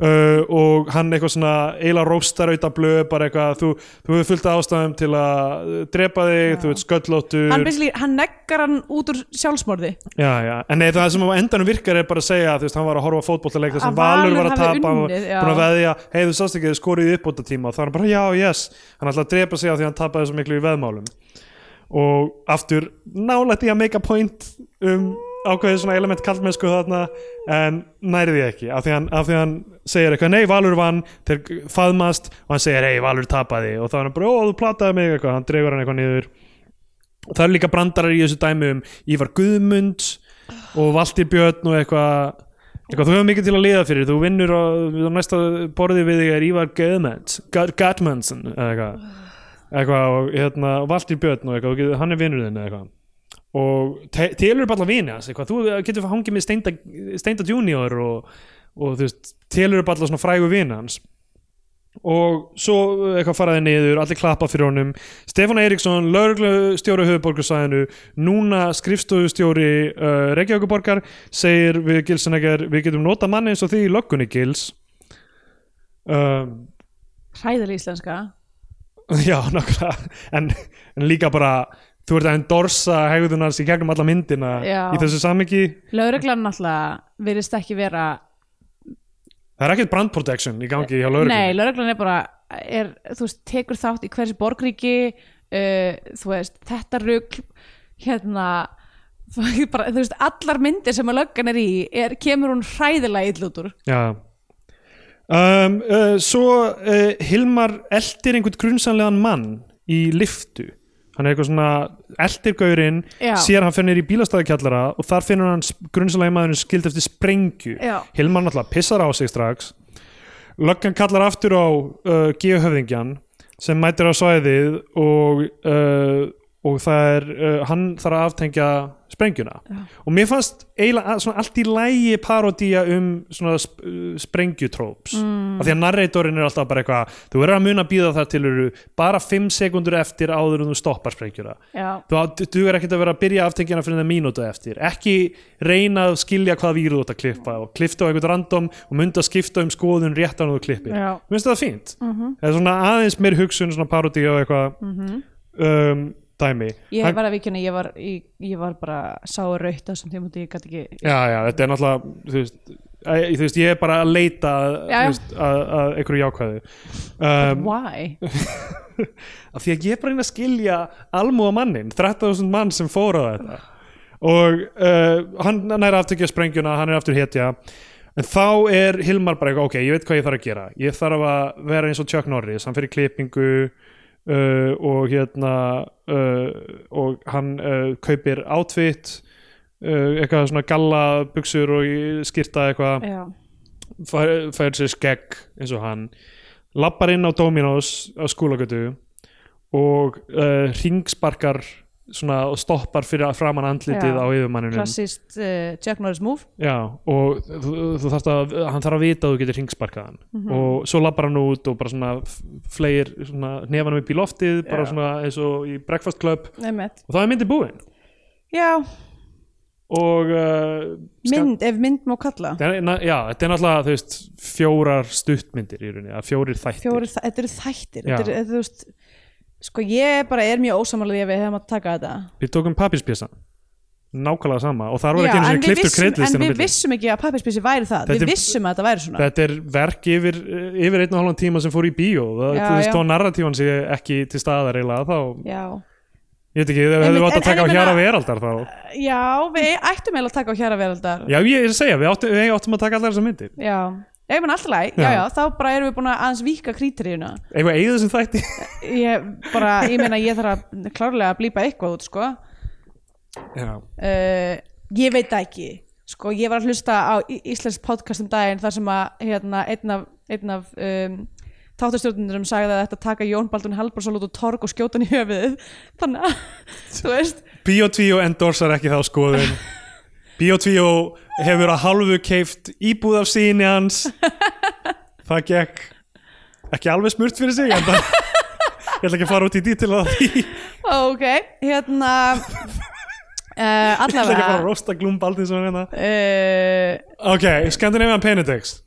uh, og hann eitthvað svona eiginlega róstar auða blöð bara eitthvað, þú, þú hefur fullt ástæðum til að drepa þig, þú ert sköllóttur. Hann, hann neggar hann út úr sjálfsmorði. Já, já, en nei, það sem á endanum virkar er bara að segja þú veist, hann var að horfa á fótbollaleik þar sem Að Valur var að tapa og unnið, já. búin að veðja, hei þú sást ekki þið skorið uppbóta tíma og það er bara já, yes. Hann ætla að drepa sig á því hann tapaði svo miklu í veðmálum. Og aftur nálægt í að make a point um ákveðið svona element kallmennsku þarna en næri því ekki af því hann, af því hann segir eitthvað, nei Valur vann þeir faðmast og hann segir, hei Valur tapaði og þá er hann bara, ó þú plataði mig eitthvað hann dregur hann eitthvað niður. Og það eru líka brandarar í þessu dæmi um Ívar Guðmund og Valtýr Björn og eitthvað eitthvað, þú hefur mikið til að liða fyrir, þú vinnur á næsta borði við þig er Ívar Gatmanson eitthvað. Eitthvað og hérna, og Valtýr Björn og eitthvað, og hann er vinnur þinn eða eitthvað og te- telur upp alla vini hans eitthvað, þú getur hangið með Steinda, Steinda Junior og, og þú veist telur upp alla svona frægu vini hans. Og svo eitthvað faraði niður allir klappa fyrir honum. Stefán Eiríksson, lauruglustjóri höfuborgarsæðinu núna skrifstofustjóri uh, Reykjavíkuborgar segir við Gilsenegger, við getum nota manni eins og því í löggunni Gils. Um, hræðileg íslenska. Já, nokkra en, en líka bara þú ert að endorsa hegðunars í gegnum alla myndina Já. í þessu samiki lögreglan náttúrulega virðist ekki vera það er ekkert brand protection í gangi hjá lauruglunni nei, lögreglan er bara er, þú veist, tekur þátt í hversi borgríki uh, þú veist, þetta rugl hérna þú veist, bara, þú veist, allar myndir sem að löggan er í er, kemur hún hræðilega úr. Já. Um, uh, svo uh, Hilmar eldir einhvern grunsanlegan mann í liftu hann er eitthvað svona eldir gaurinn Já. sér hann fyrir í bílastæðakjallara og þar finnur hann grunsanlega maðurinn skild eftir sprengju Já. Hilmar náttúrulega pissar á sig strax löggan kallar aftur á uh, geohöfðingjan sem mætir á svæðið og, uh, og það er uh, hann þarf að aftengja sprengjuna. Já. og mér fannst eiginlega svona allt í lægi parodía um svona sp uh, sprengjutróps mm. af því að narratorinn er alltaf bara eitthvað þú verður að muna að býða það til eru bara 5 sekundur eftir áður en þú stoppar sprengjuna. Já, þú er ekkert að vera að byrja aftengjana fyrir það mínútu eftir. Ekki reyna að skilja hvað víru þú átt að klippa og klipta á einhvern random og mynda að skipta um skoðun rétt á þú klippir. Mér finnst það fínt. Það er svona aðeins meir hugsun svona parodi og eitthvað. Um, dæmi. Ég Hann- var að vikina ég var, ég, ég var bara sá raut á þessum tíma ég gæti ekki já, já, þetta er náttúrulega þú veist, æ, þú veist, ég er bara að leita að, Já, veist, að, að einhverju jákvæðu. Um, Why? af því að ég er bara að reyna að skilja almúa mannin, 13.000 mann sem fór á þetta. Og uh, hann næra aftökja sprengjuna hann er aftur hetja. En þá er Hilmar bara eitthvað, ok, ég veit hvað ég þarf að gera. Ég þarf að vera eins og Chuck Norris hann fyrir klippingu uh, og hérna uh, og hann uh, kaupir outfit uh, eitthvað svona galla buksur og skýrta eitthvað. Fær, fær sér skegg eins og hann. Lappar inn á Dominos á skólagötu og ringsparkar svona og stoppar fyrir framan andlitið Já. á yfirmanninum klassist uh, Jack Norris move Já, og þú, þú þarft að hann þarf að vita að þú getur ringsparkað hann Mhm. og svo lappar hann út og bara svona f- fleir svona nefanum upp í loftið bara Já. svona eins og í Breakfast Club Einmitt. og það er myndi búin Já, og uh, mynd, ef mynd má kalla Þetta er, na- já, þetta er náttúrulega þú veist, fjórar stuttmyndir í rauninni, að fjórir þættir Fjóri, þetta eru þættir þetta er, þú veist, Sko ég bara er mjög ósamálaði að við hefum að taka þetta. Við tókum pappirspjessa nákvæmlega sama. Og þar var ekki eins og kliftur vissum, en við vissum ekki að pappispísi væri það. Þetta Við vissum að þetta væri svona. Þetta er verk yfir, yfir einn og halvan tíma sem fór í bíó. Það, Já, þú veist já. þó narratífan sé ekki til staðar eiginlega þá, Já, ég veit ekki, þau hefðu en- að taka á ég hjara veraldar þá já við ættum eiginlega að taka á hjara veraldar. Já, ég er að segja, við áttum, við áttum að taka allar þessar myndir. Já, ég menn alltaf læg, já. Já. já, þá bara erum við búin að aðeins víka krítiríuna Eitthvað eigið þessum þætti? Ég bara, ég meina ég þarf að klárlega að blípa eitthvað út, sko. Já, uh, Ég veit ekki Sko, ég var að hlusta á í- íslensk podcast um daginn þar sem að, hérna, einn af, einn af um, þáttastjórnundurum sagði að þetta taka Jón Baldun Halbarsson út og torg og skjóta hann í höfuðið. Þannig að, þú veist. Bíotvíó endorsar ekki þá skoðun. Bíotvíó hefur að hálfu keift íbúð af síni hans. Það gekk ekki alveg smurt fyrir sig en það ég ætla ekki að fara út í dítil að því. Ég Ok, hérna uh, ætla ekki að fara að Allavega rosta glúmbaldin sem hérna. Uh, Ok, Scandinavian Penedex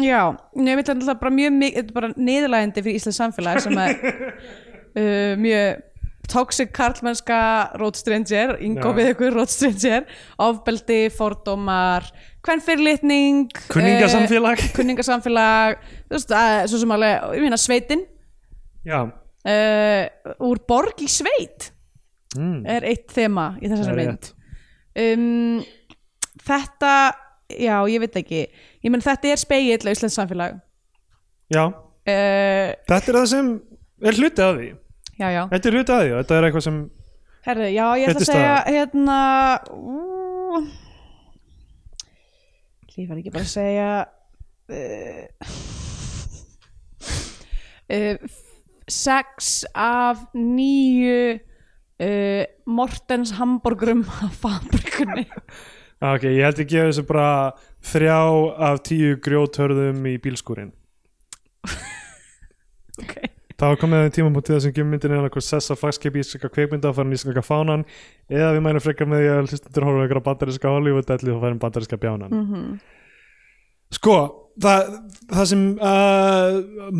Já, ég alltaf bara mjög er bara niðurlægandi fyrir Íslands samfélag sem er uh, mjög toxic karlmennska road stranger, Ingo við ykkur road stranger, ofbeldi, fordómar, kvennfyrirlitning Kunningasamfélag. uh, kunningasamfélag veist, að, svo sem alveg, ég meina sveitin. Já, uh, úr borg í sveit mm, er eitt þema í þessari mynd. um, þetta já, ég veit ekki. Ég menn þetta er speigill á Íslands samfélag. Já, uh, þetta er það sem er hluti af því já, já, Þetta er því og þetta er eitthvað sem herðu, já, ég ætla að segja hérna ú, ég var ekki bara að segja uh, uh, sex af nýju uh, Mortens hamburgurum af fabrikunni Ok, ég held ég gefa þessu bara þrjá af tíu grjóthörðum í bílskúrin ok Það var komið að tíma mútið þessum gjömmyndin er eitthvað sessa flagskipi í íslenska kveikmynda að fara í íslenska fánan. Eða við mænum frekar með því að hlustundur horfum eitthvað bandaríska Hollywood delli og færum bandaríska bjánan. Mm Sko, það, það sem uh,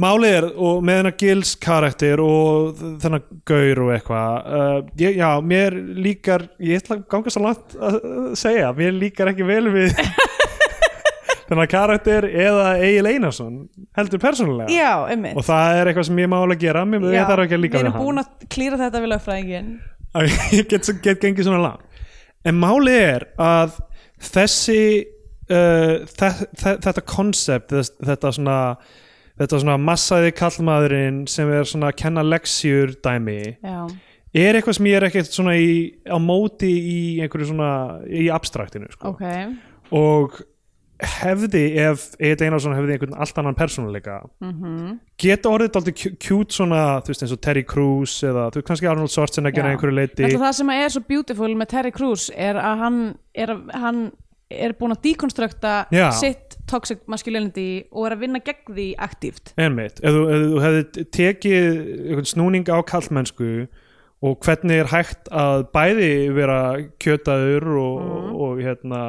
málið er og með hennar Gils karakter og þennan gaur og eitthvað uh, já, mér líkar ég ætla að ganga svo langt að segja mér líkar ekki vel við þennan karakter eða Egil Einarsson heldur persónulega. Já, emmi og það er eitthvað sem ég má alveg gera mér ég þarf ekki að líka við við erum hann. búin að klýra þetta við lögfræðingin að ég get, get gengið svona langt. En málið er að þessi uh, þe þe þetta koncept þetta svona þetta svona massaði kallmaðurinn sem er svona að kenna leksjur dæmi já, er eitthvað sem ég er ekkert svona í, á móti í einhverju svona í abstraktinu sko. ok. Og hefði ef Egil Einarsson hefði einhvern allt annan persónuleika mm geta orðið aldrei kjút svona þú veist eins og Terry Crews eða þú veist kannski Arnold Schwarzenegger að einhverju leiti Þetta það sem er svo beautiful með Terry Crews er að hann er, hann er búin að dekonstrukta Já. sitt toxic masculinity og er að vinna gegn því aktíft Einmitt, ef þú, ef þú hefði tekið einhvern snúning á kallmennsku og hvernig er hægt að bæði vera kjötaður og, Mhm. og hérna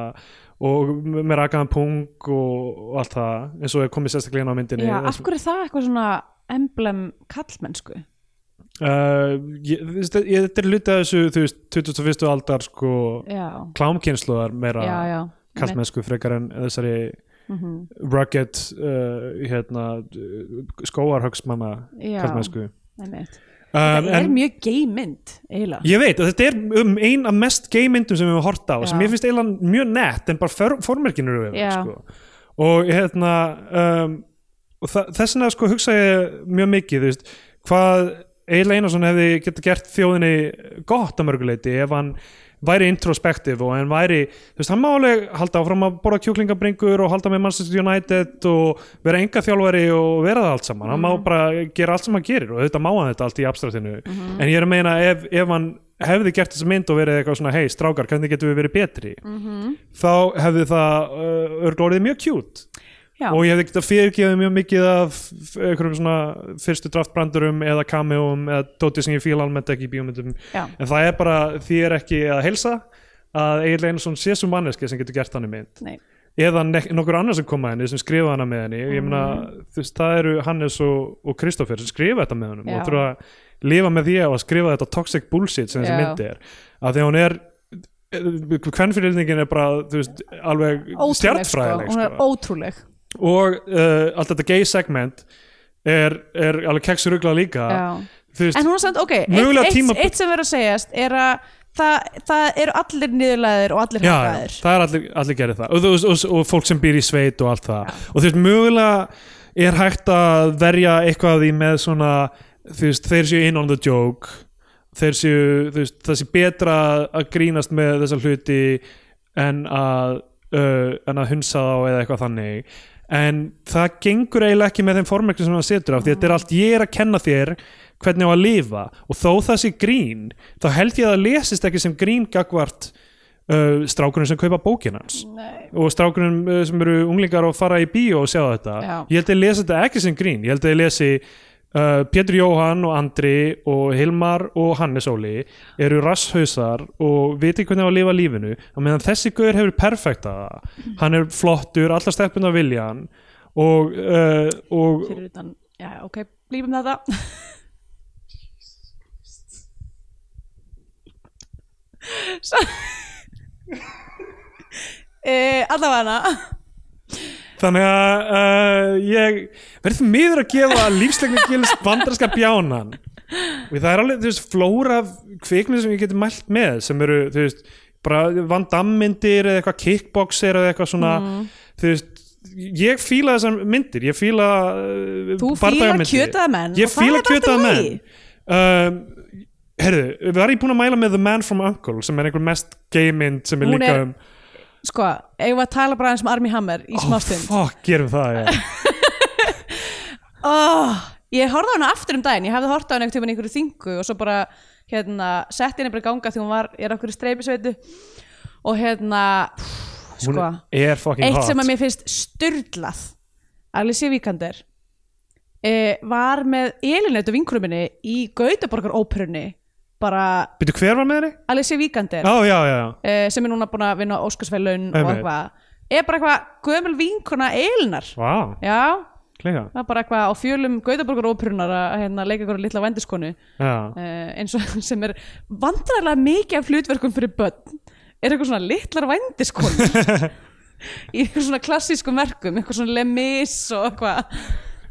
og með rakaðan pung og, allt það eins og er komið sérstaklega inn á myndinni Já, af hverju er það eitthvað svona emblem kallmennsku? uh, ég, þú veist, ég, þetta er hluti af þessu þú veist, 21. aldar sko klámkynsluðar meira já, já kallmennsku frekar en þessari mm rugged uh, hérna, skóarhögsmanna Já, kallmennsku einmitt. Um, Það er en, mjög gay mynd, eiginlega Ég veit, og þetta er um ein af mest gay myndum sem við höfum hort á, sem Já. ég finnst eiginlega mjög nett, en bara for, formerkinu eru við, sko. Og hérna, um, og þess vegna sko hugsa ég mjög mikið, þú veist, hvað Egil Einarsson hefði getað gert þjóðinni gott að mörguleiti ef hann væri introspektiv og hann væri þú veist, hann má alveg halda áfram að borða kjúklingabringur og halda með Manchester United og vera enga þjálfari og vera það allt saman. Hann má bara gera allt sem hann gerir og þetta má hann þetta allt í abstraktinu. En ég er að meina ef, ef hann hefði gert þessa mynd og verið eitthvað svona hei strákar, hvernig getum við verið betri? Þá hefði það uh, örgla orðið mjög kjút Já, og ég hefði getað fyrirgefið mjög mikið af einhverjum svona fyrstu draftbrandurum eða cameoum eða dótið sem ég fíla almennt ekki í bíómyndum. Já, en það er bara því er ekki að heilsa að Egil Einarsson sé svo manneski sem getur gert hann í mynd. Nei. Eða nokkur annar sem koma henni sem skrifa hana með henni. Ég meina, þú veist, það eru Hannes og, og Kristoffer sem skrifa þetta með Já. og þurfa að lifa með því að skrifa þetta toxic bullshit sem þessi myndi er. Að því að hún er hvernfyrirlningin er bara, þú veist, alveg Ótrúleg, sko, stjartfræðileg hún er sko. ótrúleg og uh, allt þetta gay segment er, er alveg keksruglað líka. Já. veist, En hún er samt, ok, eitt, eitt, sem verður að segjast er að það, það eru allir niðurlæðir og allir já, hakaðir það er allir, allir gerir það. Og, og, og, og fólk sem býr í sveit og allt það. Og þú veist, mögulega er hægt að verja eitthvað af því með svona þú veist, þeir séu in on the joke. Þeir séu, þú veist, það sé betra að grínast með þessa hluti en að uh, en að hunsa þá eða eitthvað þannig en það gengur eiginlega ekki með þeim formekli sem það setur af því þetta er allt ég er að kenna þér hvernig á að lifa og þó það sé grín þá held ég að það lesist ekki sem grín gagvart uh, strákurinn sem kaupa bókin hans Nei. og strákurinn uh, sem eru unglingar og fara í bíó og sjá þetta Já. ég held að ég lesi þetta ekki sem grín ég held að ég lesi uh, Pétur Jóhann og Andri og Hilmar og Hannes Óli eru rasshausar og viti hvernig á að lifa lífinu. Og meðan þessi gaur hefur perfekta það. Hann er flottur, allar steppin af viljan og, uh, og utan, já, ok, lífum þetta. Svo e, Allavega þannig að uh, ég verður miður að gefa lífsleikni gils bandarska bjánan? Og það er alveg, þú veist, flóra af kvikmynd sem ég geti mælt með sem eru, þú veist, bara Van Damme myndir eða eitthvað kickboxer eða eitthvað svona, þú veist ég fíla þessar myndir, ég fíla uh, Þú bardagamyndir. kjötaða menn ég í kjötaða menn. Um, herðu, var ég búin að mæla með The Man from Uncle sem er einhver mest gay mynd sem er Hún líka er- um Sko, eigum við að tala bara eins um Army Hammer í oh, smástund fuck, gerum það, já. Oh, Ég horfði á hana aftur um daginn Ég hefði horfði á hana einhvern tímann í einhverju þingu og svo bara, hérna, sett henni bara í ganga því hún var, ég er okkur í streifisveitu og hérna pff, hún sko, er fucking eitt hot. sem að mér finnst styrlað Alicia Vikander eh, var með Elinett og vinkuruminni í Gautaborgar óperunni bara Býtu, hver var með henni? Alicia Vikander. Já, já, já, já. eh, sem er núna búin að vinna Óskarsfælun og eitthvað. Er bara eitthvað gömul vinkuna Elinar Vá, já, klika það er bara eitthvað á fjölum Gautaborgar óperunar að hérna, leika ykkur litla vendiskonu Já, eh, eins og sem er vandræðilega mikið af hlutverkum fyrir börn. Er eitthvað svona litlar vendiskonu í svona klassísku merkum eitthvað svona lemis og eitthvað.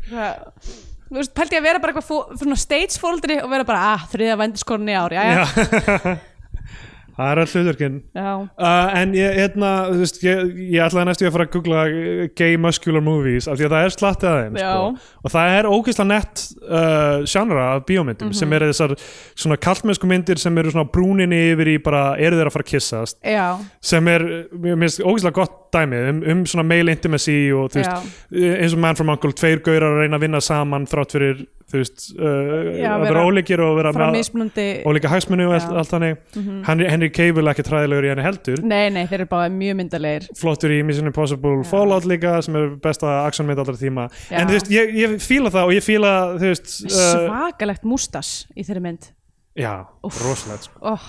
Eitthvað- þú veist, pælti ég að vera bara eitthvað stage foldri og vera bara, ah, þriða vendiskonu í ár, já, já, já. það er all hlutverkinn já, Uh, en ég, hérna, þú veist, ég, ég ætlaði næstu að fara að googla uh, gay muscular movies af því að það er slattið að þeim Já. sko. og það er ógeðslega nett uh, genre af bíómyndum Mhm. sem eru þessar svona kallmennsku myndir sem eru svona brúninni yfir í bara eru þeir að fara að kissast já, sem er, mér finnst ógeðslega gott dæmi um, um svona male intimacy og þú já, veist, eins og Man from Uncle tveir gaurar að reyna að vinna saman þrátt fyrir, þú veist uh, Já, að vera ólíkir og vera með ólíka hagsmunni og allt, þannig Mhm. Henry, Henry Cable ekki træðilegur í henni heldur nei, nei, þeir eru bara mjög myndalegir flottur í Mission Impossible Já. Fallout líka sem er besta actionmynd allra tíma Já. en þú veist, ég, ég fíla það og ég fíla þú veist, uh, svakalegt mústas í þeirri mynd já, rosalegt sko. oh,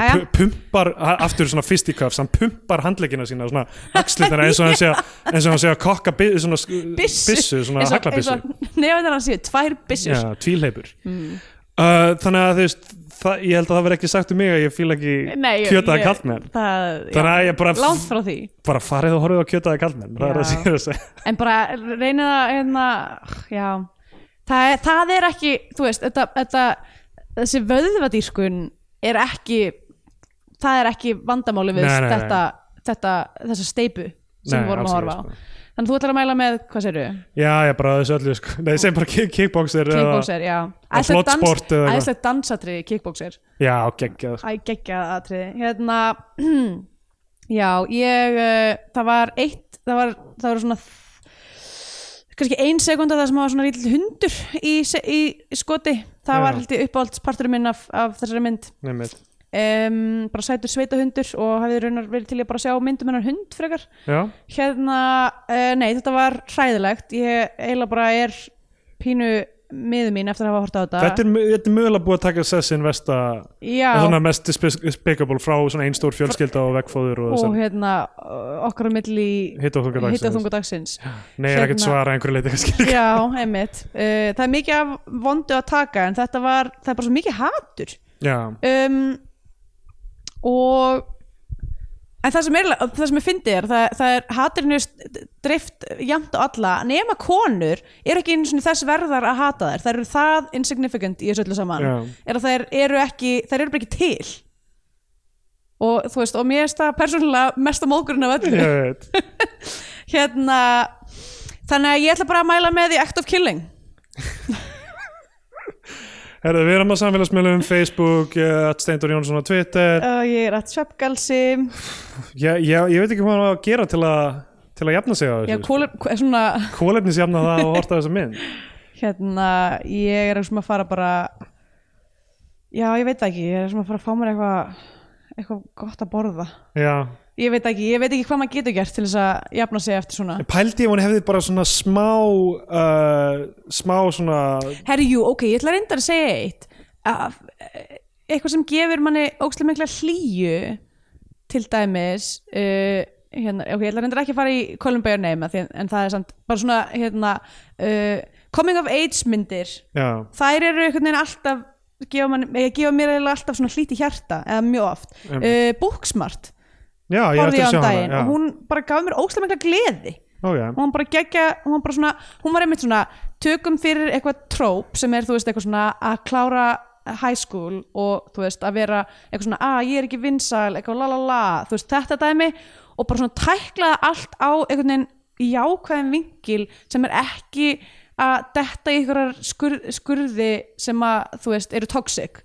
hann pumpar, aftur svona fisticuffs hann pumpar handleggina sína svona axlitana eins og hann sé að eins og hann sé að kokka bi, svona byssu, svona haglabissu nefnir hann séu, tvær byssur. Já, tvílheipur mm. uh, þannig að þú veist það, ég held að það verði ekki sagt um mig að ég fíla ekki Nei, ég- kjötaða ég- kallmenn þannig að ég bara, langt frá því. bara farið og horfið á kjötaða kallmenn það er að segja. Þessi en bara reynið að hérna, já. Það er, það er ekki, þú veist þetta, þetta, þessi vöðvadýrskun er ekki það er ekki vandamáli við Nei, nei, nei. þetta, þetta þessa steipu sem við vorum að horfa á sko. þannig þú ætlar að mæla með, hvað sérðu? Já, já, bara þessu öllu sko. Nei, sem bara kick, kickboxer Kickboxer, já eða eða eitthvað. æðislegt dansatriði kickboxer Já, geggjað sko. Æ, geggjað atriði hérna, já, ég uh, það var eitt það var, það var svona kannski ein sekunda það sem var svona lítill hundur í, í, skoti það Já. var ég uppáhaldsparturinn minn af, af þessari mynd Nefnir. Um, bara sætur sveitahundur og hafið raunar verið til ég bara að sjá myndum hennar hund frekar. Já, hérna, uh, nei þetta var hræðilegt. Ég eiginlega bara er pínu miður mín eftir að hafa hort á þetta. Þetta er, er mögulega búið að taka sessin já, svona mest despicable frá einn stór fjölskylda og vegfóður og og hérna okkar á milli hitta þungu dagsins. Nei, ég er ekkert Hérna- svara að einhverju leiti já, einmitt. Uh, það er mikið vondu að taka en þetta var, það er bara svo mikið hatur. Já, um, og en það sem er, það sem er fyndið er það, það er haturinn er drift jæmt á alla, nema konur eru ekki einu svona þess verðar að hata þær. Þær eru það insignificant í þessu öllu saman. Já, er að þær eru ekki þær eru bara ekki til. Og þú veist, og mér er það persónulega mesta móðgurinn af öllu. Ég veit. Hérna þannig að ég ætla bara að mæla með The Act of Killing Herðu, við erum á samfélagsmiðlum Facebook, uh, Steindur Jónsson á Twitter. Uh, ég er að sveppgalsi Já, já, ég veit ekki hvað hann á að gera til að til að jafna sig á já, þessu kóla, svona Kólefnisjafna það og horta þessa mynd. Hérna, ég er sem að fara bara já, ég veit ekki ég er sem að fara að fá mér eitthvað eitthvað gott að borða. Já, ég veit ekki, ég veit ekki hvað maður getur gert til þess að jafna sig eftir svona. Pældi ef hún hefði bara svona smá uh, smá svona herri, jú, ok, ég ætla reyndar að segja eitt. Að eh, eitthvað sem gefur manni ókslega mikla hlýju til dæmis uh, hérna, ok, ég ætla reyndar ekki að fara í Columbia Name en, það er samt bara svona hérna, uh, coming of age myndir. Já, þær eru einhvern veginn alltaf gefa, man, gefa mér alltaf svona hlíti hjarta eða mjög oft. Uh, Booksmart, já, horfði ég á hana daginn já. og hún bara gaf mér óslega mikla gleði. Ok, hún var bara geggja, hún bara svona hún var einmitt svona, tökum fyrir eitthvað tróp sem er, þú veist, eitthvað svona að klára high school og þú veist, að vera eitthvað svona, að ég er ekki vinsæl eitthvað la la la, þú veist, þetta dæmi og bara svona tæklaði allt á einhvern veginn jákvæðin vinkil sem er ekki að detta í einhverjar skur, skurði sem að, þú veist, eru toxic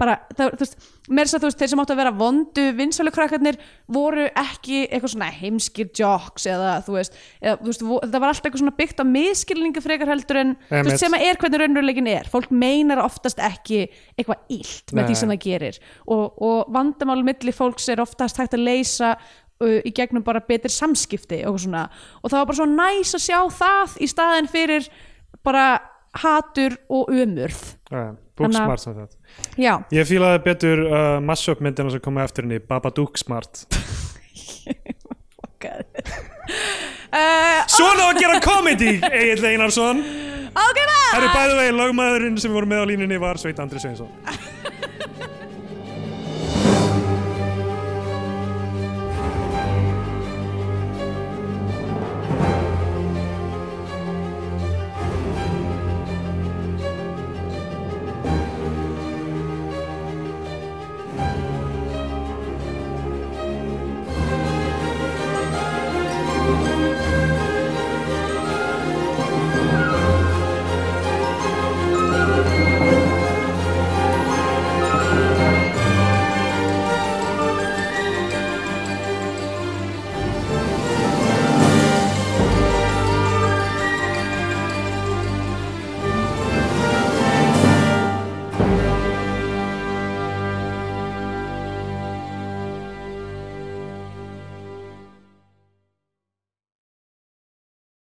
bara, það, þú veist, mér þess að þú veist þeir sem áttu að vera vondu vinsælu krakkarnir voru ekki eitthvað svona heimskir jocks eða þú veist, eða, þú veist þetta var alltaf eitthvað svona byggt á miskilningu frekar heldur en þú veist, sem að er hvernig raunveruleikin er. Fólk meinar oftast ekki eitthvað illt með Nei. því sem það gerir. Og, og vandamál milli fólks er oftast hægt að leysa uh, í gegnum bara betri samskipti og og það var bara svo næs að sjá það í staðin fyrir bara hatur og umurð já, Booksmart sem þetta já, Ég fílaði betur uh, mashup myndina sem komið eftir henni Babadook Smart. Uh, Svona á að gera komedi, Egil Einarsson. Það er bæðu veginn, lagmaðurinn sem voru með á línunni var Sveit Andri Sveinsson